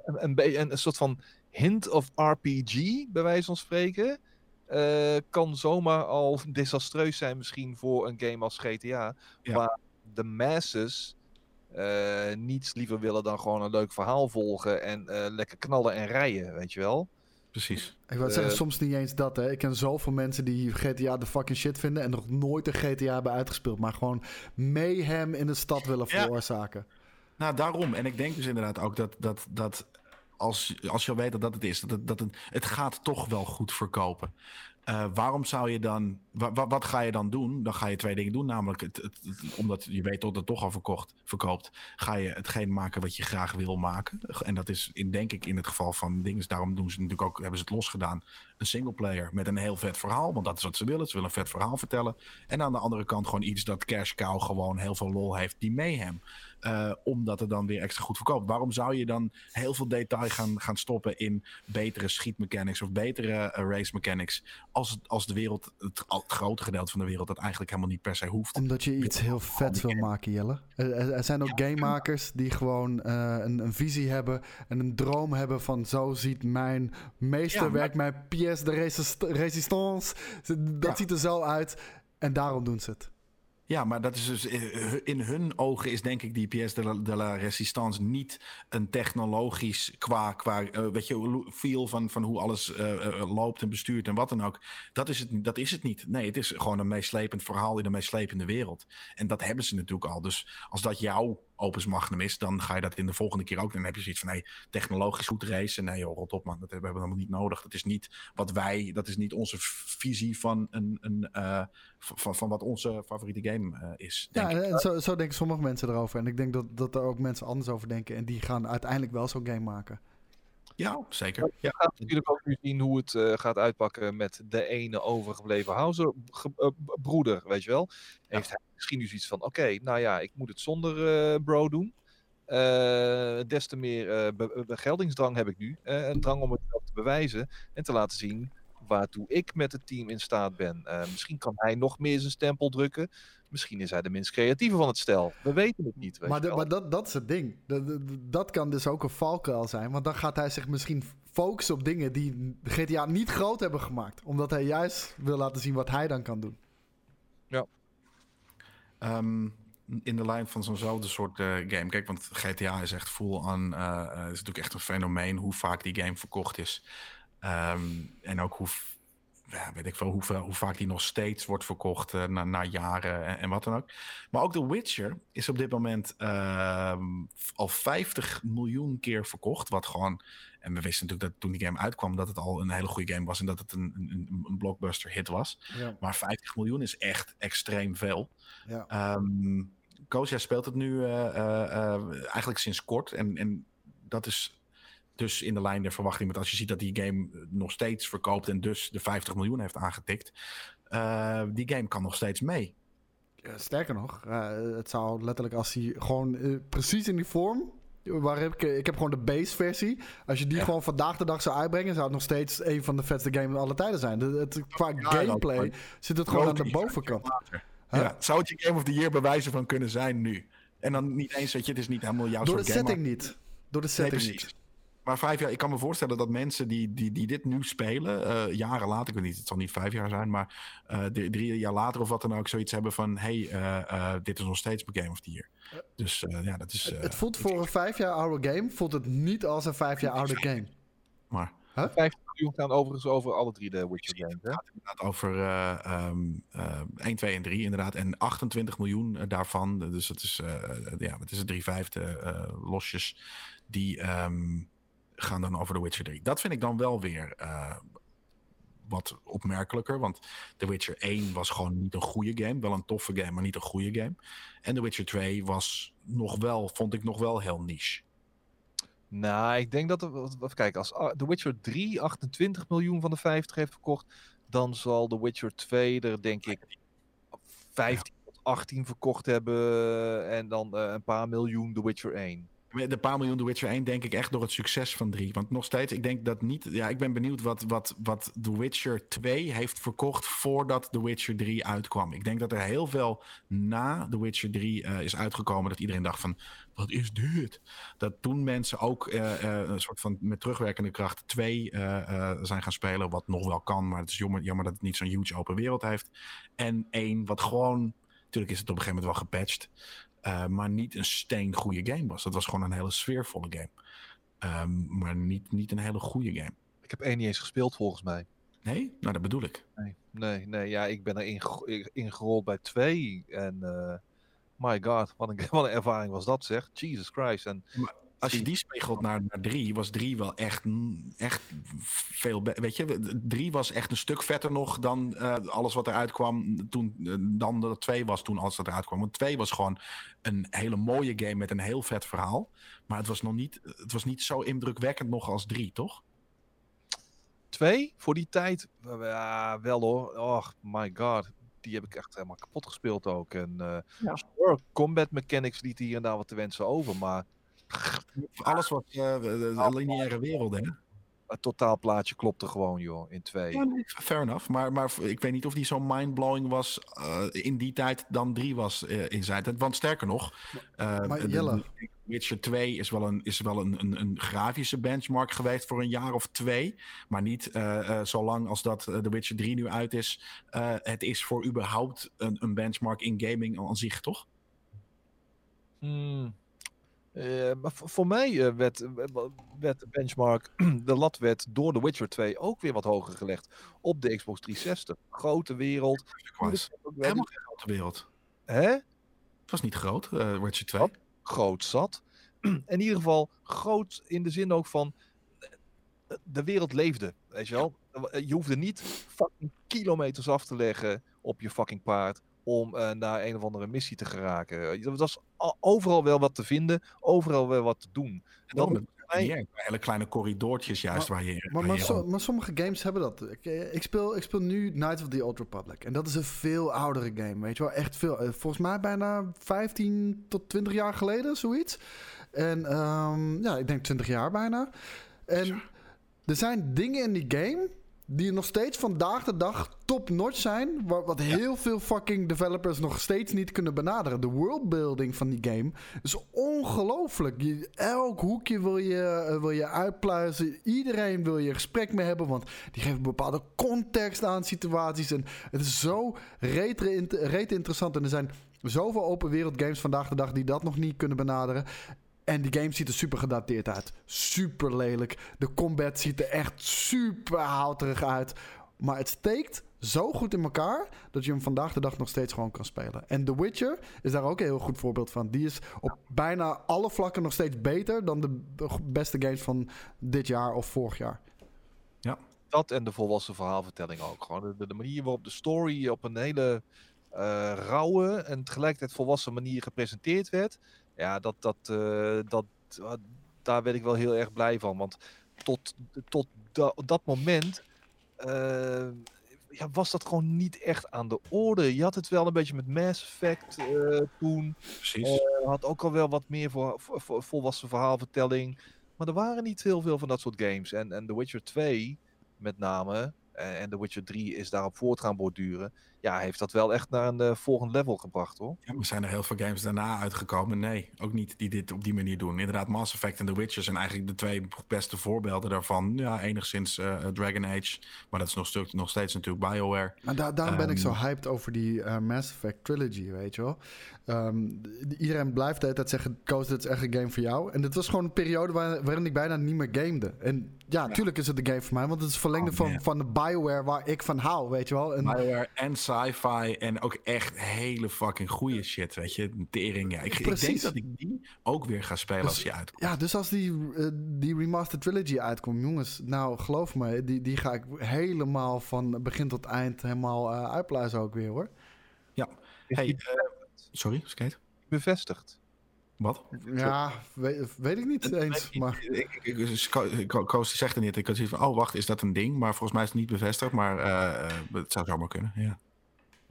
een, een, een soort van hint of RPG, bij wijze van spreken, eh, kan zomaar al desastreus zijn misschien voor een game als GTA, Ja. waar de masses eh, niets liever willen dan gewoon een leuk verhaal volgen en eh, lekker knallen en rijden, weet je wel. Precies. Ik wil zeggen, soms niet eens dat. Hè. Ik ken zoveel mensen die GTA de fucking shit vinden... en nog nooit een GTA hebben uitgespeeld. Maar gewoon mayhem in de stad willen Ja. veroorzaken. Nou, daarom. En ik denk dus inderdaad ook dat, dat, dat als, als je al weet dat dat het is, dat het, dat het, gaat toch wel goed verkopen. Eh, waarom zou je dan, wa- wa- wat ga je dan doen? Dan ga je twee dingen doen, namelijk het, omdat je weet dat het toch al verkocht, verkoopt, ga je hetgeen maken wat je graag wil maken. En dat is in, denk ik in het geval van dingen, daarom doen ze natuurlijk ook, hebben ze het losgedaan, een singleplayer met een heel vet verhaal, want dat is wat ze willen. Ze willen een vet verhaal vertellen. En aan de andere kant gewoon iets dat Cash Cow gewoon heel veel lol heeft, die mayhem. Eh, omdat het dan weer extra goed verkoopt. Waarom zou je dan heel veel detail gaan, gaan stoppen in betere schietmechanics of betere eh, race mechanics? Als, als de wereld, het, het grote gedeelte van de wereld, dat eigenlijk helemaal niet per se hoeft. Omdat je iets heel vets wil maken, Jelle. Er, zijn ook gamemakers die gewoon eh, een, een visie hebben... en een droom hebben van... zo ziet mijn meesterwerk, mijn pièce de resist- résistance... dat Ja. ziet er zo uit. En daarom doen ze het. Ja, maar dat is dus eh, in hun ogen is denk ik die pièce de la, de la résistance niet een technologisch qua, qua eh, weet je, feel van, van hoe alles eh, eh, loopt en bestuurt en wat dan ook. Dat is, het, dat is het niet. Nee, het is gewoon een meeslepend verhaal in een meeslepende wereld. En dat hebben ze natuurlijk al. Dus als dat jouw opus magnum is, dan ga je dat in de volgende keer ook. Dan heb je zoiets van, nee, technologisch goed racen. Nee joh, rot op man, dat hebben we helemaal niet nodig. Dat is niet wat wij, dat is niet onze visie van, een, een, eh, van, van wat onze favoriete game eh, is. Ja, denk ik. en zo, zo denken sommige mensen erover. En ik denk dat, dat er ook mensen anders over denken... en die gaan uiteindelijk wel zo'n game maken. Ja zeker. We Ja. gaan natuurlijk ook nu zien hoe het eh, gaat uitpakken met de ene overgebleven Hauser ge- eh, broeder, weet je wel. Heeft hij misschien nu zoiets van, oké, nou ja, ik moet het zonder eh, bro doen. Des te meer begeldingsdrang heb ik nu. een drang om het te bewijzen en te laten zien waartoe ik met het team in staat ben. Eh, misschien kan hij nog meer zijn stempel drukken. Misschien is hij de minst creatieve van het stel. We weten het niet. Weet Maar, de- maar dat, dat is het ding. Dat, dat- dat kan dus ook een valkuil zijn. Want dan gaat hij zich misschien focussen op dingen die GTA niet groot hebben gemaakt. Omdat hij juist wil laten zien wat hij dan kan doen. Ehm, in de lijn van zo'nzelfde soort eh, game. Kijk, want GTA is echt full aan. eh, eh, het is natuurlijk echt een fenomeen hoe vaak die game verkocht is. Ehm, en ook hoe, ja, weet ik veel, hoe, hoe vaak die nog steeds wordt verkocht eh, na, na jaren en, en wat dan ook. Maar ook The Witcher is op dit moment ehm, al 50 miljoen keer verkocht. Wat gewoon. En we wisten natuurlijk dat toen die game uitkwam dat het al een hele goede game was en dat het een, een, een blockbuster hit was. Ja. Maar 50 miljoen is echt extreem veel. Ja. Ehm Koos, jij speelt het nu eh, eh, eigenlijk sinds kort. En, en dat is dus in de lijn der verwachting. Want als je ziet dat die game nog steeds verkoopt en dus de 50 miljoen heeft aangetikt. eh, die game kan nog steeds mee. Ja, sterker nog, eh, het zou letterlijk als hij gewoon eh, precies in die vorm. Waar heb ik, ik heb gewoon de base versie. Als je die Ja. gewoon vandaag de dag zou uitbrengen, zou het nog steeds een van de vetste games aller tijden zijn. Het, qua Ja, gameplay zit het gewoon aan de bovenkant. Huh? Ja, zou het je Game of the Year bewijzen van kunnen zijn nu? En dan niet eens, weet je, het is niet helemaal jouw Door de game. setting niet. Door de Nee, setting precies. niet. Maar vijf jaar, ik kan me voorstellen dat mensen die, die, die dit nu spelen, eh, jaren later, ik weet niet, het zal niet vijf jaar zijn, maar eh, drie, drie jaar later of wat dan ook, zoiets hebben van: hey, eh, eh, dit is nog steeds mijn Game of the Year. Dus eh, ja, dat is. eh, Het voelt voor een vijf jaar oude game, voelt het niet als een vijf jaar oude game. Maar 50 miljoen gaan overigens over alle drie de Witcher games. Hè? het gaat over eh, ehm, eh, 1, 2 en 3 inderdaad. En 28 miljoen daarvan, dus dat is, eh, ja, wat is het, drie vijfde eh, losjes, die ehm, gaan dan over The Witcher 3. Dat vind ik dan wel weer eh, wat opmerkelijker, want The Witcher 1 was gewoon niet een goede game. Wel een toffe game, maar niet een goede game. En The Witcher 2 was nog wel, vond ik nog wel heel niche. Nou, ik denk dat... Even kijken, als ah, The Witcher 3 28 miljoen van de 50 heeft verkocht... dan zal The Witcher 2 er denk ik 15 tot 18 verkocht hebben... en dan eh, een paar miljoen The Witcher 1. De paar miljoen The Witcher 1 denk ik echt door het succes van 3. Want nog steeds, ik denk dat niet... Ja, ik ben benieuwd wat, wat, wat The Witcher 2 heeft verkocht voordat The Witcher 3 uitkwam. Ik denk dat er heel veel na The Witcher 3 eh, is uitgekomen dat iedereen dacht van... Wat is dit? Dat toen mensen ook eh, eh, een soort van met terugwerkende kracht 2 eh, eh, zijn gaan spelen. Wat nog wel kan, maar het is jammer, jammer dat het niet zo'n huge open wereld heeft. En één wat gewoon... Natuurlijk is het op een gegeven moment wel gepatcht. Uh, maar niet een steen goede game was. Dat was gewoon een hele sfeervolle game. Um, maar niet, niet een hele goede game. Ik heb één niet eens gespeeld volgens mij. Nee? Nou, dat bedoel ik. Nee, nee, nee ja, ik ben er ingerold bij twee. En uh, my god, wat een, wat een ervaring was dat zeg. Jesus Christ. En, maar als je die spiegelt naar, naar drie, was drie wel echt, echt veel. Weet je, drie was echt een stuk vetter nog dan uh, alles wat eruit kwam. Toen, uh, dan dat twee was toen alles wat eruit kwam. Want twee was gewoon een hele mooie game met een heel vet verhaal. Maar het was nog niet, het was niet zo indrukwekkend nog als drie, toch? Twee, voor die tijd, wel hoor. Oh my god. Die heb ik echt helemaal kapot gespeeld ook. En uh, ja. combat mechanics liet hier en daar wat te wensen over, maar alles wat uh, de lineaire werelden, hè? Het totaalplaatje klopte gewoon, joh, in twee. Ja, nee, fair enough. Maar, maar ik weet niet of die zo mindblowing was uh, in die tijd dan 3 was uh, in zijn tijd. Want sterker nog, uh, maar Jelle. Witcher 2 is wel, een, is wel een, een, een, grafische benchmark geweest voor een jaar of twee. Maar niet zo lang als dat The Witcher 3 nu uit is. het is voor überhaupt een, een benchmark in gaming aan zich, toch? Hmm. Uh, maar voor mij uh, werd, werd de benchmark, de lat werd door The Witcher 2 ook weer wat hoger gelegd op de Xbox 360. Grote wereld. Helemaal geen grote wereld. Hè? Het was niet groot, uh, Witcher 2. Wat? Groot zat. in ieder geval groot in de zin ook van de wereld leefde, weet je wel. Je hoefde niet fucking kilometers af te leggen op je fucking paard om uh, naar een of andere missie te geraken. Er was overal wel wat te vinden, overal wel wat te doen. En dat met mij... hele kleine corridoortjes juist maar, waar je... Maar, maar, so, maar, sommige games hebben dat. Ik, ik, speel, ik speel nu Knights of the Old Republic. En dat is een veel oudere game, weet je wel. Echt veel. Volgens mij bijna 15 tot 20 jaar geleden, zoiets. En um, ja, ik denk 20 jaar bijna. En er zijn dingen in die game die nog steeds vandaag de dag top-notch zijn. Wat heel ja. veel fucking developers nog steeds niet kunnen benaderen. De worldbuilding van die game is ongelooflijk. Elk hoekje wil je, uh, wil je uitpluizen. Iedereen wil je gesprek mee hebben. Want die geven bepaalde context aan situaties. En het is zo reet, reet interessant. En er zijn zoveel open wereld games vandaag de dag die dat nog niet kunnen benaderen. En die game ziet er super gedateerd uit. Super lelijk. De combat ziet er echt super houterig uit. Maar het steekt zo goed in elkaar dat je hem vandaag de dag nog steeds gewoon kan spelen. En The Witcher is daar ook een heel goed voorbeeld van. Die is op bijna alle vlakken nog steeds beter dan de beste games van dit jaar of vorig jaar. Ja. Dat en de volwassen verhaalvertelling ook. Gewoon de, de manier waarop de story op een hele uh, rauwe en tegelijkertijd volwassen manier gepresenteerd werd. Ja, dat, dat, uh, dat, uh, daar werd ik wel heel erg blij van. Want tot, tot da dat moment uh, ja, was dat gewoon niet echt aan de orde. Je had het wel een beetje met Mass Effect toen. Precies. had ook al wel wat meer voor, voor, voor, volwassen verhaalvertelling. Maar er waren niet heel veel van dat soort games. En, en The Witcher 2 met name en The Witcher 3 is daarop voort gaan borduren. Ja, heeft dat wel echt naar een uh, volgend level gebracht hoor. Ja, maar zijn er heel veel games daarna uitgekomen? Nee, ook niet die dit op die manier doen. Inderdaad, Mass Effect en The Witcher zijn eigenlijk de twee beste voorbeelden daarvan. Ja, enigszins uh, Dragon Age, maar dat is nog, stuk, nog steeds natuurlijk BioWare. Maar da daarom um, ben ik zo hyped over die uh, Mass Effect trilogy, weet je wel. Um, iedereen blijft de hele tijd zeggen, Koos, dit is echt een game voor jou. En dit was gewoon een periode waar, waarin ik bijna niet meer gamede. En ja, natuurlijk ja. is het een game voor mij, want het is verlengde oh, van, van de BioWare waar ik van hou, weet je wel. En, BioWare en sci-fi en ook echt hele fucking goede shit, weet je. Tering, ja. Ik, ik, denk dat ik die ook weer ga spelen dus, als die uitkomt. Ja, dus als die, uh, die remastered trilogy uitkomt, jongens, nou geloof me, die, die ga ik helemaal van begin tot eind helemaal uh, uitpluizen ook weer, hoor. Ja. Hey, uh, sorry, skate. Bevestigd. Wat? Ja, weet, weet ik niet eens. Maar... Ik, ik, ik, Koos zegt er niet. Ik had zoiets van, oh wacht, is dat een ding? Maar volgens mij is het niet bevestigd. Maar uh, het zou zomaar kunnen, ja.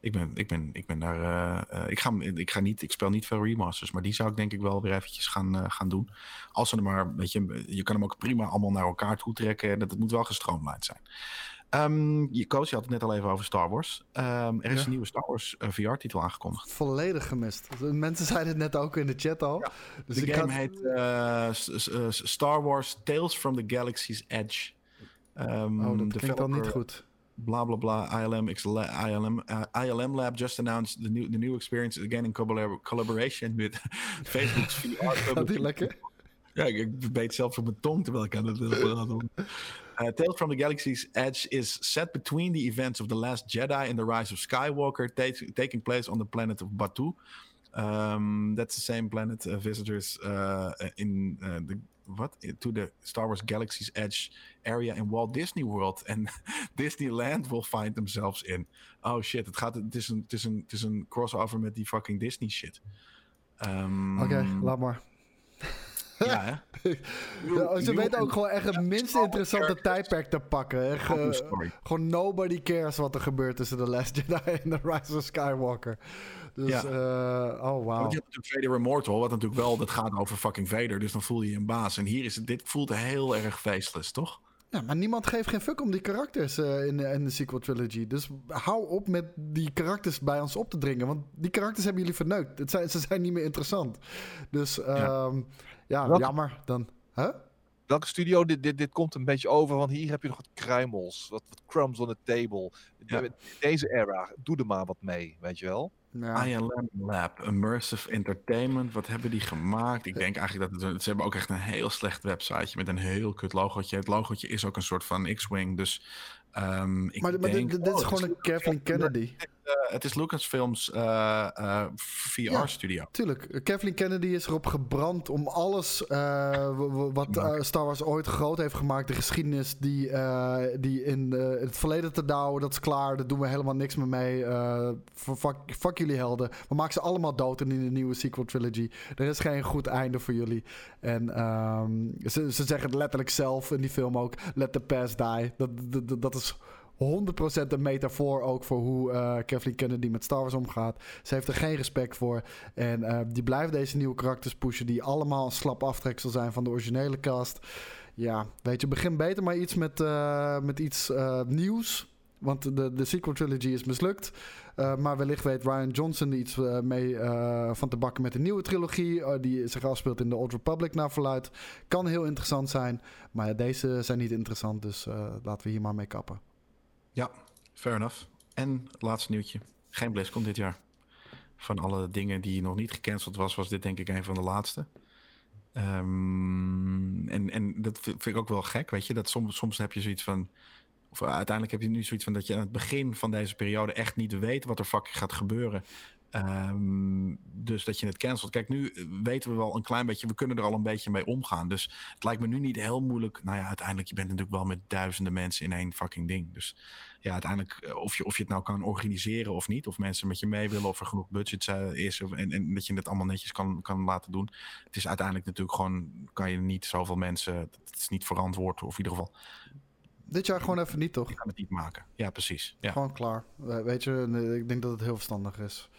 Ik ben, ik ben, ik ben daar. Uh, ik, ga, ik, ga niet, ik speel niet veel remasters, maar die zou ik denk ik wel weer eventjes gaan, uh, gaan doen. Als ze er maar, weet je, je kan hem ook prima allemaal naar elkaar toe trekken. Dat het moet wel gestroomlijnd zijn. Um, je coach, je had het net al even over Star Wars. Um, er is ja. een nieuwe Star Wars VR-titel aangekondigd. Volledig gemist. Mensen zeiden het net ook in de chat al. Ja. Dus de game had... heet Star Wars Tales from the Galaxy's Edge. Um, oh, dat klinkt dan niet goed blah blah blah ILM ILM uh, ILM Lab just announced the new the new experience again in collaboration with Facebook's VR. Gaat die lekker? Ja, ik beet zelf op mijn tong terwijl ik aan het doen. Uh, Tales from the Galaxy's Edge is set between the events of The Last Jedi and the Rise of Skywalker, taking place on the planet of Batu. Um, that's the same planet uh, visitors uh, in uh, the what to the Star Wars Galaxy's Edge area in Walt Disney World and Disneyland will find themselves in. Oh shit, het gaat, het is een, het is een, het is een crossover met die fucking Disney shit. Um, Oké, okay, laat maar. Ja, hè? ja, ze weten ook gewoon echt het minst interessante tijdperk te pakken. Echt, uh, gewoon nobody cares wat er gebeurt tussen The Last Jedi en The Rise of Skywalker. Dus, ja. Uh, oh wow. Want je hebt natuurlijk Vader Immortal, wat natuurlijk wel, dat gaat over fucking Vader. Dus dan voel je je een baas. En hier is het, dit voelt heel erg faceless, toch? Ja, maar niemand geeft geen fuck om die karakters uh, in, in, de sequel trilogy. Dus hou op met die karakters bij ons op te dringen. Want die karakters hebben jullie verneukt. Het zijn, ze zijn niet meer interessant. Dus ja, ja Welke, jammer dan. Huh? Welke studio? Dit, dit, dit komt een beetje over. Want hier heb je nog wat kruimels. Wat, wat crumbs on the table. Ja. Deze era, doe er maar wat mee, weet je wel. Ja. ILM Lab, Immersive Entertainment. Wat hebben die gemaakt? Ik denk eigenlijk dat het, ze hebben ook echt een heel slecht websiteje met een heel kut logootje. Het logootje is ook een soort van X-Wing. Dus um, ik maar, denk, maar dit, dit is gewoon een Kevin Kennedy. Uh, het is Lucasfilms uh, uh, VR-studio. Ja, tuurlijk. Kathleen Kennedy is erop gebrand om alles wat Star Wars ooit groot heeft gemaakt, de geschiedenis die, die in het verleden te douwen, dat is klaar, daar doen we helemaal niks meer mee. fuck, fuck jullie helden. We maken ze allemaal dood in de nieuwe sequel trilogy. Er is geen goed einde voor jullie. En um, ze, ze zeggen het letterlijk zelf in die film ook: let the past die. Dat, dat, dat is 100% een metafoor ook voor hoe uh, Kathleen Kennedy met Star Wars omgaat. Ze heeft er geen respect voor. En uh, die blijft deze nieuwe karakters pushen, die allemaal een slap aftreksel zijn van de originele cast. Ja, weet je, begin beter maar iets met, uh, met iets nieuws. Want de, de sequel trilogy is mislukt. Maar wellicht weet Ryan Johnson iets mee van te bakken met een nieuwe trilogie. die zich afspeelt in de Old Republic naar verluid. Kan heel interessant zijn. Maar deze zijn niet interessant. Dus laten we hier maar mee kappen. Ja, fair enough. En laatste nieuwtje. Geen BlizzCon dit jaar. Van alle dingen die nog niet gecanceld was, was dit denk ik een van de laatste. Um, en, en dat vind ik ook wel gek, weet je. Dat soms, soms heb je zoiets van... Of uiteindelijk heb je nu zoiets van dat je aan het begin van deze periode echt niet weet wat er fucking gaat gebeuren. Um, dus dat je het cancelt. Kijk, nu weten we wel een klein beetje, we kunnen er al een beetje mee omgaan. Dus het lijkt me nu niet heel moeilijk. Nou ja, uiteindelijk, je bent natuurlijk wel met duizenden mensen in één fucking ding. Dus ja, uiteindelijk, eh, of je, of je het nou kan organiseren of niet, of mensen met je mee willen, of er genoeg budget is, of, en, en dat je het allemaal netjes kan, kan laten doen. Het is uiteindelijk natuurlijk gewoon, kan je niet zoveel mensen, het is niet verantwoord, of in ieder geval. Dit jaar gewoon even niet, toch? Kan het niet maken. Ja, precies. Ja. Gewoon klaar. Weet je, ik denk dat het heel verstandig is.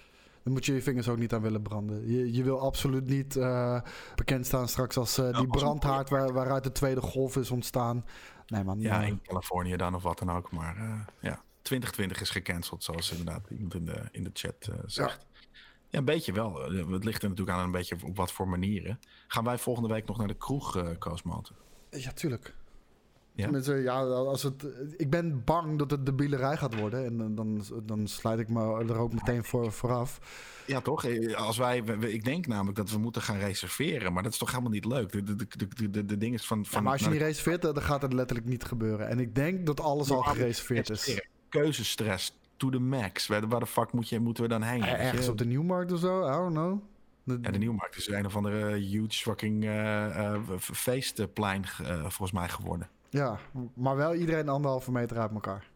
Dan moet je je vingers ook niet aan willen branden. Je, je wil absoluut niet uh, bekend staan straks als uh, die brandhaard waar, waaruit de tweede golf is ontstaan. Nee man. Ja, in Californië dan of wat dan ook. Maar ja, 2020 is gecanceld, zoals inderdaad iemand in de, in de chat zegt. Ja. ja. een beetje wel. Het ligt er natuurlijk aan een beetje op wat voor manieren. Gaan wij volgende week nog naar de kroeg, uh, Koos Ja, tuurlijk. Ja? ja, als het, ik ben bang dat het de bielerij gaat worden. En dan, dan sluit ik me er ook meteen voor, vooraf. Ja, toch? Eh, als wij, ik denk namelijk dat we moeten gaan reserveren. Maar dat is toch helemaal niet leuk? De, de, de, de, de ding is van. van ja, maar als je niet reserveert, dan gaat het letterlijk niet gebeuren. En ik denk dat alles al gereserveerd is. Keuzestress to the max. Waar, waar de fuck moet je, moeten we dan heen? ergens op de Nieuwmarkt of zo? I don't know. De... Ja, de Nieuwmarkt is een of andere huge fucking uh, uh, feestplein uh, volgens mij geworden. Ja, maar wel iedereen anderhalve meter uit elkaar.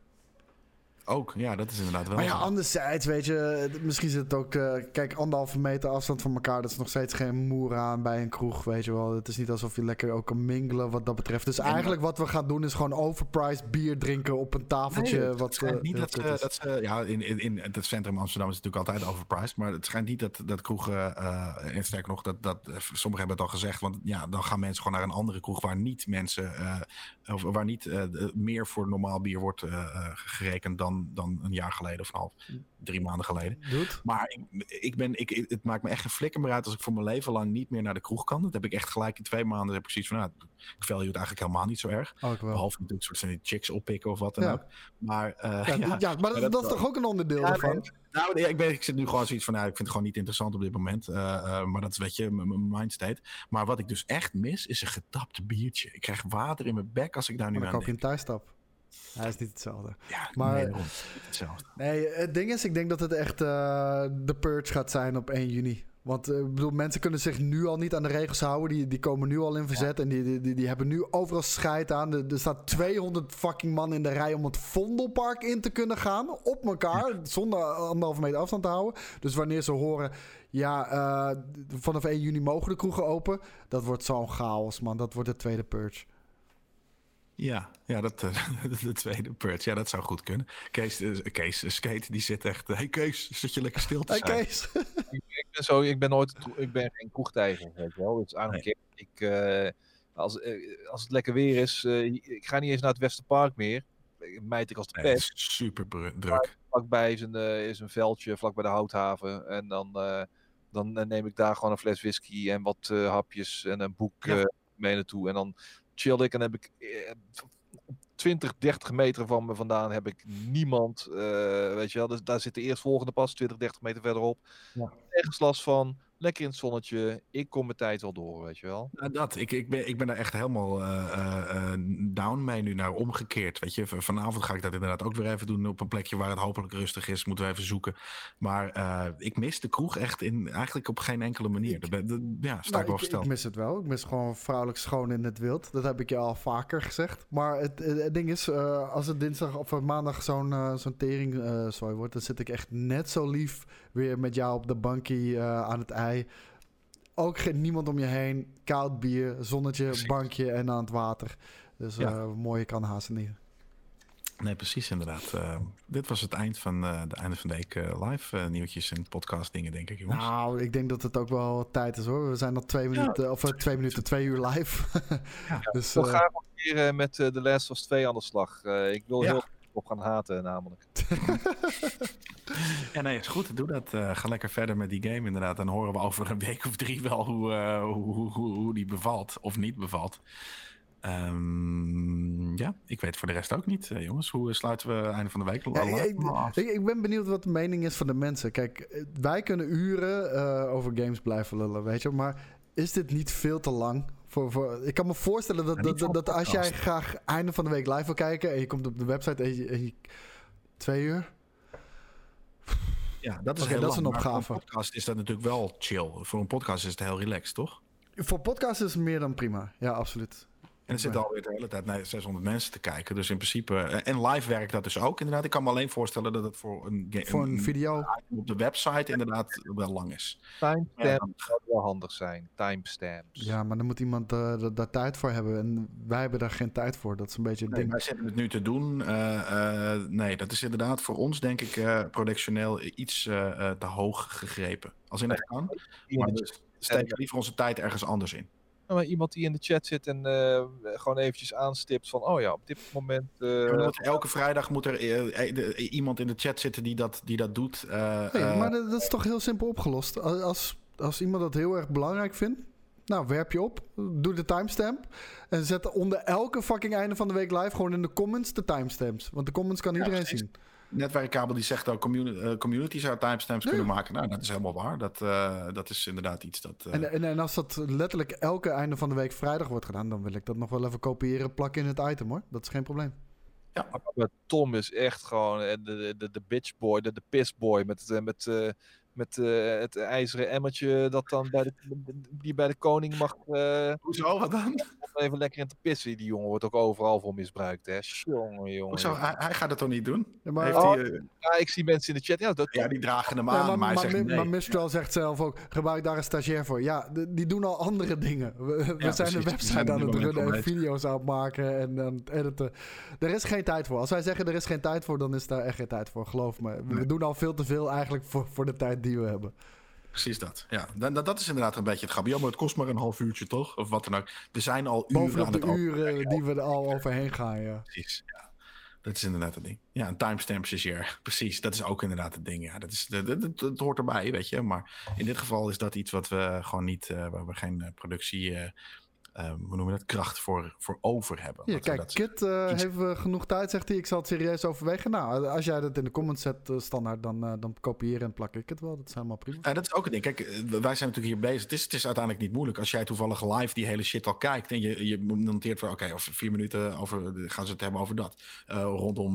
Ook, ja, dat is inderdaad wel. Maar ja, zo. anderzijds, weet je, misschien zit het ook... eh, kijk, anderhalve meter afstand van elkaar, dat is nog steeds geen moer aan bij een kroeg, weet je wel. Het is niet alsof je lekker ook kan mingelen wat dat betreft. Dus eigenlijk wat we gaan doen is gewoon overpriced bier drinken op een tafeltje. Nee, het wat schijnt eh, niet heel dat, dat ze, ja, in, in, in het centrum Amsterdam is het natuurlijk altijd overpriced, maar het schijnt niet dat, dat kroegen, eh en sterker nog, dat, dat, eh, sommigen hebben het al gezegd, want ja, dan gaan mensen gewoon naar een andere kroeg waar niet mensen, eh, of waar niet eh, meer voor normaal bier wordt eh, eh, gerekend dan, dan een jaar geleden of een half, drie maanden geleden. Doet? Maar ik, ik ben, ik, het maakt me echt geen flikker meer uit als ik voor mijn leven lang niet meer naar de kroeg kan. Dat heb ik echt gelijk in twee maanden. Heb ik zoiets van, nou, ik vel je het eigenlijk helemaal niet zo erg. Wel. Behalve natuurlijk soort van die chicks oppikken of wat dan Ja. ook. Maar Ja, maar dat, dat is toch ook een onderdeel nee, Nou, ik, ben, ik zit nu gewoon zoiets van, nou, ik vind het gewoon niet interessant op dit moment. eh, eh, maar dat is, weet je, mijn mindstate. Maar wat ik dus echt mis, is een getapt biertje. Ik krijg water in mijn bek als ik daar nu Maar dan aan koop je een thuisstap. Hij is niet hetzelfde. Ja, Maar- nee, hetzelfde. Nee, het ding is, ik denk dat het echt eh, de purge gaat zijn op 1 juni. Want eh, ik bedoel, mensen kunnen zich nu al niet aan de regels houden. Die, die komen nu al in verzet. En die, die, die, hebben nu overal scheid aan. Er, er staat 200 fucking man in de rij om het Vondelpark in te kunnen gaan. Op elkaar. Zonder anderhalve meter afstand te houden. Dus wanneer ze horen. Ja, eh, vanaf 1 juni mogen de kroegen open. Dat wordt zo'n chaos, man. Dat wordt de tweede purge. Ja, ja dat, eh, de tweede purge. Ja, dat zou goed kunnen. Kees, eh, Kees Skate, die zit echt... Hey Kees, zit je lekker stil te Hey, zijn? Kees. ik ben, zo, ik ben nooit, ik ben geen kroegtijger, weet je wel. Dus aan Nee. keer, ik, eh, als, als het lekker weer is, eh, ik ga niet eens naar het Westerpark meer. Mijt ik als de pest. is super druk. Vlakbij is een, is een veldje, vlak bij de houthaven. En dan, eh, dan neem ik daar gewoon een fles whisky en wat eh, hapjes en een boek Ja. eh, mee naartoe. En dan chill ik en heb ik eh, 20, 30 meter van me vandaan heb ik niemand. eh, weet je wel, dus daar zit de eerstvolgende pas 20, 30 meter verderop. Ja. Nergens last van. Lekker in het zonnetje. Ik kom mijn tijd wel door, weet je wel. Nou, dat. Ik, ik, ben, ik ben daar echt helemaal eh, eh, eh, down mee nu naar omgekeerd. Weet je, vanavond ga ik dat inderdaad ook weer even doen op een plekje waar het hopelijk rustig is. Moeten we even zoeken. Maar eh, ik mis de kroeg echt in, eigenlijk op geen enkele manier. Ik- ja, sta Nou, ik wel ik, ik mis het wel. Ik mis gewoon vrouwelijk schoon in het wild. Dat heb ik je al vaker gezegd. Maar het, het, het ding is, eh, als het dinsdag of maandag zo'n zo'n tering eh, zooi wordt, dan zit ik echt net zo lief weer met jou op de bankie eh, aan het ei. Ook geen, niemand om je heen. Koud bier, zonnetje, Precies. bankje en aan het water. Dus Ja. eh mooie kan haast niet. Nee, precies inderdaad. Eh, dit was het eind van eh, de einde van de week eh, live nieuwtjes en podcast dingen, denk ik, jongens. Nou, ik denk dat het ook wel tijd is hoor. We zijn al twee minuten, of twee minuten, twee uur live. Ja. dus, eh, graag nog een keer eh, met eh, The Last of Us 2 aan de slag. Eh, ik wil Ja. heel op gaan haten, namelijk. Ja, nee, is goed. Doe dat. Eh, ga lekker verder met die game inderdaad. Dan horen we over een week of drie wel hoe, eh, hoe, hoe, hoe, hoe die bevalt of niet bevalt. Ehm, ja, ik weet voor de rest ook niet, eh, jongens. Hoe sluiten we einde van de week Ja, ik, af? ik, ik ben benieuwd wat de mening is van de mensen. Kijk, wij kunnen uren eh, over games blijven lullen, weet je. Maar is dit niet veel te lang? Voor, voor, ik kan me voorstellen dat, dat, dat, als jij graag einde van de week live wil kijken... en je komt op de website en je... en je- twee uur? Ja, dat is heel dat is een maar voor opgave. een podcast is dat natuurlijk wel chill. Voor een podcast is het heel relaxed, toch? Voor podcast is het meer dan prima. Ja, absoluut. En er zitten alweer de hele tijd naar 600 mensen te kijken. Dus in principe... eh, En live werkt dat dus ook inderdaad. Ik kan me alleen voorstellen dat het voor een, ga- Voor een video... op de website inderdaad wel lang is. Timestamps zou wel handig zijn. Timestamps. Ja, maar dan moet iemand eh, da- daar tijd voor hebben. En wij hebben daar geen tijd voor. Dat is een beetje het Nee, ding. wij zitten het nu te doen. Eh, eh, nee, dat is inderdaad voor ons, denk ik, eh productioneel iets te hoog gegrepen. Als in het kan. Maar we steken liever onze tijd ergens anders in. Nou, maar iemand die in de chat zit en eh, gewoon eventjes aanstipt van, oh ja, op dit moment... eh, elke vrijdag moet er eh, iemand in de chat zitten die dat, die dat doet. eh, Nee, maar dat, dat is toch heel simpel opgelost. Als, als, iemand dat heel erg belangrijk vindt, nou, werp je op, doe de timestamp en zet onder elke fucking einde van de week live gewoon in de comments de timestamps. Want de comments kan iedereen precies. zien. Netwerkkabel die zegt ook community, eh, community zou timestamps Ja. kunnen maken. Nou, dat is helemaal waar. Dat, eh, dat is inderdaad iets dat... eh, En, en, en als dat letterlijk elke einde van de week vrijdag wordt gedaan, dan wil ik dat nog wel even kopiëren, plakken in het item hoor. Dat is geen probleem. Maar Tom is echt gewoon de, de, de bitchboy, de, de pissboy met, met, eh, met eh, het ijzeren emmertje dat dan bij de, die bij de koning mag, eh, Hoezo, wat dan? even lekker in te pissen. Die jongen wordt ook overal voor misbruikt, hè. Jongen, jongen. Hoezo? Hij, hij gaat het toch niet doen? Ja, maar, Heeft Oh, hij, eh, Ja, ik zie mensen in de chat. Ja, dat ja, die dragen hem Ja, aan, maar, maar, hij maar, zegt nee. maar Mistral zegt zelf ook, gebruik daar een stagiair voor. Ja, de- die doen al andere dingen. We, we zijn precies. een zijn website aan het runnen en video's aan het maken en aan het editen. Er is geen tijd voor. Als wij zeggen er is geen tijd voor, dan is daar echt geen tijd voor. Geloof me. We Nee. doen al veel te veel eigenlijk voor, voor de tijd die we hebben. Precies dat. Ja, dat, dat- dat is inderdaad een beetje het grap. Maar het kost maar een half uurtje, toch? Of wat dan ook. We zijn al uren Bovenop aan de het uren die we er al overheen gaan, ja. Precies, ja. Dat is inderdaad het ding. Ja, een timestamp stagiair. Precies, dat is ook inderdaad het ding. Ja, dat, is, dat, dat, dat- dat hoort erbij, weet je. Maar in dit geval is dat iets wat we gewoon niet... eh, waar we geen eh, productie... eh, eh, hoe noemen we dat? Kracht voor, voor over hebben. We kijk, dat Kit eh, iets- heeft eh, genoeg tijd, zegt hij. Ik zal het serieus overwegen. Nou, als jij dat in de comments zet, eh, standaard, dan, dan kopieer en plak ik het wel. Dat is helemaal prima. Eh, dat is ook het ding. Kijk, wij zijn natuurlijk hier bezig. Het is, het is uiteindelijk niet moeilijk. Als jij toevallig live die hele shit al kijkt en je, je noteert van oké, over vier minuten over, gaan ze het hebben over dat. Rondom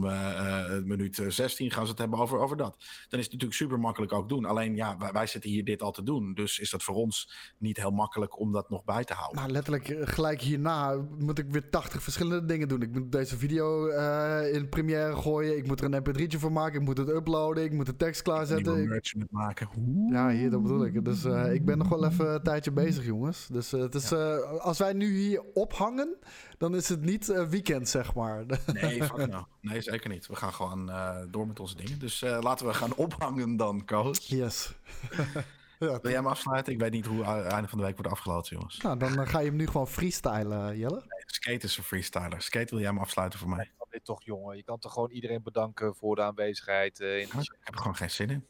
minuut eh, 16 gaan ze het hebben over, over dat. Dan is het natuurlijk super makkelijk ook doen. Alleen ja, wij, wij zitten hier dit al te doen. Dus is dat voor ons niet heel makkelijk om dat nog bij te houden. Maar letterlijk eh, gelijk hierna moet ik weer 80 verschillende dingen doen. Ik moet deze video eh, in Premiere gooien. Ik moet er een mp3'tje voor maken. Ik moet het uploaden. Ik moet de tekst klaarzetten. Ik- merch met maken. Ja, hier, dat bedoel ik. Dus eh, ik ben nog wel even een tijdje bezig, jongens. Dus het is, als wij nu hier ophangen, dan is het niet weekend, zeg maar. Nee, fuck nou. Nee, zeker niet. We gaan gewoon door met onze dingen. Dus laten we gaan ophangen dan, Koos. yes. ja, Wil jij me afsluiten? Ik weet niet hoe het einde van de week wordt afgelopen, jongens. nou, dan eh, ga je hem nu gewoon freestylen, Jelle. Skate is een freestyler. Skate, wil jij me afsluiten voor mij? kan dit toch, jongen. Je kan toch gewoon iedereen bedanken voor de aanwezigheid. eh, in de Ik heb er gewoon geen zin in.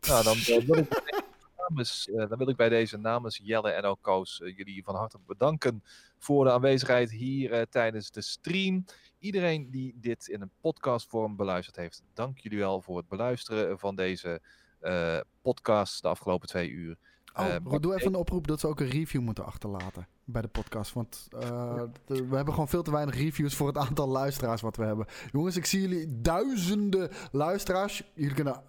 Nou, dan, eh, wil ik bij deze namens, eh, dan wil ik bij deze namens Jelle en ook Koos eh, jullie van harte bedanken voor de aanwezigheid hier eh, tijdens de stream. Iedereen die dit in een podcastvorm beluisterd heeft, dank jullie wel voor het beluisteren van deze eh, podcast de afgelopen twee uur. Oh, Eh, Ro- doe even een oproep dat ze ook een review moeten achterlaten bij de podcast. Want eh, we hebben gewoon veel te weinig reviews voor het aantal luisteraars wat we hebben. Jongens, ik zie jullie duizenden luisteraars. Jullie kunnen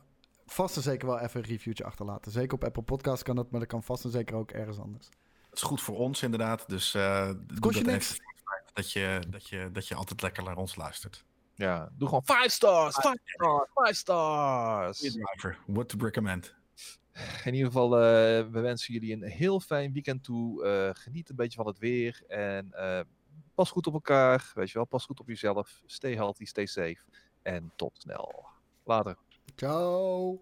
vast en zeker wel even een reviewtje achterlaten. Zeker op Apple Podcasts kan dat, maar dat kan vast en zeker ook ergens anders. Het is goed voor ons inderdaad. Dus eh kost je dat niks. Dat je, dat, je, dat je altijd lekker naar ons luistert. Ja, doe gewoon 5 stars, 5 stars, 5 stars. Driver, what to recommend. In ieder geval, eh, we wensen jullie een heel fijn weekend toe. Eh, geniet een beetje van het weer. En eh, pas goed op elkaar. Weet je wel, pas goed op jezelf. Stay healthy, stay safe. En tot snel. Later. Ciao.